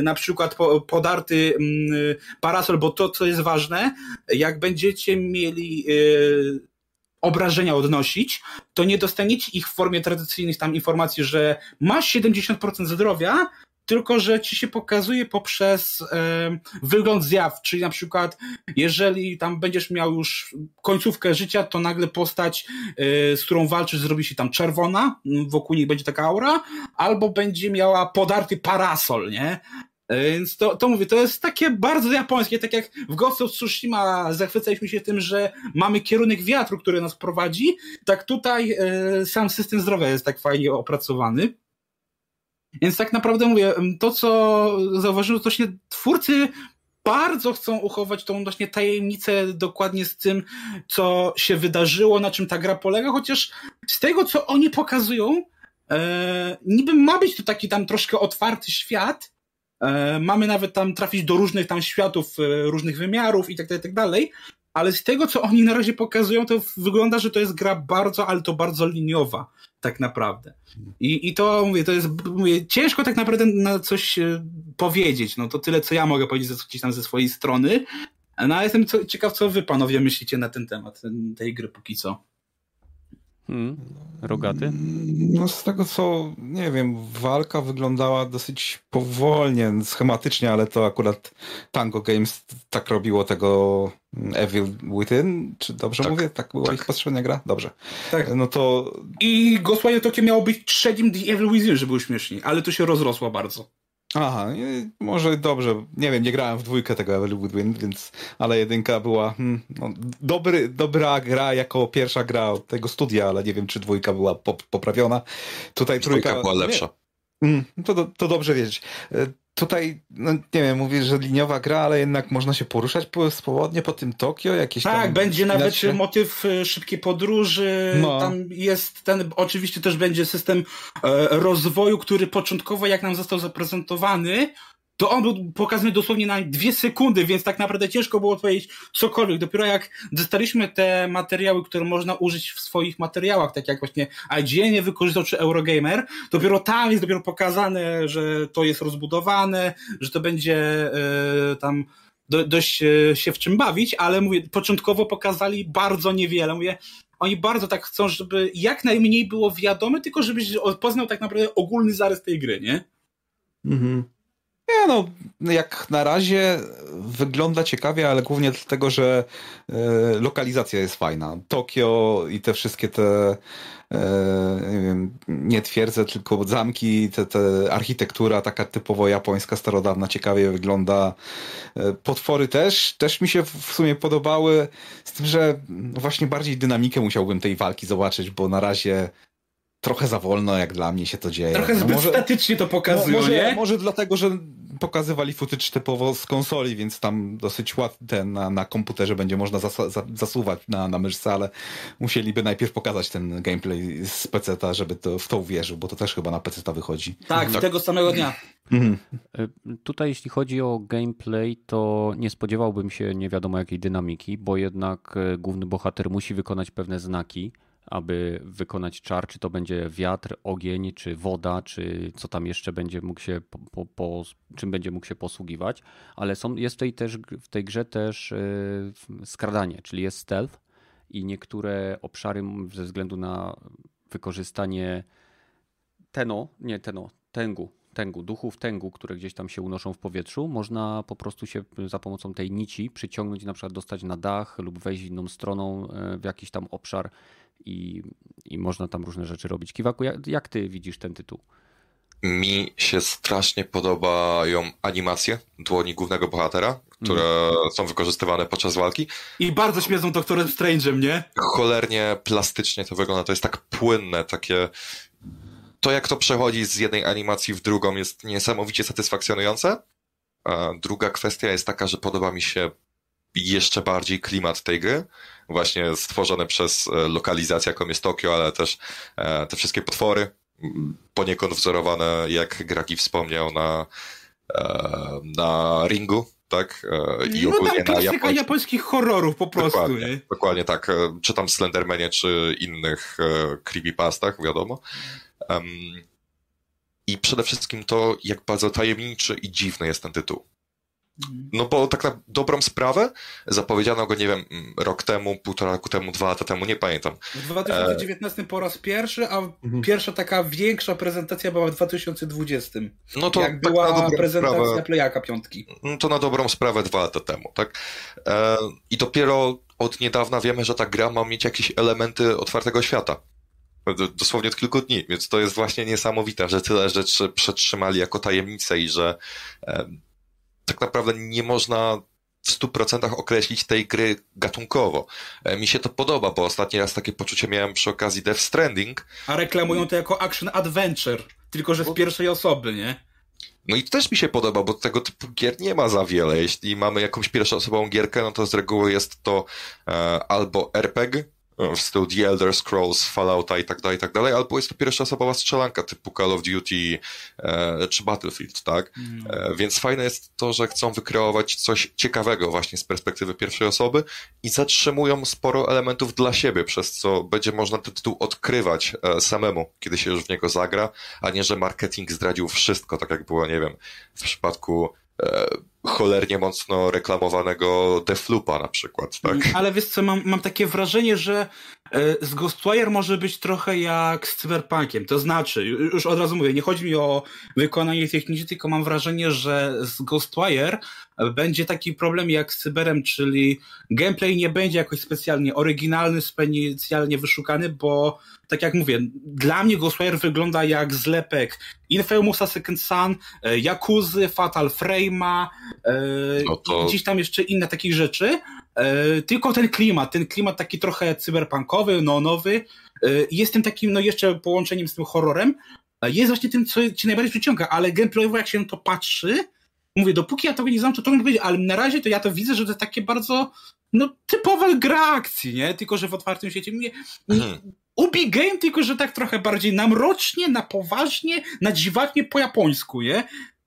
na przykład podarty mm, parasol, bo to, co jest ważne, jak będziecie mieli e, obrażenia odnosić, to nie dostaniecie ich w formie tradycyjnych tam informacji, że masz 70% zdrowia, tylko że ci się pokazuje poprzez e, wygląd zjaw, czyli na przykład jeżeli tam będziesz miał już końcówkę życia, to nagle postać, e, z którą walczysz zrobi się tam czerwona, wokół niej będzie taka aura, albo będzie miała podarty parasol, nie? E, więc to, to mówię, to jest takie bardzo japońskie, tak jak w Ghost of Tsushima zachwycaliśmy się tym, że mamy kierunek wiatru, który nas prowadzi, tak tutaj e, sam system zdrowia jest tak fajnie opracowany. Więc tak naprawdę mówię, to co zauważyłem, to właśnie twórcy bardzo chcą uchować tą właśnie tajemnicę dokładnie z tym, co się wydarzyło, na czym ta gra polega, chociaż z tego, co oni pokazują, e, niby ma być to taki tam troszkę otwarty świat, E, mamy nawet tam trafić do różnych tam światów, e, różnych wymiarów i tak dalej, tak dalej. Ale z tego, co oni na razie pokazują, to wygląda, że to jest gra bardzo, ale to bardzo liniowa, tak naprawdę. I, i to, mówię, to jest, mówię, ciężko tak naprawdę na coś e, powiedzieć. No to tyle, co ja mogę powiedzieć gdzieś tam ze swojej strony. No jestem co, ciekaw, co wy panowie myślicie na ten temat tej gry póki co. Hmm. Rogaty? No z tego co, nie wiem, walka wyglądała dosyć powolnie, schematycznie, ale to akurat Tango Games tak robiło tego Evil Within, czy dobrze tak, mówię? Tak była tak. ich poprzednia gra? Dobrze. Tak. No to... I Ghostwire Tokyo miało być trzecim The Evil Within, żeby był śmieszniej, ale to się rozrosło bardzo. Aha, może dobrze. Nie wiem, nie grałem w dwójkę tego Evil Woodwind, więc, ale jedynka była hmm, no, dobry, dobra gra jako pierwsza gra tego studia, ale nie wiem, czy dwójka była poprawiona. Tutaj trójka była lepsza. Nie, hmm, to, to dobrze wiedzieć. Tutaj, no nie wiem, mówisz, że liniowa gra, ale jednak można się poruszać po, swobodnie po tym Tokio, jakieś Tak, będzie nawet motyw e, szybkiej podróży, no. tam jest ten, oczywiście też będzie system e, rozwoju, który początkowo, jak nam został zaprezentowany, to on był pokazany dosłownie na dwie sekundy, więc tak naprawdę ciężko było powiedzieć cokolwiek. Dopiero jak dostaliśmy te materiały, które można użyć w swoich materiałach, tak jak właśnie IGN wykorzystał, czy Eurogamer, dopiero tam jest dopiero pokazane, że to jest rozbudowane, że to będzie yy, tam do, dość yy, się w czym bawić, ale mówię, początkowo pokazali bardzo niewiele. Mówię, oni bardzo tak chcą, żeby jak najmniej było wiadome, tylko żebyś poznał tak naprawdę ogólny zarys tej gry, nie? Mhm. Nie no, jak na razie wygląda ciekawie, ale głównie dlatego, że e, lokalizacja jest fajna. Tokio i te wszystkie te e, nie wiem, nie twierdzę, tylko zamki, te, te architektura taka typowo japońska, starodawna, ciekawie wygląda. E, potwory też, też mi się w sumie podobały, z tym, że właśnie bardziej dynamikę musiałbym tej walki zobaczyć, bo na razie trochę za wolno, jak dla mnie się to dzieje. Trochę no zbyt może, statycznie to pokazuje. może, może dlatego, że pokazywali footage typowo z konsoli, więc tam dosyć łatwo na, na komputerze będzie można zas, zasuwać na, na myszce, ale musieliby najpierw pokazać ten gameplay z PC-ta, żeby to, w to uwierzył, bo to też chyba na PC-ta wychodzi. Tak, tak. tego samego dnia. Mhm. E, tutaj jeśli chodzi o gameplay, to nie spodziewałbym się nie wiadomo jakiej dynamiki, bo jednak e, główny bohater musi wykonać pewne znaki, aby wykonać czar, czy to będzie wiatr, ogień, czy woda, czy co tam jeszcze będzie mógł się po, po, czym będzie mógł się posługiwać, ale są, jest tutaj też w tej grze też yy, skradanie, czyli jest stealth i niektóre obszary ze względu na wykorzystanie teno, nie teno, tęgu, tęgu, duchów tęgu, które gdzieś tam się unoszą w powietrzu, można po prostu się za pomocą tej nici przyciągnąć, na przykład dostać na dach lub wejść inną stroną e, w jakiś tam obszar i, i można tam różne rzeczy robić. Kiwaku, jak, jak ty widzisz ten tytuł? Mi się strasznie podobają animacje dłoni głównego bohatera, które mm. są wykorzystywane podczas walki. I bardzo śmieszą doktorem Strange'em, nie? Cholernie plastycznie to wygląda, to jest tak płynne, takie... To jak to przechodzi z jednej animacji w drugą jest niesamowicie satysfakcjonujące. A druga kwestia jest taka, że podoba mi się jeszcze bardziej klimat tej gry, właśnie stworzone przez lokalizację, jaką jest Tokio, ale też te wszystkie potwory, poniekąd wzorowane, jak Gragi wspomniał, na, na ringu, tak? I no ogólnie tam klasyka japońskich... japońskich horrorów po prostu. Dokładnie, nie? dokładnie tak. Czy tam Slendermanie, czy innych creepypastach, wiadomo. Um, I przede wszystkim to, jak bardzo tajemniczy i dziwny jest ten tytuł. No bo tak na dobrą sprawę zapowiedziano go, nie wiem, rok temu, półtora roku temu, dwa lata temu, nie pamiętam. W 2019 e... po raz pierwszy, a mhm. pierwsza taka większa prezentacja była w 2020. No to jak tak była prezentacja sprawę... Playaka piątki. No to na dobrą sprawę dwa lata temu, tak? E... I dopiero od niedawna wiemy, że ta gra ma mieć jakieś elementy otwartego świata. Dosłownie od kilku dni, więc to jest właśnie niesamowite, że tyle rzeczy przetrzymali jako tajemnicę i że e, tak naprawdę nie można w 100% określić tej gry gatunkowo. E, mi się to podoba, bo ostatni raz takie poczucie miałem przy okazji Death Stranding. A reklamują to jako action adventure, tylko że z pierwszej osoby, nie? No i to też mi się podoba, bo tego typu gier nie ma za wiele. Jeśli mamy jakąś pierwszoosobową gierkę, no to z reguły jest to e, albo RPG, w stylu The Elder Scrolls, Fallouta i tak dalej, i tak dalej, albo jest to pierwsza osobowa strzelanka typu Call of Duty e, czy Battlefield, tak? Mm. E, więc fajne jest to, że chcą wykreować coś ciekawego właśnie z perspektywy pierwszej osoby i zatrzymują sporo elementów dla siebie, przez co będzie można ten tytuł odkrywać e, samemu, kiedy się już w niego zagra, a nie, że marketing zdradził wszystko, tak jak było, nie wiem, w przypadku e, cholernie mocno reklamowanego Deflupa na przykład, tak? Mm, ale wiesz co, mam, mam takie wrażenie, że e, z Ghostwire może być trochę jak z Cyberpunkiem, to znaczy, już od razu mówię, nie chodzi mi o wykonanie techniczne, tylko mam wrażenie, że z Ghostwire będzie taki problem jak z Cyberem, czyli gameplay nie będzie jakoś specjalnie oryginalny, specjalnie wyszukany, bo tak jak mówię, dla mnie Ghostwire wygląda jak zlepek Infamousa Second Sun, e, Yakuzy, Fatal Frame'a, e, no to... gdzieś tam jeszcze inne takich rzeczy, e, tylko ten klimat, ten klimat taki trochę cyberpunkowy, no nowy, jest tym takim, no jeszcze połączeniem z tym horrorem, jest właśnie tym, co ci najbardziej przyciąga, ale gameplayowo jak się na to patrzy, mówię, dopóki ja tego nie znam, to trudno powiedzieć, ale na razie to ja to widzę, że to jest takie bardzo, no, typowe gra akcji, nie? Tylko, że w otwartym świecie. Mnie, mhm. Ubi Game, tylko że tak trochę bardziej namrocznie, na poważnie, na dziwacznie po japońsku, nie?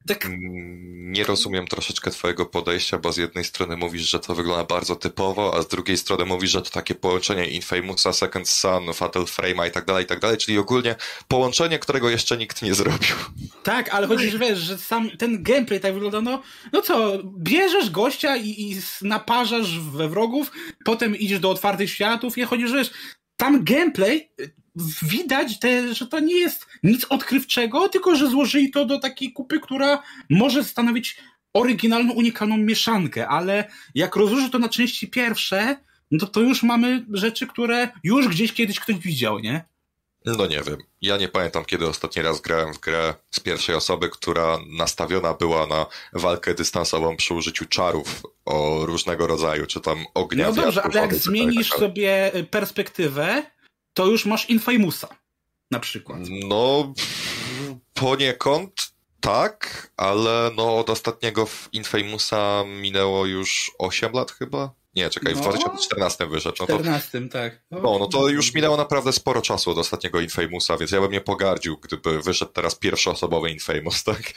Tak... Mm, nie rozumiem troszeczkę twojego podejścia, bo z jednej strony mówisz, że to wygląda bardzo typowo, a z drugiej strony mówisz, że to takie połączenie Infamousa, Second Sun, Fatal Frame'a i tak dalej, i tak dalej, czyli ogólnie połączenie, którego jeszcze nikt nie zrobił. Tak, ale chodzi, że (laughs) wiesz, że sam ten gameplay tak wygląda, no, no co, bierzesz gościa i, i naparzasz we wrogów, potem idziesz do otwartych światów i chodzi, że wiesz, tam gameplay widać, te, że to nie jest nic odkrywczego, tylko że złożyli to do takiej kupy, która może stanowić oryginalną, unikalną mieszankę, ale jak rozłoży to na części pierwsze, no to, to już mamy rzeczy, które już gdzieś kiedyś ktoś widział, nie? No nie wiem. Ja nie pamiętam, kiedy ostatni raz grałem w grę z pierwszej osoby, która nastawiona była na walkę dystansową przy użyciu czarów o różnego rodzaju, czy tam ognia. No dobrze, ale jak zmienisz tak sobie perspektywę, to już masz Infamousa na przykład. No, poniekąd tak, ale no od ostatniego Infamousa minęło już 8 lat chyba. Nie, czekaj, no, w 2014 wyszedł. No 14, to, tak. No, no, no to już minęło naprawdę sporo czasu od ostatniego Infamousa, więc ja bym nie pogardził, gdyby wyszedł teraz pierwszoosobowy Infamous, tak? (laughs)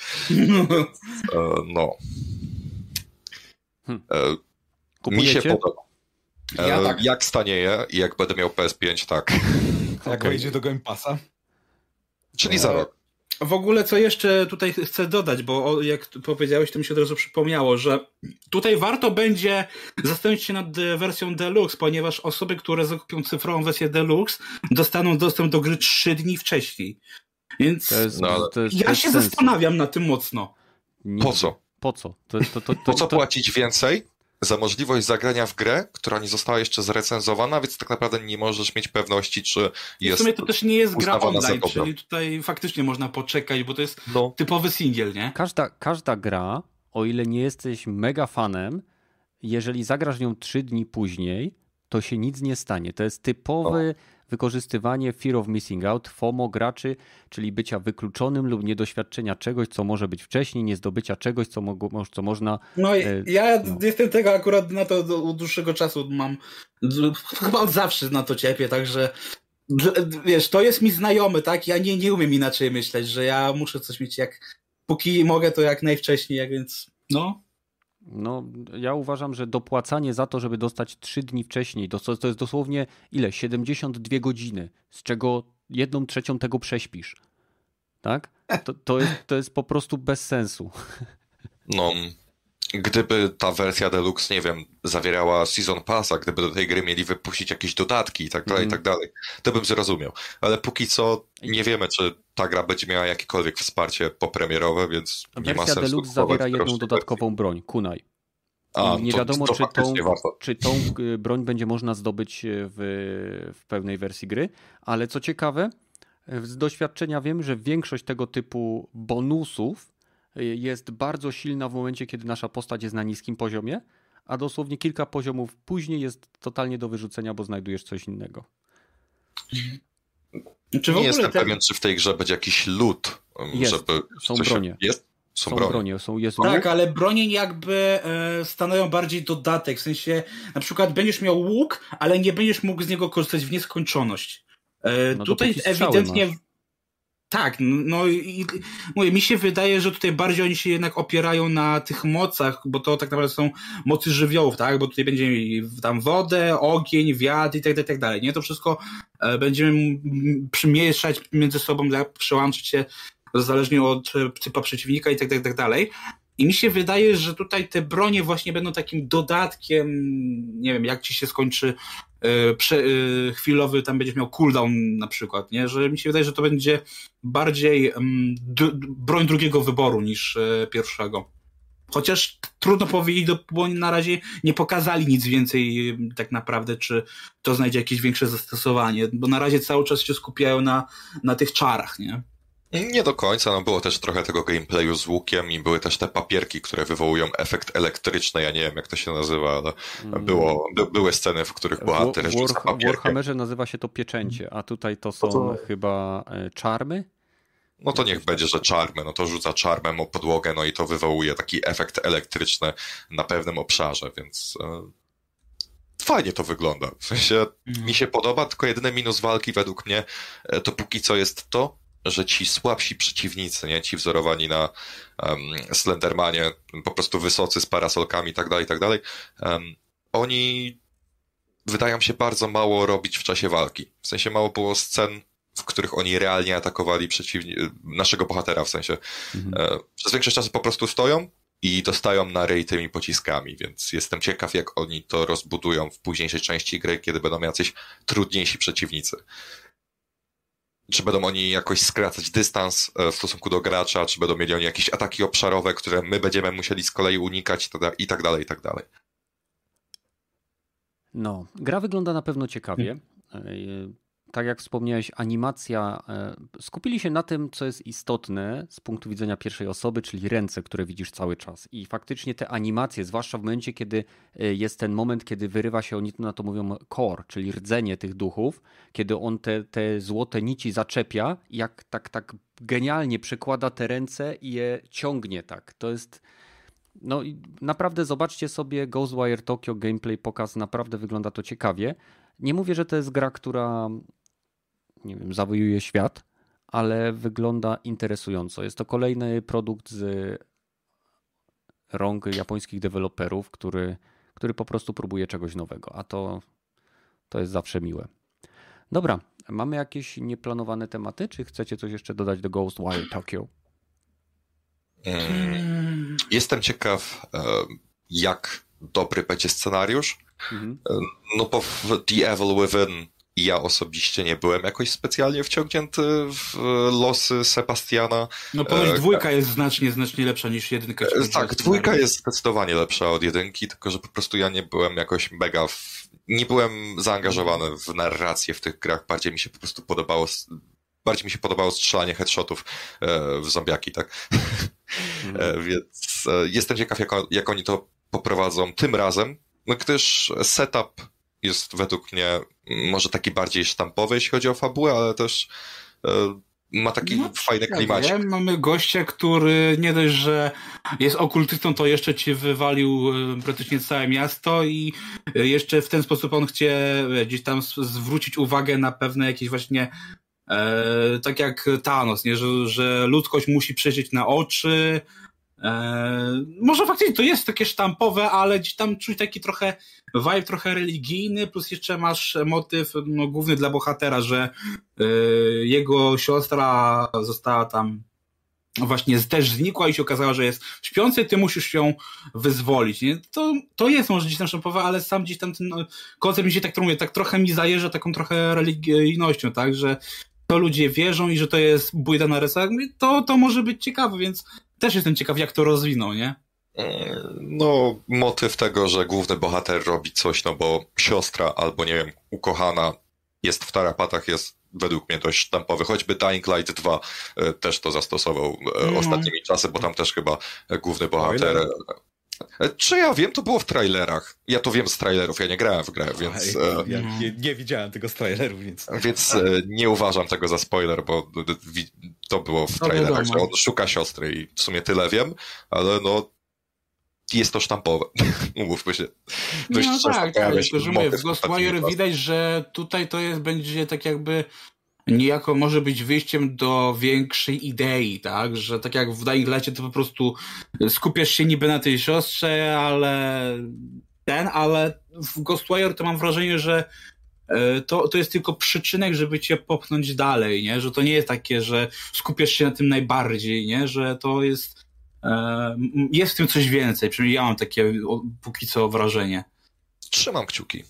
No. no. Hmm. Mi się podoba. Ja tak. Jak stanieje i jak będę miał PS5, tak. Jak okay. wejdzie do Game Passa? Czyli za rok. W ogóle co jeszcze tutaj chcę dodać, bo jak powiedziałeś, to mi się od razu przypomniało, że tutaj warto będzie zastanowić się nad wersją Deluxe, ponieważ osoby, które zakupią cyfrową wersję Deluxe, dostaną dostęp do gry 3 dni wcześniej. Więc jest, no, ja się sens. zastanawiam na tym mocno. Po co? Po co? To, to, to, po co płacić więcej za możliwość zagrania w grę, która nie została jeszcze zrecenzowana, więc tak naprawdę nie możesz mieć pewności, czy jest. W sumie to też nie jest gra online, czyli tutaj faktycznie można poczekać, bo to jest no. typowy singiel, nie? Każda, każda gra, o ile nie jesteś mega fanem, jeżeli zagrasz nią trzy dni później, to się nic nie stanie. To jest typowy. No wykorzystywanie fear of missing out, FOMO graczy, czyli bycia wykluczonym lub niedoświadczenia czegoś, co może być wcześniej, nie zdobycia czegoś, co, mo co można... No e, ja no. jestem tego akurat na to do, dłuższego czasu mam, chyba od zawsze na to cierpię, także wiesz, to jest mi znajomy, tak? Ja nie, nie umiem inaczej myśleć, że ja muszę coś mieć jak, póki mogę to jak najwcześniej, jak więc, no... No, ja uważam, że dopłacanie za to, żeby dostać 3 dni wcześniej, to, to jest dosłownie ile? 72 godziny, z czego jedną trzecią tego prześpisz. Tak? To, to, jest, to jest po prostu bez sensu. No, gdyby ta wersja deluxe, nie wiem, zawierała Season Passa, gdyby do tej gry mieli wypuścić jakieś dodatki i tak dalej, i tak mhm. dalej, to bym zrozumiał. Ale póki co nie wiemy, czy ta gra będzie miała jakiekolwiek wsparcie popremierowe, więc nie ma sensu. Wersja deluxe zawiera jedną dodatkową wersji. broń, kunai. A, nie to, wiadomo, to czy, tą, czy tą y, broń będzie można zdobyć w, w pełnej wersji gry, ale co ciekawe, z doświadczenia wiem, że większość tego typu bonusów jest bardzo silna w momencie, kiedy nasza postać jest na niskim poziomie, a dosłownie kilka poziomów później jest totalnie do wyrzucenia, bo znajdujesz coś innego. Czy nie jestem ten... pewien, czy w tej grze będzie jakiś lód, jest, żeby... Są bronie. Jest? Są, są bronie. bronie. Są, jest tak, ale bronie jakby e, stanowią bardziej dodatek, w sensie na przykład będziesz miał łuk, ale nie będziesz mógł z niego korzystać w nieskończoność. E, no tutaj ewidentnie... Masz. Tak, no i mówię, mi się wydaje, że tutaj bardziej oni się jednak opierają na tych mocach, bo to tak naprawdę są mocy żywiołów, tak? Bo tutaj będziemy tam wodę, ogień, wiatr i tak dalej, tak dalej. Nie? To wszystko e, będziemy przymieszać między sobą, przełączyć się zależnie od typa przeciwnika i tak dalej, tak dalej. I mi się wydaje, że tutaj te bronie właśnie będą takim dodatkiem, nie wiem, jak ci się skończy yy, prze, yy, chwilowy, tam będziesz miał cooldown na przykład, nie? Że mi się wydaje, że to będzie bardziej yy, broń drugiego wyboru niż e, pierwszego. Chociaż trudno powiedzieć, bo na razie nie pokazali nic więcej tak naprawdę, czy to znajdzie jakieś większe zastosowanie, bo na razie cały czas się skupiają na, na tych czarach, nie? Nie do końca, no było też trochę tego gameplayu z łukiem i były też te papierki, które wywołują efekt elektryczny, ja nie wiem jak to się nazywa, ale mm. było, by, były sceny, w których bohater w, War, W Warhammerze nazywa się to pieczęcie, a tutaj to są to... chyba e, czarmy? No to niech będzie, że czarmy, no to rzuca czarmem o podłogę, no i to wywołuje taki efekt elektryczny na pewnym obszarze, więc e, fajnie to wygląda. W sensie mm. mi się podoba, tylko jedyny minus walki według mnie e, to póki co jest to, że ci słabsi przeciwnicy, nie, ci wzorowani na um, Slendermanie, po prostu wysocy z parasolkami i tak dalej, tak dalej, um, oni wydają się bardzo mało robić w czasie walki. W sensie mało było scen, w których oni realnie atakowali przeciwni naszego bohatera, w sensie mhm. e, przez większość czasu po prostu stoją i dostają na rej tymi pociskami, więc jestem ciekaw, jak oni to rozbudują w późniejszej części gry, kiedy będą jacyś trudniejsi przeciwnicy czy będą oni jakoś skracać dystans e, w stosunku do gracza, czy będą mieli oni jakieś ataki obszarowe, które my będziemy musieli z kolei unikać i tak dalej, i tak dalej. No, gra wygląda na pewno ciekawie. Tak jak wspomniałeś, animacja, e, skupili się na tym, co jest istotne z punktu widzenia pierwszej osoby, czyli ręce, które widzisz cały czas. I faktycznie te animacje, zwłaszcza w momencie, kiedy e, jest ten moment, kiedy wyrywa się, oni na to mówią core, czyli rdzenie tych duchów, kiedy on te, te złote nici zaczepia, jak tak, tak genialnie przekłada te ręce i je ciągnie tak. To jest... No i naprawdę zobaczcie sobie Ghostwire Tokyo gameplay pokaz, naprawdę wygląda to ciekawie. Nie mówię, że to jest gra, która nie wiem, zawojuje świat, ale wygląda interesująco. Jest to kolejny produkt z rąk japońskich deweloperów, który, który po prostu próbuje czegoś nowego, a to, to jest zawsze miłe. Dobra, mamy jakieś nieplanowane tematy, czy chcecie coś jeszcze dodać do Ghostwire Tokyo? Hmm. Jestem ciekaw, e, jak dobry będzie scenariusz. Mhm. E, no bo The Evil Within i ja osobiście nie byłem jakoś specjalnie wciągnięty w losy Sebastiana. No ponieważ e, dwójka jest znacznie, znacznie lepsza niż jedynka. E, tak, dwójka jest zdecydowanie lepsza od jedynki, tylko że po prostu ja nie byłem jakoś mega... W... Nie byłem zaangażowany w narrację w tych grach, bardziej mi się po prostu podobało bardziej mi się podobało strzelanie headshotów e, w zombiaki, tak? Mm. Więc jestem ciekaw, jak, jak oni to poprowadzą tym razem, no gdyż setup jest według mnie może taki bardziej sztampowy, jeśli chodzi o fabułę, ale też ma taki no, fajny klimat. Mamy gościa, który nie dość, że jest okultystą, to jeszcze ci wywalił e, praktycznie całe miasto i e, jeszcze w ten sposób on chce e, gdzieś tam zwrócić uwagę na pewne jakieś właśnie e, tak jak Thanos, nie? Że, że ludzkość musi przeżyć na oczy, E, może faktycznie to jest takie sztampowe, ale gdzieś tam czuć taki trochę vibe trochę religijny, plus jeszcze masz motyw no, główny dla bohatera, że e, jego siostra została tam właśnie też znikła i się okazało, że jest śpiący, ty musisz ją wyzwolić. Nie? To, to jest może gdzieś tam sztampowe, ale sam gdzieś tam ten no, koncept mi się tak, mówię, tak trochę mi zajeżdża taką trochę religijnością, tak, że to ludzie wierzą i że to jest bójda na rysach, to, to może być ciekawe, więc też jestem ciekaw, jak to rozwiną, nie? E, no, motyw tego, że główny bohater robi coś, no bo siostra albo, nie wiem, ukochana jest w tarapatach, jest według mnie dość sztampowy. Choćby Dying Light 2 e, też to zastosował no. ostatnimi czasy, bo tam też chyba główny bohater... Czy ja wiem, to było w trailerach. Ja to wiem z trailerów, ja nie grałem w grę, więc. Ja nie, nie, widziałem tego z trailerów, więc. Więc nie uważam tego za spoiler, bo to było w trailerach, że on szuka siostry i w sumie tyle wiem, ale no jest to sztampowe. (laughs) Umówmy się. Dość no tak, tak, mówię, w Ghostwire widać, że tutaj to jest, będzie tak jakby niejako może być wyjściem do większej idei, tak? Że tak jak w Dying Lightie to po prostu skupiasz się niby na tej siostrze, ale ten, ale w Ghostwire to mam wrażenie, że E, to, to jest tylko przyczynek, żeby cię popchnąć dalej, nie? Że to nie jest takie, że skupiasz się na tym najbardziej, nie? Że to jest e, jest w tym coś więcej. Przynajmniej ja mam takie póki co wrażenie. Trzymam kciuki.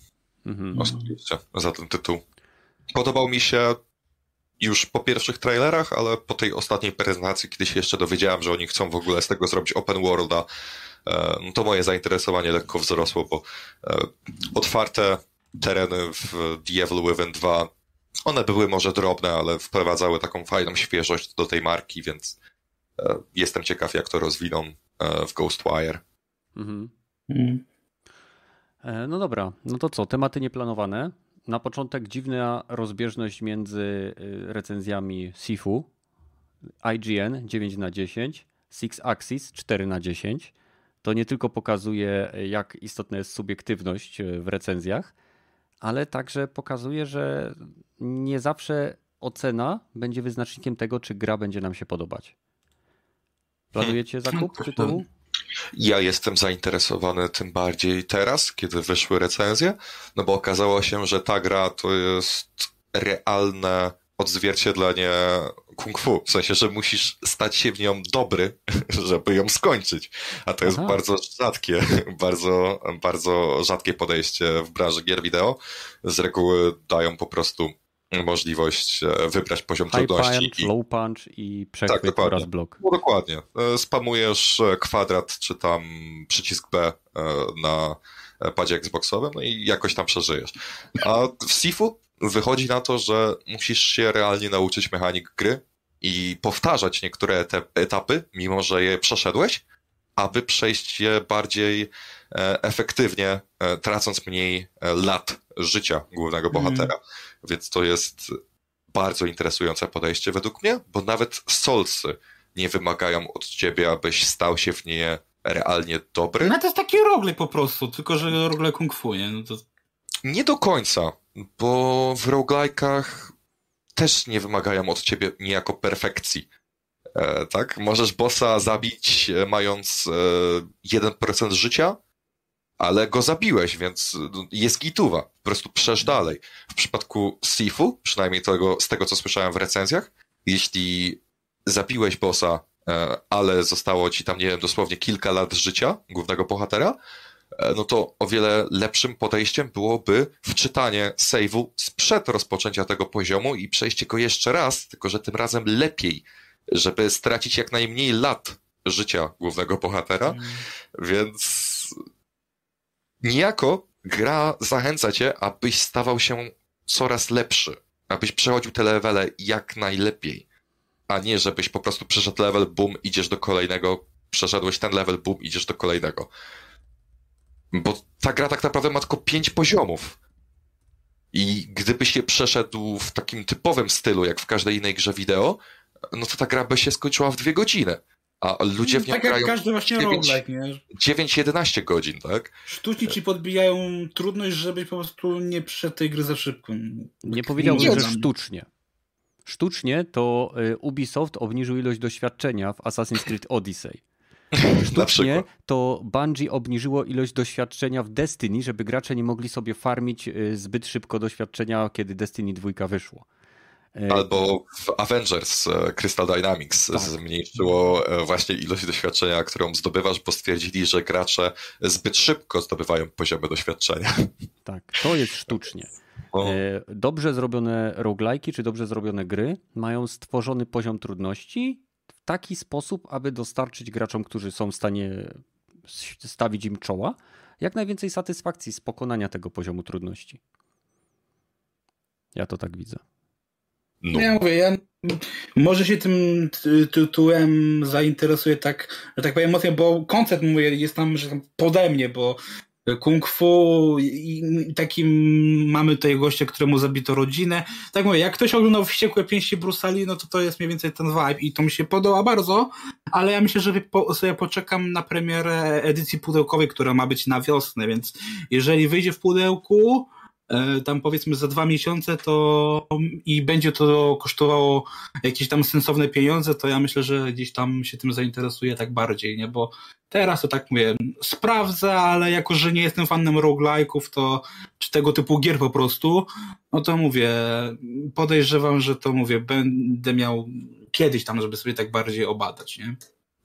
Mhm. Oczywiście za ten tytuł. Podobał mi się już po pierwszych trailerach, ale po tej ostatniej prezentacji, kiedy się jeszcze dowiedziałem, że oni chcą w ogóle z tego zrobić open worlda, e, no to moje zainteresowanie lekko wzrosło, bo otwarte tereny w The Evil Within 2, one były może drobne, ale wprowadzały taką fajną świeżość do tej marki, więc e, jestem ciekaw, jak to rozwiną e, w Ghostwire. Mhm. Mm. E, no dobra, no to co, tematy nieplanowane. Na początek dziwna rozbieżność między recenzjami Sifu, IGN 9 na 10, Six Axis 4 na 10. To nie tylko pokazuje, jak istotna jest subiektywność w recenzjach, ale także pokazuje, że nie zawsze ocena będzie wyznacznikiem tego, czy gra będzie nam się podobać. Planujecie zakup (laughs) tytułu? Ja jestem zainteresowany tym bardziej teraz, kiedy wyszły recenzje, no bo okazało się, że ta gra to jest realne odzwierciedlenie kung fu. W sensie, że musisz stać się w nią dobry, (laughs) żeby ją skończyć. A to jest Aha. bardzo rzadkie, (laughs) bardzo, bardzo rzadkie podejście w branży gier wideo. Z reguły dają po prostu możliwość e, wybrać poziom High trudności. Punch, i... low punch i przechwyt tak, oraz blok. No, dokładnie. E, spamujesz e, kwadrat czy tam przycisk B na padzie Xboxowym no i jakoś tam przeżyjesz. A w Sifu wychodzi na to, że musisz się realnie nauczyć mechanik gry i powtarzać niektóre etapy, mimo że je przeszedłeś, aby przejść je bardziej efektywnie, tracąc mniej lat życia głównego mhm. bohatera. Mm. Więc to jest bardzo interesujące podejście według mnie, bo nawet Soulsy nie wymagają od ciebie, abyś stał się w nie realnie dobry. No to jest taki rogle po prostu, tylko że rogle kung fu, nie? No to... Nie do końca, bo w roguelike'ach też nie wymagają od ciebie niejako perfekcji. E, tak? Możesz bossa zabić e, mając e, 1% życia, ale go zabiłeś, więc no, jest gituwa. Po prostu przesz dalej. W przypadku Sifu, przynajmniej tego, z tego, co słyszałem w recenzjach, jeśli zabiłeś bossa, e, ale zostało ci tam, nie wiem, dosłownie kilka lat życia głównego bohatera, E, no to o wiele lepszym podejściem byłoby wczytanie save'u sprzed rozpoczęcia tego poziomu i przejście go jeszcze raz, tylko że tym razem lepiej, żeby stracić jak najmniej lat życia głównego bohatera, mm. więc niejako gra zachęca cię, abyś stawał się coraz lepszy, abyś przechodził te levele jak najlepiej, a nie żebyś po prostu przeszedł level, boom, idziesz do kolejnego, przeszedłeś ten level, boom, idziesz do kolejnego. Bo ta gra tak naprawdę ma tylko pięć poziomów. I gdybyś je przeszedł w takim typowym stylu, jak w każdej innej grze wideo, no to ta gra by się skończyła w dwie godziny. A ludzie w nią tak grają jak każdy właśnie 9-11 godzin, tak? Sztućni ci podbijają trudność, żebyś po prostu nie przeszedł tej gry za szybko. Nie powiedziałbym, że sztucznie. Sztucznie to y, Ubisoft obniżył ilość doświadczenia w Assassin's Creed Odyssey. (laughs) Sztucznie to Bungie obniżyło ilość doświadczenia w Destiny, żeby gracze nie mogli sobie farmić y, zbyt szybko doświadczenia, kiedy Destiny 2 wyszło. Y, Albo w Avengers Crystal Dynamics tak. zmniejszyło właśnie ilość doświadczenia, którą zdobywasz, bo stwierdzili, że gracze zbyt szybko zdobywają poziomy doświadczenia. (laughs) Tak, to jest sztucznie. E, dobrze zrobione roguelike'i czy dobrze zrobione gry mają stworzony poziom trudności w taki sposób, aby dostarczyć graczom, którzy są w stanie stawić im czoła, jak najwięcej satysfakcji z pokonania tego poziomu trudności. Ja to tak widzę. No. Ja mówię, ja może się tym tytułem zainteresuję tak, że tak powiem mocno, bo koncept mówię, jest tam, że tam pode mnie, bo kung fu i takim mamy tutaj gościa, któremu zabito rodzinę. Tak mówię, jak ktoś oglądał Wściekłe Pięści Brusali, no to to jest mniej więcej ten vibe i to mi się podoba bardzo, ale ja myślę, że sobie poczekam na premierę edycji pudełkowej, która ma być na wiosnę, więc jeżeli wyjdzie w pudełku, tam powiedzmy za dwa miesiące to i będzie to kosztowało jakieś tam sensowne pieniądze, to ja myślę, że gdzieś tam się tym zainteresuję tak bardziej, nie? Bo teraz to tak mówię, sprawdzę, ale jako, że nie jestem fanem roguelike'ów, to czy tego typu gier po prostu, no to mówię, podejrzewam, że to mówię, będę miał kiedyś tam, żeby sobie tak bardziej obadać, nie?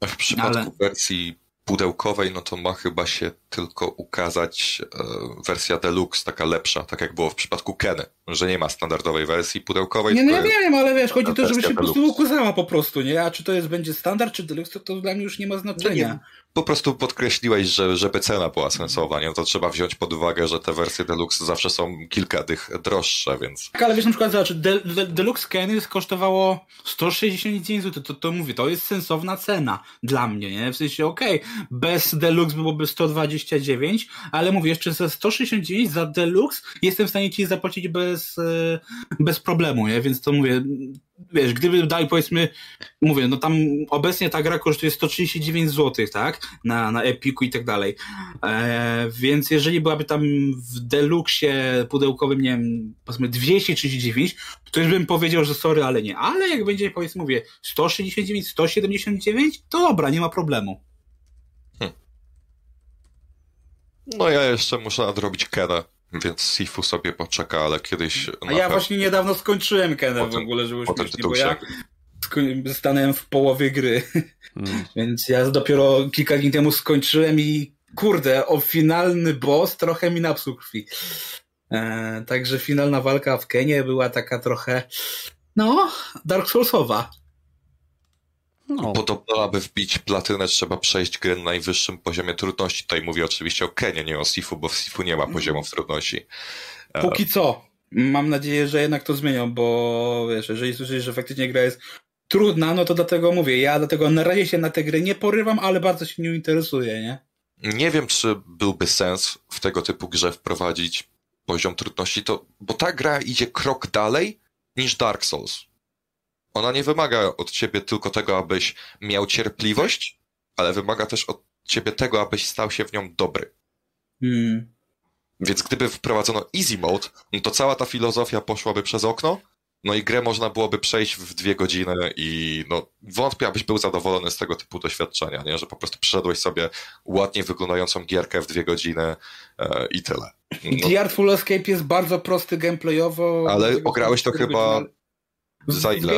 W przypadku ale... wersji pudełkowej, no to ma chyba się tylko ukazać e, wersja deluxe, taka lepsza, tak jak było w przypadku Keny, że nie ma standardowej wersji pudełkowej. Nie, no ja wiem, ale wiesz, chodzi o to, żeby się po prostu ukazała po prostu, nie? A czy to jest będzie standard, czy deluxe, to, to dla mnie już nie ma znaczenia. No nie, po prostu podkreśliłeś, że żeby cena była sensowna, nie? to trzeba wziąć pod uwagę, że te wersje deluxe zawsze są kilka dych droższe, więc... Tak, ale wiesz, na przykład, zobacz, de, de, deluxe Keny kosztowało 169 zł, to, to mówię, to jest sensowna cena dla mnie, nie? W sensie, okej, okay, bez deluxe byłoby 129, ale mówię, jeszcze za 169 za deluxe jestem w stanie ci zapłacić bez, e, bez problemu, nie? Więc to mówię, wiesz, gdyby dali powiedzmy, mówię, no tam obecnie ta gra kosztuje 139 zł, tak? Na, na Epiku i tak dalej. E, więc jeżeli byłaby tam w deluxie pudełkowym, nie wiem, powiedzmy 239, to już bym powiedział, że sorry, ale nie. Ale jak będzie, powiedzmy, mówię, 169, 179, to dobra, nie ma problemu. No ja jeszcze muszę nadrobić Kena. Więc Sifu sobie poczeka, ale kiedyś... A ja właśnie niedawno skończyłem Kenę w ogóle, żeby śmiesznie, bo ja stanąłem w połowie gry. Hmm. (laughs) Więc ja dopiero kilka dni temu skończyłem i kurde, o finalny boss trochę mi napsuł krwi. E, także finalna walka w Kenie była taka trochę no, Dark Soulsowa. No. Podobno, aby wbić platynę, trzeba przejść grę na najwyższym poziomie trudności. Tutaj mówię oczywiście o Kenie, nie o Sifu, bo w Sifu nie ma poziomów trudności. E, Póki co. Mam nadzieję, że jednak to zmienią, bo wiesz, jeżeli słyszysz, że faktycznie gra jest trudna, no to dlatego mówię, ja dlatego na razie się na tę grę nie porywam, ale bardzo się nią interesuję, nie? Nie wiem, czy byłby sens w tego typu grze wprowadzić poziom trudności, to, bo ta gra idzie krok dalej niż Dark Souls. Ona nie wymaga od ciebie tylko tego, abyś miał cierpliwość, ale wymaga też od ciebie tego, abyś stał się w nią dobry. Hmm. Więc gdyby wprowadzono easy mode, no to cała ta filozofia poszłaby przez okno, no i grę można byłoby przejść w dwie godziny i no, wątpię, abyś był zadowolony z tego typu doświadczenia, nie? że po prostu przeszedłeś sobie ładnie wyglądającą gierkę w dwie godziny e, i tyle. No. The Artful Escape jest bardzo prosty gameplayowo. Ale ograłeś to chyba za ile?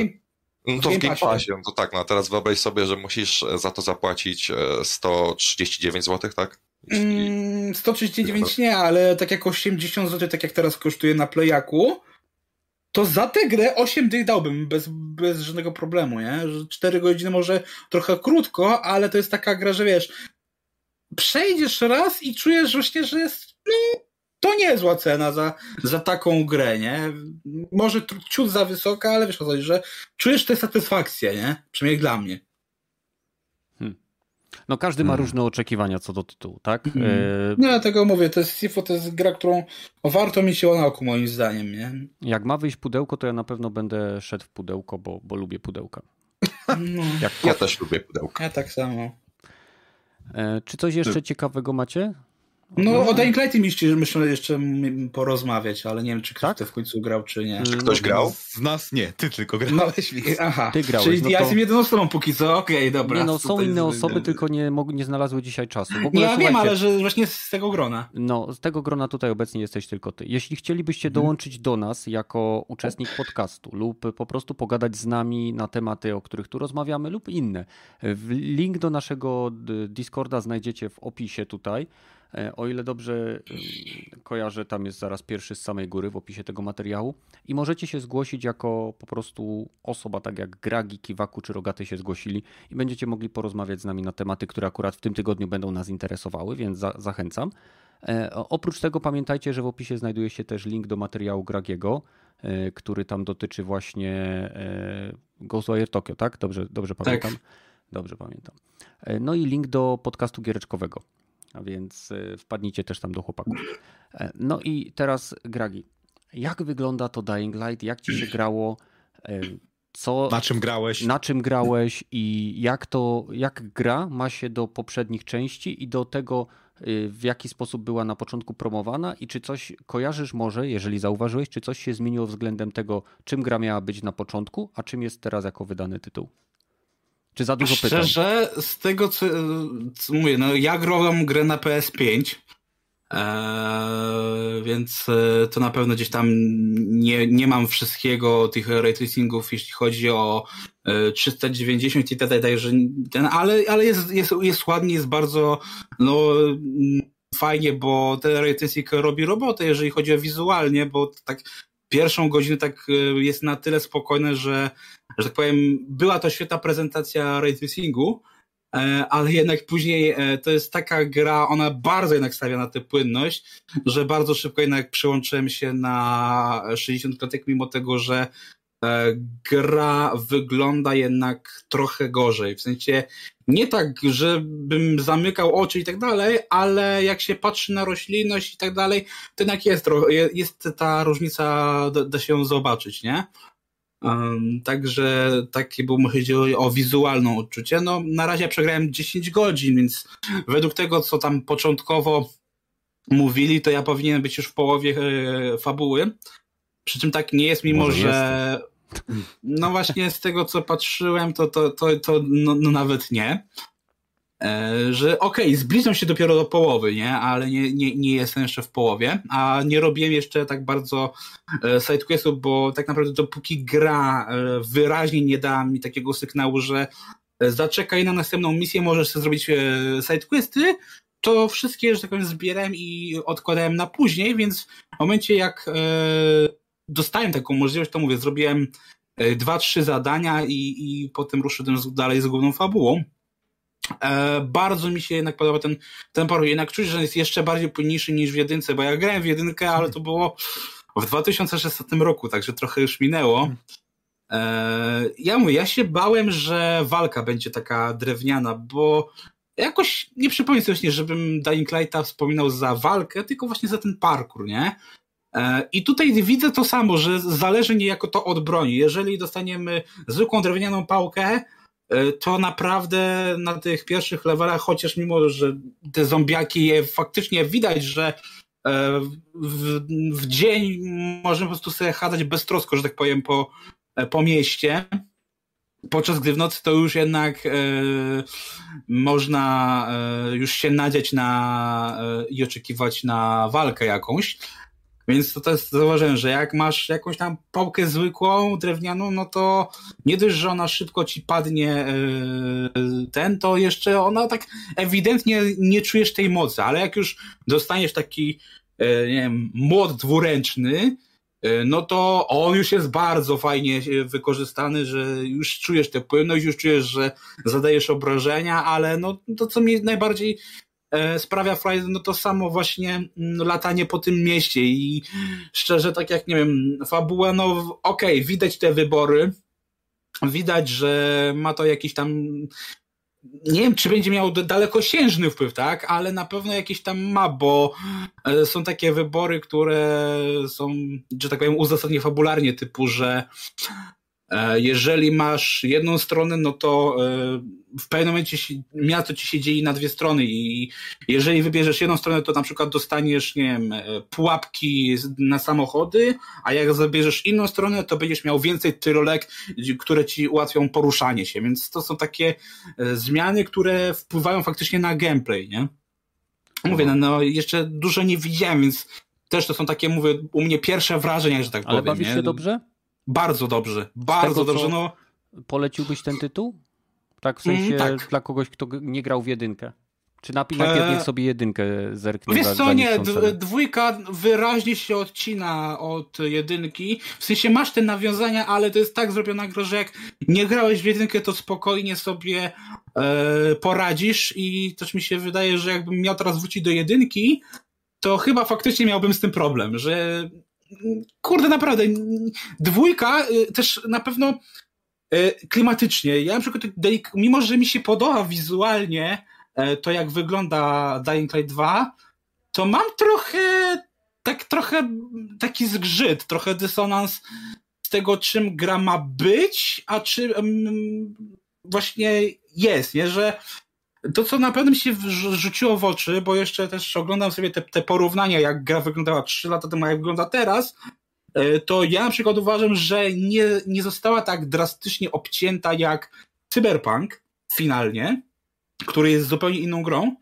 No to w Game Passie, no to tak, no a teraz wyobraź sobie, że musisz za to zapłacić 139 e, zł, tak? Mm, 139 nie, ale tak jak 80 zł, tak jak teraz kosztuje na Playaku, to za tę grę 8 dych dałbym bez, bez żadnego problemu, nie? 4 godziny może trochę krótko, ale to jest taka gra, że wiesz, przejdziesz raz i czujesz właśnie, że jest, no, to niezła cena za, za taką grę, nie? Może ciut za wysoka, ale wiesz o co że czujesz tę satysfakcję, nie? Przynajmniej dla mnie. Hmm. No każdy ma hmm. różne oczekiwania co do tytułu, tak? Mm. E... No ja tego mówię, to jest Sifo, to jest gra, którą warto mieć się na oku moim zdaniem, nie? Jak ma wyjść pudełko, to ja na pewno będę szedł w pudełko, bo, bo lubię pudełka. No. ja też lubię pudełka. Ja tak samo. E, czy coś jeszcze ciekawego macie? No, no, o Dying Light myślę, myślę jeszcze porozmawiać, ale nie wiem, czy ktoś tak? w końcu grał, czy nie. Czy ktoś grał? Z nas nie, ty tylko grałeś. No, aha, ty grałeś. Czyli no ja jestem jedną osobą póki co, okej, okay, dobra. Nie, no, są inne osoby, tylko nie, nie znalazły dzisiaj czasu. W ogóle, ja wiem, ale że właśnie z tego grona. No, z tego grona tutaj obecnie jesteś tylko ty. Jeśli chcielibyście hmm. dołączyć do nas jako uczestnik podcastu lub po prostu pogadać z nami na tematy, o których tu rozmawiamy lub inne, link do naszego Discorda znajdziecie w opisie tutaj. E, o ile dobrze kojarzę, tam jest zaraz pierwszy z samej góry w opisie tego materiału i możecie się zgłosić jako po prostu osoba, tak jak Gragi, Kiwaku czy Rogaty się zgłosili i będziecie mogli porozmawiać z nami na tematy, które akurat w tym tygodniu będą nas interesowały, więc za zachęcam. E, oprócz tego pamiętajcie, że w opisie znajduje się też link do materiału Gragiego, e, który tam dotyczy właśnie Ghostwire Tokyo, tak? Dobrze, dobrze pamiętam? Tak. Dobrze pamiętam. No i link do podcastu giereczkowego, a więc y, wpadnijcie też tam do chłopaków. E, no i teraz Gragi, jak wygląda to Dying Light? Jak ci się grało? E, co, na czym grałeś? Na czym grałeś i jak to, jak gra ma się do poprzednich części i do tego, w jaki sposób była na początku promowana i czy coś kojarzysz może, jeżeli zauważyłeś, czy coś się zmieniło względem tego, czym gra miała być na początku, a czym jest teraz jako wydany tytuł? Czy za dużo pytań? Szczerze, z tego co, co mówię, no ja grałem grę na PS5, Eee, więc e, to na pewno gdzieś tam nie, nie mam wszystkiego tych ray tracingów, jeśli chodzi o e, 390 i tak że ten, ale, ale jest, jest, jest ładnie, jest bardzo no, fajnie, bo ten ray tracing robi robotę, jeżeli chodzi o wizualnie, bo tak pierwszą godzinę tak e, jest na tyle spokojne, że, że tak powiem, była to świetna prezentacja ray tracingu, e, ale jednak później e, to jest taka gra, ona bardzo jednak stawia na tę płynność, że bardzo szybko jednak przyłączyłem się na 60 klatek, mimo tego, że gra wygląda jednak trochę gorzej. W sensie nie tak, żebym zamykał oczy i tak dalej, ale jak się patrzy na roślinność i tak dalej, to jednak jest, jest ta różnica, da, da się ją zobaczyć, nie? Um, także takie było, chodzi o, wizualną odczucie. No, na razie przegrałem 10 godzin, więc według tego, co tam początkowo mówili, to ja powinienem być już w połowie e, fabuły. Przy czym tak nie jest, mimo Może że no właśnie z tego, co patrzyłem, to, to, to, to no, no nawet nie. E, że okej, okay, zbliżam się dopiero do połowy, nie? Ale nie, nie, nie jestem jeszcze w połowie, a nie robiłem jeszcze tak bardzo e, sidequestów, bo tak naprawdę dopóki gra e, wyraźnie nie da mi takiego sygnału, że e, zaczekaj na następną misję, możesz sobie zrobić sidequesty, to wszystkie, że tak powiem, zbierałem i odkładałem na później, więc w momencie jak dostałem taką możliwość, to mówię, zrobiłem e, dwa, trzy zadania i, i potem ruszyłem dalej z główną fabułą. E, bardzo mi się jednak podoba ten, ten paru. Jednak czuć, że jest jeszcze bardziej płynniejszy niż w jedynce, bo ja grałem w jedynkę, ale to było w 2016 roku, także trochę już minęło. E, ja mówię, ja się bałem, że walka będzie taka drewniana, bo jakoś nie przypomnę sobie, żebym Dying Lighta wspominał za walkę, tylko właśnie za ten parkour, nie? E, I tutaj widzę to samo, że zależy niejako to od broni. Jeżeli dostaniemy zwykłą drewnianą pałkę, e, to naprawdę na tych pierwszych levelach, chociaż mimo, że te zombiaki je faktycznie widać, że e, w, w dzień możemy po prostu sobie chadzać beztrosko, że tak powiem, po, po mieście, podczas gdy w nocy to już jednak e, można e, już się nadzieć na e, i oczekiwać na walkę jakąś. Więc to, jest, zauważyłem, że jak masz jakąś tam pałkę zwykłą, drewnianą, no to nie dość, że ona szybko ci padnie yy, ten, to jeszcze ona tak ewidentnie nie czujesz tej mocy, ale jak już dostaniesz taki, yy, nie wiem, młot dwuręczny, yy, no to on już jest bardzo fajnie wykorzystany, że już czujesz tę płynność, już czujesz, że zadajesz obrażenia, ale no to, co mi najbardziej sprawia frajdę, no to samo właśnie mm, latanie po tym mieście i szczerze, tak jak, nie wiem, fabuła, no okej, okay, widać te wybory, widać, że ma to jakiś tam nie wiem, czy będzie miał dalekosiężny wpływ, tak, ale na pewno jakiś tam ma, bo e, są takie wybory, które są, że tak powiem, uzasadnione fabularnie, typu, że E, jeżeli masz jedną stronę, no to e, w pewnym momencie miasto ci się dzieje na dwie strony i jeżeli wybierzesz jedną stronę, to na przykład dostaniesz, nie wiem, e, pułapki na samochody, a jak zabierzesz inną stronę, to będziesz miał więcej tyrolek, które ci ułatwią poruszanie się, więc to są takie zmiany, które wpływają faktycznie na gameplay, nie? Mówię, no, no jeszcze dużo nie widziałem, więc też to są takie, mówię, u mnie pierwsze wrażenia, że tak Ale powiem. Ale bawisz się dobrze? Bardzo dobrze, bardzo tego, dobrze. No. Poleciłbyś ten tytuł? Tak, w sensie mm, tak. dla kogoś, kto nie grał w jedynkę. Czy najpierw eee, niech sobie jedynkę zerknie? Wiesz co, nie, dwójka wyraźnie się odcina od jedynki. W sensie masz te nawiązania, ale to jest tak zrobiona gra, że jak nie grałeś w jedynkę, to spokojnie sobie e, poradzisz i też mi się wydaje, że jakbym miał teraz wrócić do jedynki, to chyba faktycznie miałbym z tym problem, że kurde, naprawdę, dwójka y, też na pewno y, klimatycznie. Ja na przykład, mimo że mi się podoba wizualnie e, to, jak wygląda Dying Light 2, to mam trochę, tak trochę taki zgrzyt, trochę dysonans z tego, czym gra ma być, a czym właśnie jest, nie? że to, co na pewno mi się rzuciło w oczy, bo jeszcze też oglądam sobie te, te porównania, jak gra wyglądała 3 lata temu, jak wygląda teraz, e, to ja na przykład uważam, że nie, nie została tak drastycznie obcięta jak Cyberpunk finalnie, który jest zupełnie inną grą.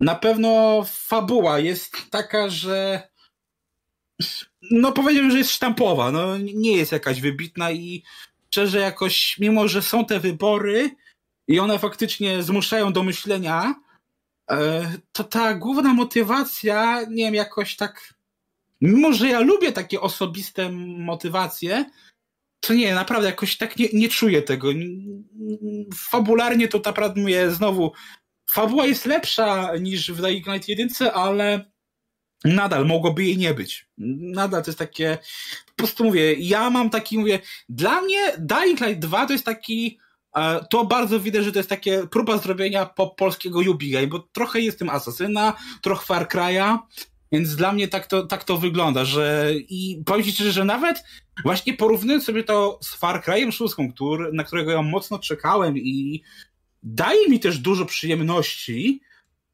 Na pewno fabuła jest taka, że no powiedziałbym, że jest sztampowa, no nie jest jakaś wybitna i szczerze jakoś, mimo że są te wybory, i one faktycznie zmuszają do myślenia, e, to ta główna motywacja, nie wiem, jakoś tak. Mimo, że ja lubię takie osobiste motywacje, to nie, naprawdę jakoś tak nie, nie czuję tego. Fabularnie to naprawdę mówię znowu. Fabuła jest lepsza niż w Dying Light 1, ale nadal mogłoby jej nie być. Nadal to jest takie. Po prostu mówię, ja mam taki, mówię, dla mnie Dying Light 2 to jest taki to bardzo widać, że to jest takie próba zrobienia po polskiego Yubi bo trochę jest tym Asasyna, trochę Far Cry'a, więc dla mnie tak to, tak to wygląda, że i powiem Ci szczerze, że nawet właśnie porównując sobie to z Far Cry'em 6, który, na którego ja mocno czekałem i daje mi też dużo przyjemności,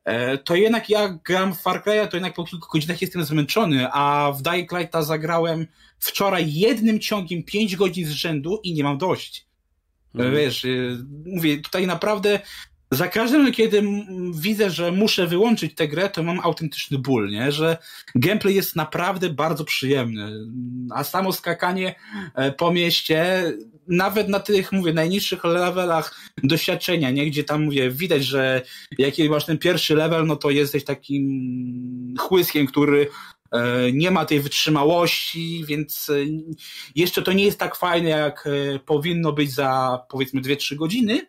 e, to jednak jak gram Far Cry'a, to jednak po kilku godzinach jestem zmęczony, a w Dying Lighta zagrałem wczoraj jednym ciągiem 5 godzin z rzędu i nie mam dość. Mhm. Wiesz, y, mówię, tutaj naprawdę za każdym razem, kiedy widzę, że muszę wyłączyć tę grę, to mam autentyczny ból, nie? Że gameplay jest naprawdę bardzo przyjemny. A samo skakanie e, po mieście, nawet na tych, mówię, najniższych levelach doświadczenia, nie? Gdzie tam, mówię, widać, że jak masz ten pierwszy level, no to jesteś takim chłyskiem, który E, nie ma tej wytrzymałości, więc e, jeszcze to nie jest tak fajne, jak e, powinno być za powiedzmy 2-3 godziny.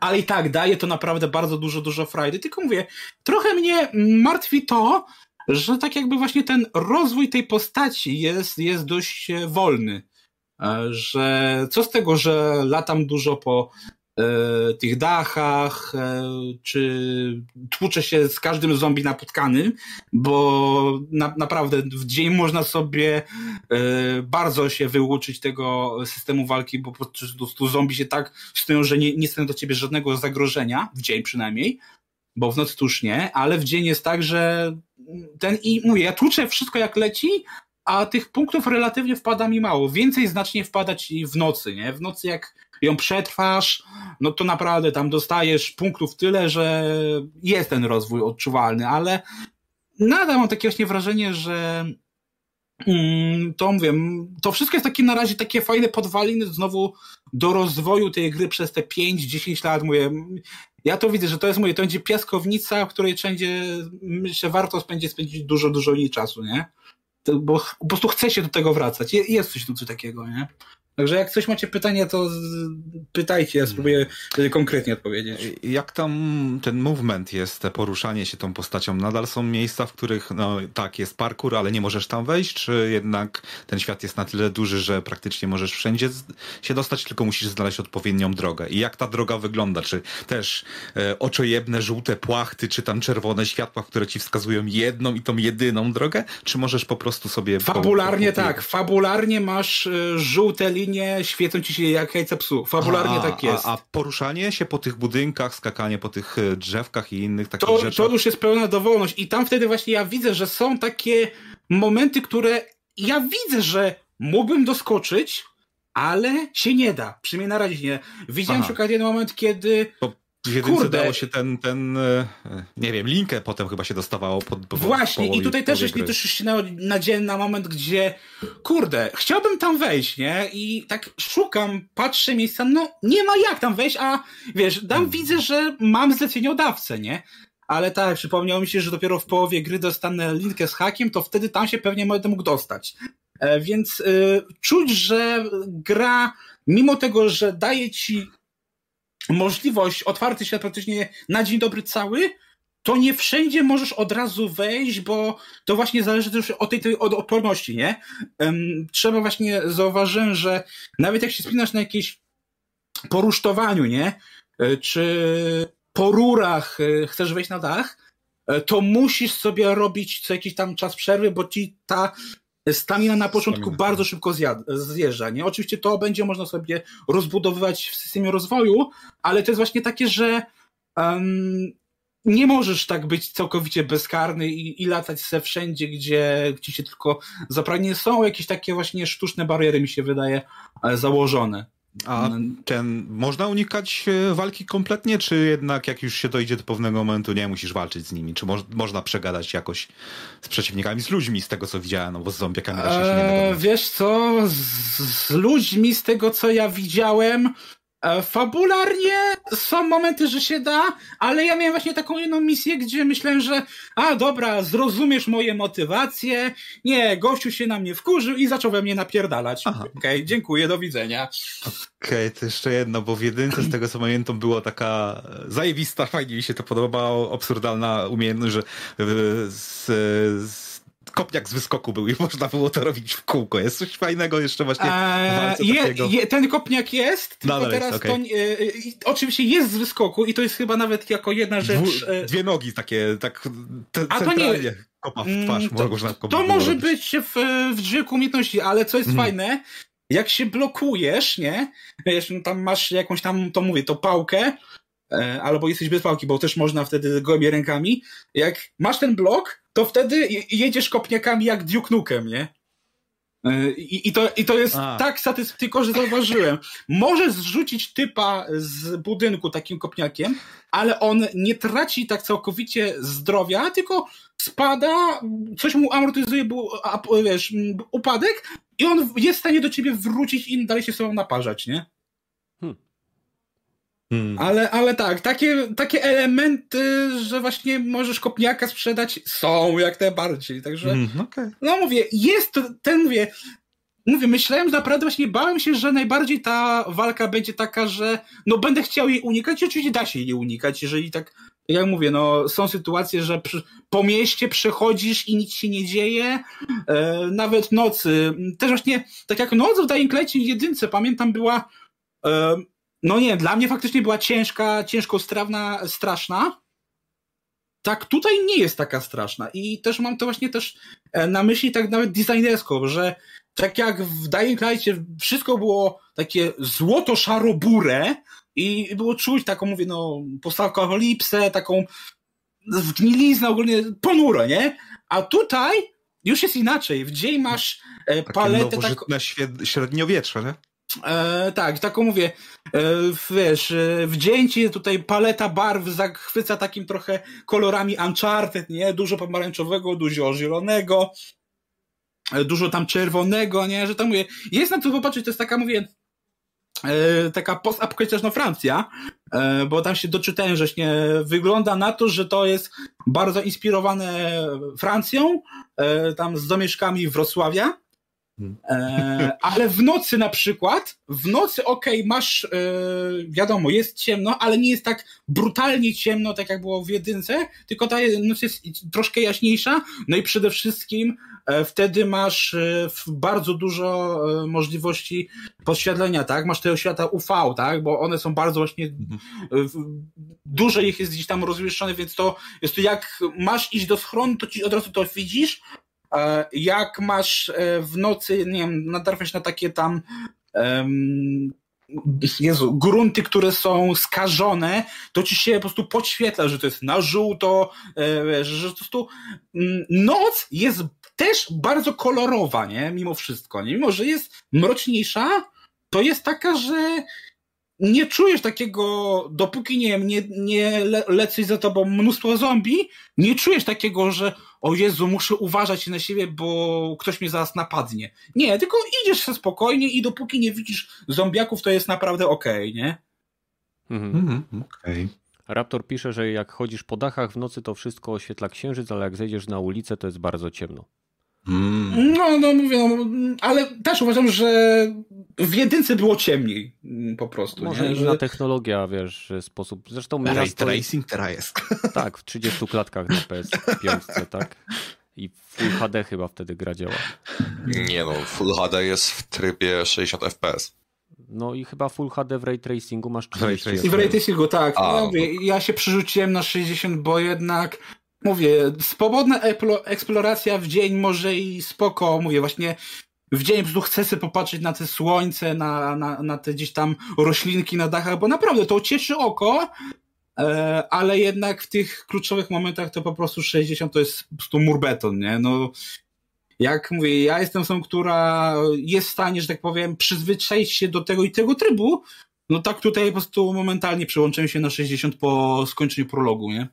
Ale i tak daje to naprawdę bardzo dużo, dużo frajdy. Tylko mówię, trochę mnie martwi to, że tak jakby właśnie ten rozwój tej postaci jest, jest dość wolny. Że co z tego, że latam dużo po E, tych dachach, e, czy tłucze się z każdym zombie napotkanym, bo na, naprawdę w dzień można sobie e, bardzo się wyuczyć tego systemu walki, bo po prostu zombie się tak stoją, że nie, nie stają do ciebie żadnego zagrożenia, w dzień przynajmniej, bo w nocy to już nie, ale w dzień jest tak, że ten i mówię, ja tłuczę wszystko jak leci, a tych punktów relatywnie wpada mi mało. Więcej znacznie wpada ci w nocy, nie? W nocy jak ją przetrwasz, no to naprawdę tam dostajesz punktów tyle, że jest ten rozwój odczuwalny, ale nadal mam takie właśnie wrażenie, że mm, to mówię, to wszystko jest takie na razie takie fajne podwaliny znowu do rozwoju tej gry przez te 5-10 lat, mówię, ja to widzę, że to jest, mówię, to będzie piaskownica, w której wszędzie, myślę, warto spędzić, spędzić dużo, dużo mniej czasu, nie? Bo po prostu chce się do tego wracać. Jest coś coś takiego, nie? Także jak coś macie pytania, to pytajcie, ja spróbuję konkretnie odpowiedzieć. Jak tam ten movement jest, te poruszanie się tą postacią? Nadal są miejsca, w których, no tak, jest parkour, ale nie możesz tam wejść, czy jednak ten świat jest na tyle duży, że praktycznie możesz wszędzie się dostać, tylko musisz znaleźć odpowiednią drogę? I jak ta droga wygląda? Czy też e, oczojebne, żółte płachty, czy tam czerwone światła, które ci wskazują jedną i tą jedyną drogę? Czy możesz po prostu sobie... Fabularnie po, po, po, tak, fabularnie masz e, żółte linie linie świecą ci się jak jajca psu. Fabularnie a, tak jest. A, a, poruszanie się po tych budynkach, skakanie po tych e, drzewkach i innych takich to, rzeczach? To już jest pełna dowolność i tam wtedy właśnie ja widzę, że są takie momenty, które ja widzę, że mógłbym doskoczyć, ale się nie da. Przynajmniej na razie nie. Widziałem Aha. przykład jeden moment, kiedy to jedynce Kurde. dało się ten, ten, e, nie wiem, linkę potem chyba się dostawało pod, Właśnie, i tutaj też jeśli też ścinęło na dzień na moment, gdzie, kurde, chciałbym tam wejść, nie? I tak szukam, patrzę miejsca, no nie ma jak tam wejść, a wiesz, tam hmm. widzę, że mam zleceniodawcę, nie? Ale tak, przypomniało mi się, że dopiero w połowie gry dostanę linkę z hakiem, to wtedy tam się pewnie będę mógł dostać. E, więc y, czuć, że gra, mimo tego, że daje ci możliwość, otwarty świat praktycznie na dzień dobry cały, to nie wszędzie możesz od razu wejść, bo to właśnie zależy też od tej, tej od odporności, nie? Trzeba właśnie, zauważyłem, że nawet jak się spinasz na jakieś porusztowaniu, nie? E, czy po rurach e, chcesz wejść na dach, e, to musisz sobie robić co jakiś tam czas przerwy, bo ci ta Stamina na początku Stamina. bardzo szybko zjeżdża, nie? Oczywiście to będzie można sobie rozbudowywać w systemie rozwoju, ale to jest właśnie takie, że um, nie możesz tak być całkowicie bezkarny i, i latać se wszędzie, gdzie ci się tylko zapragnie. Są jakieś takie właśnie sztuczne bariery, mi się wydaje, e, założone. A ten, można unikać e, walki kompletnie, czy jednak jak już się dojdzie do pewnego momentu, nie musisz walczyć z nimi? Czy mo można przegadać jakoś z przeciwnikami, z ludźmi, z tego co widziałem, no bo z zombiakami raczej się nie eee, Wiesz co, z, z ludźmi, z tego co ja widziałem, fabularnie są momenty, że się da, ale ja miałem właśnie taką jedną misję, gdzie myślałem, że a dobra, zrozumiesz moje motywacje. Nie, gościu się na mnie wkurzył i zaczął we mnie napierdalać. Okej, okay, dziękuję, do widzenia. Okej, okay, to jeszcze jedno, bo w jedynce z tego co pamiętam było taka zajebista, fajnie mi się to podobało, absurdalna umiejętność, że z, z kopniak z wyskoku był i (laughs) można było to robić w kółko. Jest coś fajnego jeszcze właśnie eee, je, je, Ten kopniak jest, tylko teraz jest, okay. to e, oczywiście jest z wyskoku i to jest chyba nawet jako jedna rzecz... E, dwie nogi takie, tak te, A to nie... Kopa w twarz, mm, to, można to może być w, w dźwięku umiejętności, ale co jest mm. fajne, jak się blokujesz, nie? Wiesz, tam masz jakąś tam, to mówię, to pałkę, albo jesteś bez pałki, bo też można wtedy gołymi rękami. Jak masz ten blok, to wtedy jedziesz kopniakami jak Duke Nukem, nie? E, I, i, to, I to jest A. tak satysfakcjonujące, że zauważyłem. Możesz zrzucić typa z budynku takim kopniakiem, ale on nie traci tak całkowicie zdrowia, tylko spada, coś mu amortyzuje, wiesz, upadek i on jest w stanie do ciebie wrócić i dalej się sobą naparzać, nie? Hmm. Ale, ale tak, takie, takie elementy, że właśnie możesz kopniaka sprzedać, są jak najbardziej. Także, hmm, okay. no mówię, jest ten, mówię, mówię, myślałem naprawdę właśnie, bałem się, że najbardziej ta walka będzie taka, że no będę chciał jej unikać i oczywiście da się jej unikać, jeżeli tak, jak mówię, no są sytuacje, że przy, po mieście przechodzisz i nic się nie dzieje, e, nawet nocy. Też właśnie, tak jak noc w Dying Light jedynce, pamiętam, była e, no nie, dla mnie faktycznie była ciężka, ciężko strawna, straszna. Tak, tutaj nie jest taka straszna. I też mam to właśnie też e, na myśli tak nawet designersko, że tak jak w Dying Lightie wszystko było takie złoto-szaro-burę i było czuć taką, mówię, no, postapokalipsę, taką wgniliznę ogólnie, ponuro, nie? A tutaj już jest inaczej. W dzień masz e, paletę... Takie tak... średniowietrze, nie? E, tak, taką mówię, e, wiesz, e, wdzięcie tutaj paleta barw zachwyca takim trochę kolorami Uncharted, nie? Dużo pomarańczowego, dużo zielonego, e, dużo tam czerwonego, nie? Że tam mówię, jest na co popatrzeć, to jest taka, mówię, e, taka postapokaliptyczna Francja, e, bo tam się doczytałem, że nie wygląda na to, że to jest bardzo inspirowane Francją, tam z domieszkami Wrocławia, E, ale w nocy na przykład, w nocy okej, okay, masz, e, wiadomo, jest ciemno, ale nie jest tak brutalnie ciemno, tak jak było w jedynce, tylko ta noc jest troszkę jaśniejsza, no i przede wszystkim e, wtedy masz e, bardzo dużo możliwości podświetlenia, tak? Masz te świata UV, tak? Bo one są bardzo właśnie, mhm. dużo ich jest gdzieś tam rozmieszczone, więc to jest to jak masz iść do schronu, to ci od razu to widzisz, jak masz e, w nocy, nie wiem, natrafiać na takie tam um, Jezu, grunty, które są skażone, to ci się po prostu podświetla, że to jest na żółto, e, że po prostu mm, noc jest też bardzo kolorowa, nie? Mimo wszystko, nie? Mimo, że jest mroczniejsza, to jest taka, że nie czujesz takiego, dopóki nie wiem, nie, nie le, leci za tobą mnóstwo zombie, nie czujesz takiego, że o Jezu, muszę uważać na siebie, bo ktoś mnie zaraz napadnie. Nie, tylko idziesz się spokojnie i dopóki nie widzisz zombiaków, to jest naprawdę okej, okay, nie? Mhm. mhm okej. Okay. Raptor pisze, że jak chodzisz po dachach w nocy, to wszystko oświetla księżyc, ale jak zejdziesz na ulicę, to jest bardzo ciemno. Mm. No, no mówię, no, ale też uważam, że w jedynce było ciemniej mm, po prostu. Może nie? inna że... technologia, wiesz, sposób. Zresztą Ray tracing teraz jest. (laughs) Tak, w 30 klatkach na PS5, tak? I Full HD chyba wtedy gra działa. Nie no, Full HD jest w trybie 60 FPS. No i chyba Full HD w Ray Tracingu masz 30 I w Ray Tracingu, tak. A, ja, no mówię, ja się przerzuciłem na 60, bo jednak mówię, swobodna eksploracja w dzień może i spoko, mówię, właśnie w dzień po chcę sobie popatrzeć na te słońce, na, na, na te gdzieś tam roślinki na dachach, bo naprawdę to cieszy oko, e, ale jednak w tych kluczowych momentach to po prostu 60 to jest po prostu murbeton, nie? No, jak mówię, ja jestem osobą, która jest w stanie, że tak powiem, przyzwyczaić się do tego i tego trybu, no tak tutaj po prostu momentalnie przełączyłem się na 60 po skończeniu prologu, nie?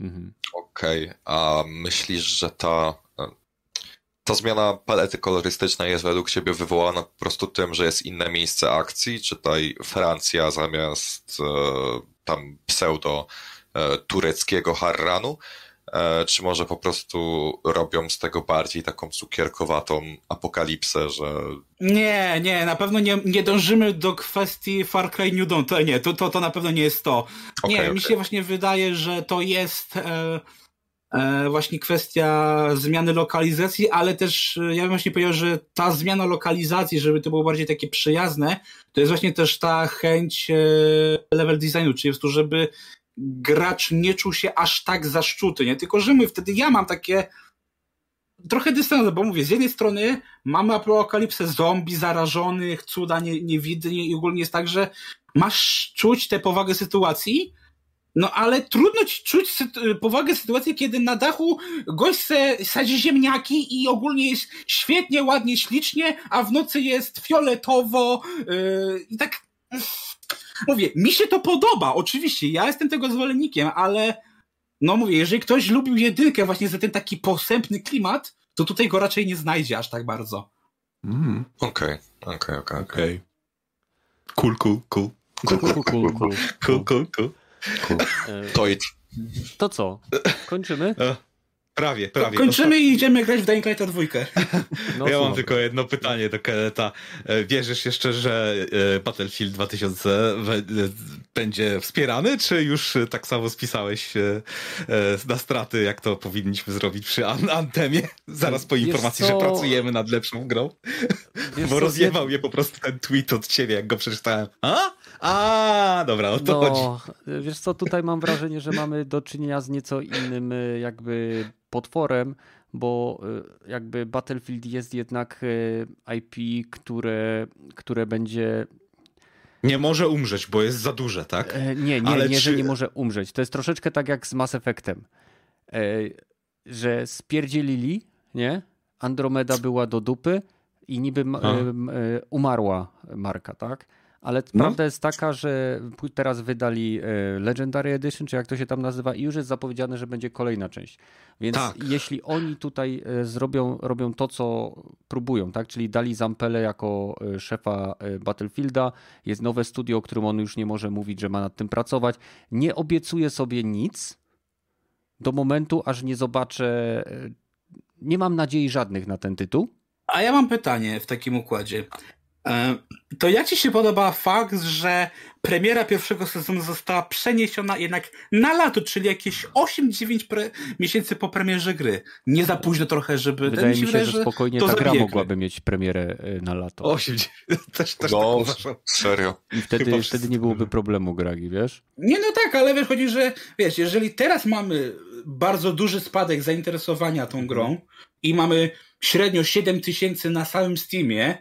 Mhm. Okej, okay. a myślisz, że ta, ta zmiana palety kolorystycznej jest według ciebie wywołana po prostu tym, że jest inne miejsce akcji? Czy tutaj Francja zamiast e, tam pseudo e, tureckiego Harranu E, czy może po prostu robią z tego bardziej taką cukierkowatą apokalipsę, że... Nie, nie, na pewno nie, nie dążymy do kwestii Far Cry New Dawn, to nie, to, to, to na pewno nie jest to. Nie, okay, mi się właśnie wydaje, że to jest e, e, właśnie kwestia zmiany lokalizacji, ale też e, ja bym właśnie powiedział, że ta zmiana lokalizacji, żeby to było bardziej takie przyjazne, to jest właśnie też ta chęć e, level designu, czyli po prostu, żeby gracz nie czuł się aż tak zaszczuty, nie? Tylko, że my wtedy ja mam takie trochę dystans, bo mówię, z jednej strony mamy apokalipsę zombie, zarażonych, cuda nie, niewidnie i ogólnie jest tak, że masz czuć tę powagę sytuacji, no ale trudno ci czuć powagę sytuacji, kiedy na dachu gość sadzi ziemniaki i ogólnie jest świetnie, ładnie, ślicznie, a w nocy jest fioletowo yy, i tak mówię, mi się to podoba, oczywiście, ja jestem tego zwolennikiem, ale no mówię, jeżeli ktoś lubił jedynkę właśnie za ten taki posępny klimat, to tutaj go raczej nie znajdzie aż tak bardzo. Mm. Okej, okej, okej, okej. Cool, cool, cool. Cool, cool, cool, cool. Cool, cool, cool. To idź. To co? Kończymy? E, Prawie, prawie. Kończymy i idziemy grać w Dying Light dwójkę. (laughs) No, ja mam tylko jedno pytanie do Keleta. E, wierzysz jeszcze, że e, Battlefield 2000 będzie wspierany, czy już tak samo spisałeś na straty, jak to powinniśmy zrobić przy Antemie? (laughs) Zaraz po informacji, że pracujemy nad lepszą grą. Wiesz Bo rozjebał mnie po prostu ten tweet od ciebie, jak go przeczytałem. A? A, dobra, o to no, chodzi. Wiesz co, tutaj mam wrażenie, że mamy do czynienia z nieco innym jakby potworem, bo y, jakby Battlefield jest jednak y, IP, które, które będzie nie może umrzeć, bo jest za duże, tak? E, nie, nie, Ale nie, czy... że nie może umrzeć. To jest troszeczkę tak jak z Mass Effectem, e, że spierdzielili, nie? Andromeda była do dupy i niby e, umarła marka, tak? Ale no. prawda jest taka, że teraz wydali e, Legendary Edition, czy jak to się tam nazywa, i już jest zapowiedziane, że będzie kolejna część. Więc tak. jeśli oni tutaj e, zrobią, robią to, co próbują, tak? czyli dali Zampele jako e, szefa Battlefielda, jest nowe studio, o którym on już nie może mówić, że ma nad tym pracować, nie obiecuje sobie nic do momentu, aż nie zobaczę, nie mam nadziei żadnych na ten tytuł, A ja mam pytanie w takim układzie. E, to jak ci się podoba fakt, że premiera pierwszego sezonu została przeniesiona jednak na lato, czyli jakieś 8-9 pre- miesięcy po premierze gry? Nie za późno trochę, żeby... Wydaje mi się, że spokojnie ta gra mogłaby mieć premierę e, na lato. 8 (laughs) też, też no, tak serio. I wtedy, wtedy nie byłoby problemu gragi, wiesz? Nie, no tak, ale wiesz, chodzi, że wiesz, jeżeli teraz mamy bardzo duży spadek zainteresowania tą grą i mamy średnio 7 tysięcy na samym Steamie,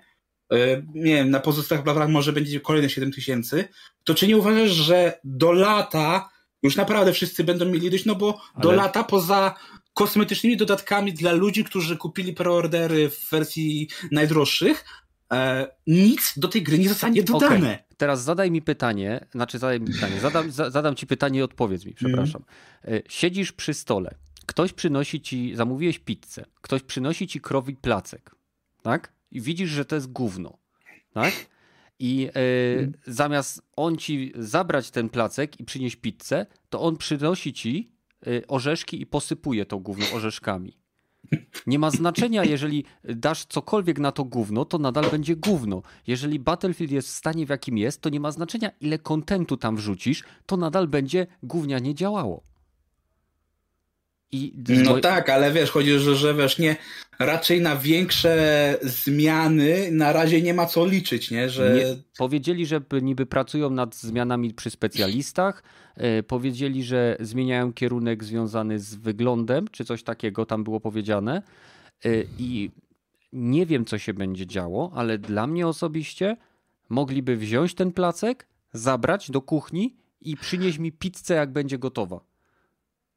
nie wiem, na pozostałych platformach może będzie kolejne 7 tysięcy, to czy nie uważasz, że do lata już naprawdę wszyscy będą mieli dość, no bo Ale... do lata poza kosmetycznymi dodatkami dla ludzi, którzy kupili preordery w wersji najdroższych, e, nic do tej gry nie zostanie dodane. Okay. Teraz zadaj mi pytanie, znaczy zadaj mi pytanie, zadam, za, zadam ci pytanie i odpowiedz mi, przepraszam. Mm. Siedzisz przy stole, ktoś przynosi ci, zamówiłeś pizzę, ktoś przynosi ci krowi placek, tak? I widzisz, że to jest gówno, tak? I y, zamiast on ci zabrać ten placek i przynieść pizzę, to on przynosi ci y, orzeszki i posypuje to gówno orzeszkami. Nie ma znaczenia, jeżeli dasz cokolwiek na to gówno, to nadal będzie gówno. Jeżeli Battlefield jest w stanie, w jakim jest, to nie ma znaczenia, ile kontentu tam wrzucisz, to nadal będzie gównianie działało. I no tak, ale wiesz, chodzi, że, że wiesz, nie, raczej na większe zmiany na razie nie ma co liczyć, nie? Że... Nie, powiedzieli, że niby pracują nad zmianami przy specjalistach, yy, powiedzieli, że zmieniają kierunek związany z wyglądem, czy coś takiego tam było powiedziane yy, i nie wiem, co się będzie działo, ale dla mnie osobiście mogliby wziąć ten placek, zabrać do kuchni i przynieść mi pizzę, jak będzie gotowa.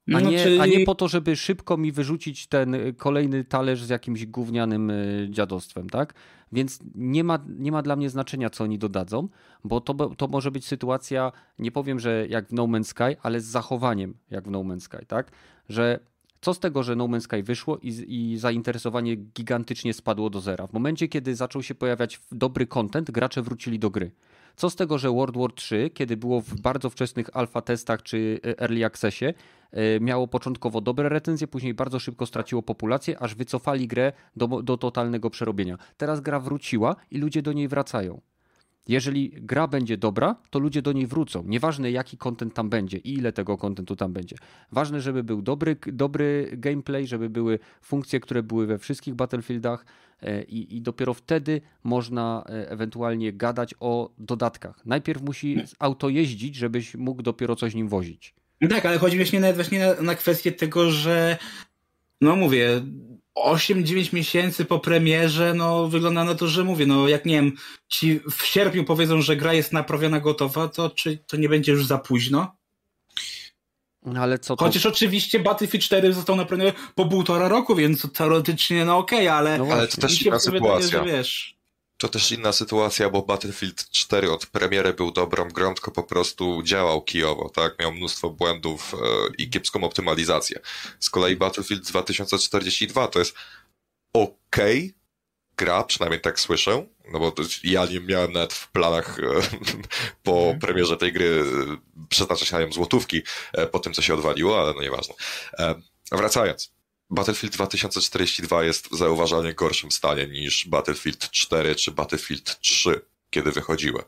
A, no, nie, czyli... a nie po to, żeby szybko mi wyrzucić ten y, kolejny talerz z jakimś gównianym y, dziadostwem, tak? Więc nie ma, nie ma dla mnie znaczenia, co oni dodadzą, bo to, to może być sytuacja, nie powiem, że jak w No Man's Sky, ale z zachowaniem jak w No Man's Sky, tak? Że co z tego, że No Man's Sky wyszło i, i zainteresowanie gigantycznie spadło do zera? W momencie, kiedy zaczął się pojawiać dobry content, gracze wrócili do gry. Co z tego, że World War 3, kiedy było w bardzo wczesnych alfa testach czy e, early accessie, e, miało początkowo dobre recenzje, później bardzo szybko straciło populację, aż wycofali grę do, do totalnego przerobienia. Teraz gra wróciła i ludzie do niej wracają. Jeżeli gra będzie dobra, to ludzie do niej wrócą. Nieważne jaki content tam będzie i ile tego contentu tam będzie. Ważne, żeby był dobry, dobry gameplay, żeby były funkcje, które były we wszystkich Battlefieldach i, i dopiero wtedy można e, ewentualnie gadać o dodatkach. Najpierw musi auto jeździć, żebyś mógł dopiero coś nim wozić. Tak, ale chodzi właśnie nawet właśnie na, na kwestię tego, że no mówię, 8-9 miesięcy po premierze, no wygląda na to, że mówię, no jak nie wiem, ci w sierpniu powiedzą, że gra jest naprawiona, gotowa, to czy to nie będzie już za późno? Ale co to... Chociaż oczywiście Battlefield 4 został naprawiony po półtora roku, więc teoretycznie no okej, okay, ale... No ale to też inna sytuacja. Że, wiesz, to też inna sytuacja, bo Battlefield 4 od premiery był dobrą grą, tylko po prostu działał kijowo, tak? Miał mnóstwo błędów e, i kiepską optymalizację. Z kolei Battlefield 2042 to jest ok gra, przynajmniej tak słyszę, no bo ja nie miałem nawet w planach e, (laughs) po mhm. premierze tej gry e, przeznaczać na nią złotówki e, po tym, co się odwaliło, ale no nieważne. Wracając. Battlefield 2042 jest w zauważalnie gorszym stanie niż Battlefield 4 czy Battlefield 3, kiedy wychodziły.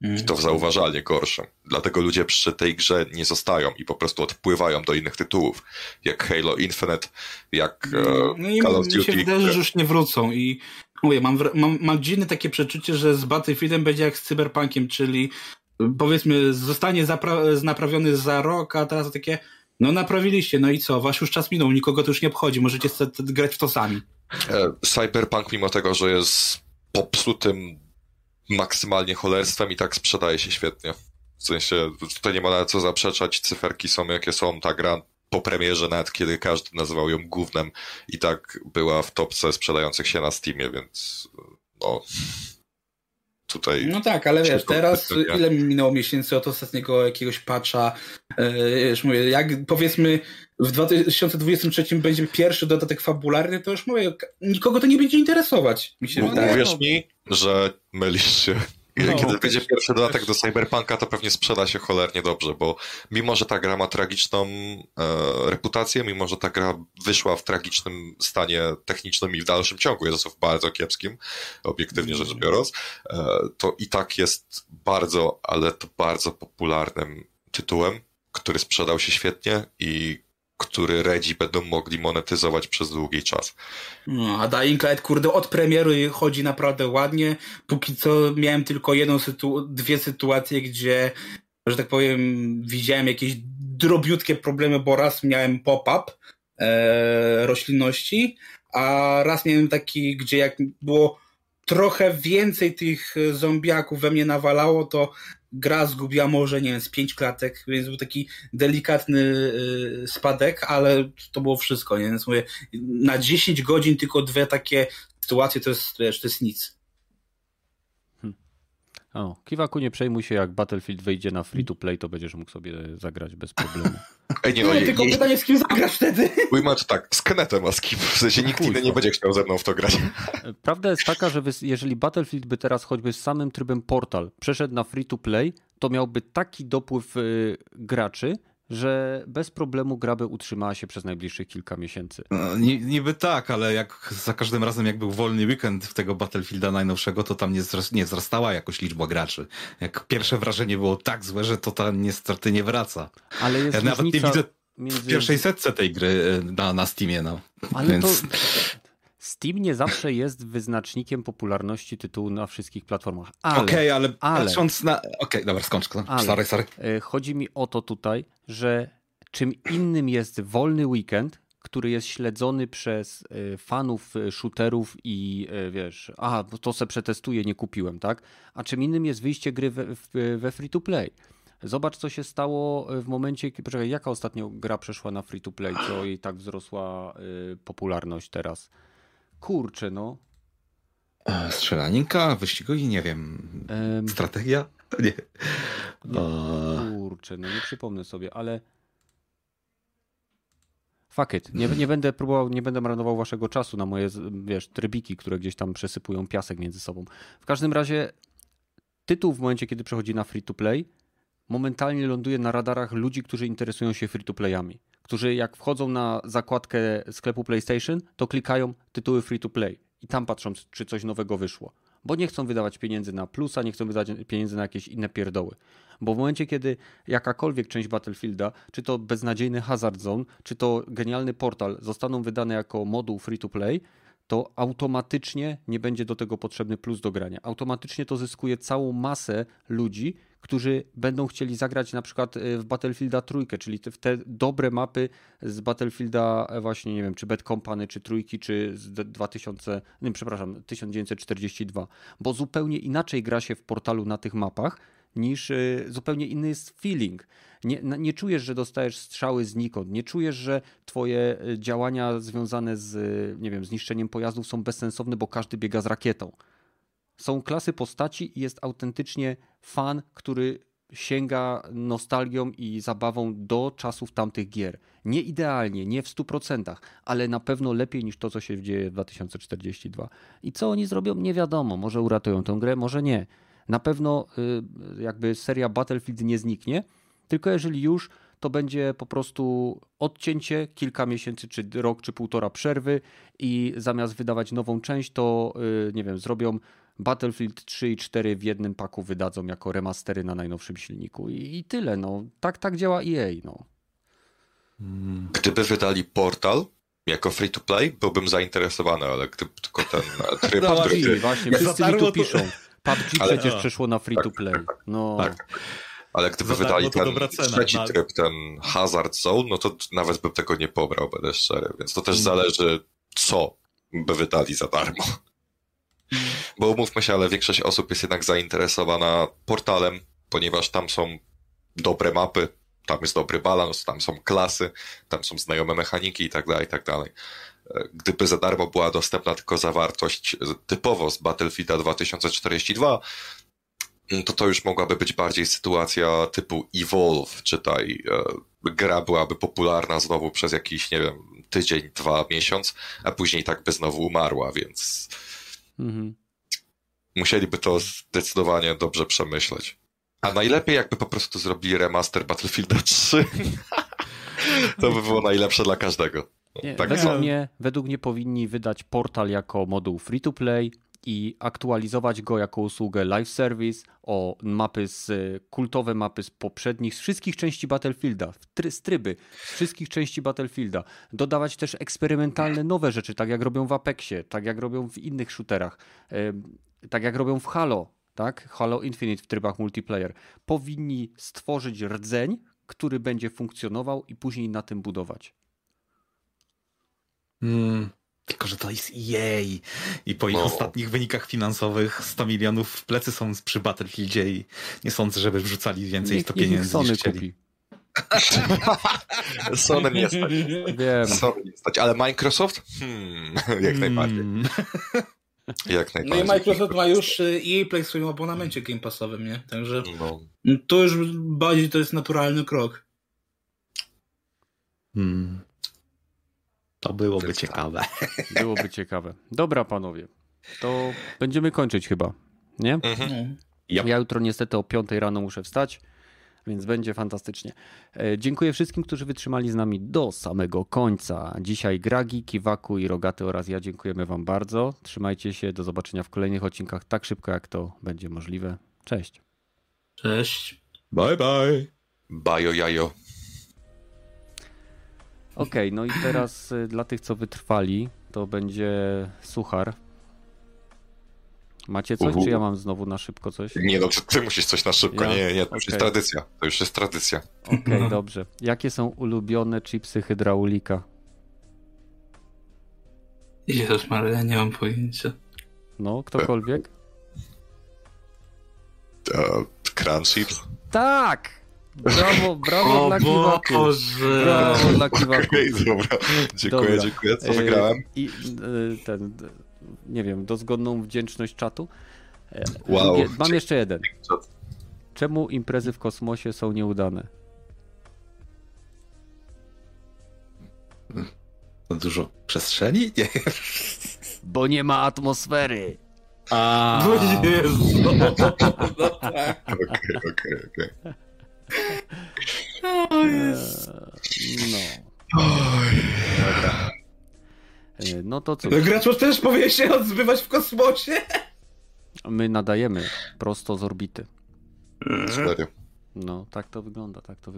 I to w zauważalnie gorszym. Dlatego ludzie przy tej grze nie zostają i po prostu odpływają do innych tytułów, jak Halo Infinite, jak no i Call of Duty. Mi się wydaje, że już nie wrócą i mówię, mam, mam, mam dziwne takie przeczucie, że z Battlefieldem będzie jak z Cyberpunkiem, czyli powiedzmy zostanie naprawiony za rok, a teraz takie no naprawiliście, no i co? Wasz już czas minął, nikogo to już nie obchodzi, możecie grać w to sami. E, Cyberpunk, mimo tego, że jest popsutym maksymalnie cholerstwem i tak sprzedaje się świetnie. W sensie, tutaj nie ma nawet co zaprzeczać, cyferki są jakie są, ta gra po premierze, nawet kiedy każdy nazywał ją głównym i tak była w topce sprzedających się na Steamie, więc no, tutaj. No tak, ale wiesz, teraz ile mi minęło miesięcy od ostatniego jakiegoś patcha, yy, już mówię, jak powiedzmy w 2023 będzie pierwszy dodatek fabularny, to już mówię, nikogo to nie będzie interesować. Mi się Uwierz mi, że mylisz się. No, Kiedy będzie pierwszy dodatek do Cyberpunka, to pewnie sprzeda się cholernie dobrze, bo mimo, że ta gra ma tragiczną e, reputację, mimo, że ta gra wyszła w tragicznym stanie technicznym i w dalszym ciągu jest w bardzo kiepskim, obiektywnie rzecz mm. biorąc, e, to i tak jest bardzo, ale to bardzo popularnym tytułem, który sprzedał się świetnie i który Redzi będą mogli monetyzować przez długi czas. No, a Dying Light, kurde, od premiery chodzi naprawdę ładnie. Póki co miałem tylko jedną sytu dwie sytuacje, gdzie, że tak powiem, widziałem jakieś drobiutkie problemy, bo raz miałem pop-up e, roślinności, a raz miałem taki, gdzie jak było trochę więcej tych zombiaków we mnie nawalało, to gra zgubiła może, nie wiem, z pięć klatek, więc był taki delikatny y, spadek, ale to było wszystko, nie? Więc mówię, na 10 godzin tylko dwie takie sytuacje to jest, to jest nic. O, Kiwaku, nie przejmuj się, jak Battlefield wejdzie na free to play, to będziesz mógł sobie zagrać bez problemu. (laughs) Ej, nie, no, nie, tylko nie, pytanie, z kim zagrasz wtedy? Ujmę to tak, z Kenetem, a z kim? W sensie nikt inny nie będzie chciał ze mną w to grać. Prawda jest taka, że jeżeli Battlefield by teraz choćby z samym trybem Portal przeszedł na free to play, to miałby taki dopływ y, graczy, że bez problemu gra by utrzymała się przez najbliższych kilka miesięcy. No, niby tak, ale jak za każdym razem jak był wolny weekend w tego Battlefielda najnowszego, to tam nie, wzrast, nie wzrastała jakoś liczba graczy. Jak pierwsze wrażenie było tak złe, że to ta niestety nie wraca. Ale jest ja nawet nie widzę między... w pierwszej setce tej gry e, na, na Steamie. No. Ale Więc... to Steam nie zawsze jest wyznacznikiem popularności tytułu na wszystkich platformach. Okej, okay, ale, ale patrząc na... Okej, okay, dobra, skończ. Ale, sorry, sorry. E, chodzi mi o to tutaj, że czym innym jest wolny weekend, który jest śledzony przez e, fanów e, shooterów i wiesz, a to se przetestuję, nie kupiłem, tak? A czym innym jest wyjście gry we, we free to play. Zobacz, co się stało w momencie, poczekaj, jaka ostatnio gra przeszła na free to play, co jej tak wzrosła popularność teraz? Kurczę, no. Strzelaninka, wyścigowi, nie wiem. Um, strategia? (laughs) Nie. Kurczę, no nie przypomnę sobie, ale. Fuck it. Nie, nie będę próbował, nie będę marnował waszego czasu na moje, wiesz, trybiki, które gdzieś tam przesypują piasek między sobą. W każdym razie tytuł w momencie, kiedy przechodzi na free to play, momentalnie ląduje na radarach ludzi, którzy interesują się free to playami którzy jak wchodzą na zakładkę sklepu PlayStation, to klikają tytuły free to play i tam patrzą, czy coś nowego wyszło. Bo nie chcą wydawać pieniędzy na plusa, nie chcą wydać pieniędzy na jakieś inne pierdoły. Bo w momencie, kiedy jakakolwiek część Battlefielda, czy to beznadziejny Hazard Zone, czy to genialny portal zostaną wydane jako moduł free to play, to automatycznie nie będzie do tego potrzebny plus do grania. Automatycznie to zyskuje całą masę ludzi, którzy będą chcieli zagrać na przykład y, w Battlefielda trójkę, czyli w te dobre mapy z Battlefielda e, właśnie, nie wiem, czy Bad Company, czy trójki, czy z 2000, nie, przepraszam, 1942, bo zupełnie inaczej gra się w portalu na tych mapach, niż y, zupełnie inny jest feeling. Nie, nie czujesz, że dostajesz strzały znikąd, nie czujesz, że twoje y, działania związane z, nie wiem, zniszczeniem pojazdów są bezsensowne, bo każdy biega z rakietą. Są klasy postaci i jest autentycznie fan, który sięga nostalgią i zabawą do czasów tamtych gier. Nie idealnie, nie w 100%, ale na pewno lepiej niż to, co się dzieje w 2042. I co oni zrobią, nie wiadomo. Może uratują tę grę, może nie. Na pewno y, jakby seria Battlefield nie zniknie, tylko jeżeli już, to będzie po prostu odcięcie, kilka miesięcy, czy rok, czy półtora przerwy i zamiast wydawać nową część, to y, nie wiem, zrobią Battlefield 3 i 4 w jednym paku wydadzą jako remastery na najnowszym silniku i, i tyle, no. Tak, tak działa EA, no. Gdyby wydali Portal jako free to play, byłbym zainteresowany, ale gdyby tylko ten (laughs) tryb... No, właśnie, właśnie, wszyscy mi tu piszą. PUBG ale, przecież przeszło na free to play. No. Tak. Ale gdyby Za wydali ten trzeci tak. tryb, ten Hazard Zone, no to nawet bym tego nie pobrał, będę szczery. Więc to też mm. zależy, co by wydali za darmo. Bo umówmy się, ale większość osób jest jednak zainteresowana portalem, ponieważ tam są dobre mapy, tam jest dobry balans, tam są klasy, tam są znajome mechaniki i tak dalej, i tak dalej. Gdyby za darmo była dostępna tylko zawartość typowo z Battlefielda 2042, to to już mogłaby być bardziej sytuacja typu Evolve, czytaj, e, gra byłaby popularna znowu przez jakiś, nie wiem, tydzień, dwa, miesiąc, a później tak by znowu umarła, więc Mhm. musieliby to zdecydowanie dobrze przemyśleć. A najlepiej jakby po prostu zrobili remaster Battlefielda 3. (laughs) to by było najlepsze dla każdego. Nie, tak według, mnie, według mnie powinni wydać portal jako moduł free to play i aktualizować go jako usługę live service o mapy z kultowe mapy z poprzednich, z wszystkich części Battlefielda, z tryby, z wszystkich części Battlefielda. Dodawać też eksperymentalne nowe rzeczy, tak jak robią w Apexie, tak jak robią w innych shooterach, tak jak robią w Halo, tak? Halo Infinite w trybach multiplayer. Powinni stworzyć rdzeń, który będzie funkcjonował i później na tym budować. Hmm. Tylko, że to jest jej. I po ich no. ostatnich wynikach finansowych 100 milionów w plecy są przy Battlefieldzie i nie sądzę, żeby wrzucali więcej niech, to pieniędzy Sony niż chcieli. (laughs) Sony nie stać. Wiem. Sony nie stać, ale Microsoft? Hmm, jak hmm. najbardziej. Jak najbardziej. (laughs) No i Microsoft ma już EA Play w swoim abonamencie Game Passowym, nie? Także no. to już bardziej to jest naturalny krok. Hmm. To byłoby ciekawe. (laughs) Byłoby ciekawe. Dobra, panowie. To będziemy kończyć chyba, nie? Mhm. No. Ja jutro niestety o 5 rano muszę wstać, więc będzie fantastycznie. E, dziękuję wszystkim, którzy wytrzymali z nami do samego końca. Dzisiaj Gragi, Kiwaku i Rogaty oraz ja dziękujemy wam bardzo. Trzymajcie się, do zobaczenia w kolejnych odcinkach tak szybko, jak to będzie możliwe. Cześć. Cześć. Bye bye. Bajo jajo. Okej, okay, no i teraz y, dla tych, co wytrwali, to będzie suchar. Macie coś, Uhu. czy ja mam znowu na szybko coś? Nie, no ty musisz coś na szybko. Ja? Nie, nie, to okay. już jest tradycja. To już jest tradycja. Okej, okay, no. dobrze. Jakie są ulubione chipsy hydraulika? Jezus Maria, ja nie mam pojęcia. No, ktokolwiek? Uh, crunch chips? Tak! Brawo, brawo o dla Kiwaku. Brawo dla Kiwaku. Okay, dobra. Dziękuję, dobra. dziękuję. Co wygrałem? I e, ten, nie wiem, dozgodną wdzięczność czatu. E, wow. Mam jeszcze jeden. Czemu imprezy w kosmosie są nieudane? Za dużo przestrzeni? Nie. Bo nie ma atmosfery. A. Jezu. (laughs) Okej, okej, okej. O jest. No. Dobra. E, no to co? Gracz też powinien się odbywać w kosmosie. My nadajemy prosto z orbity. Serio. No, tak to wygląda, tak to wygląda.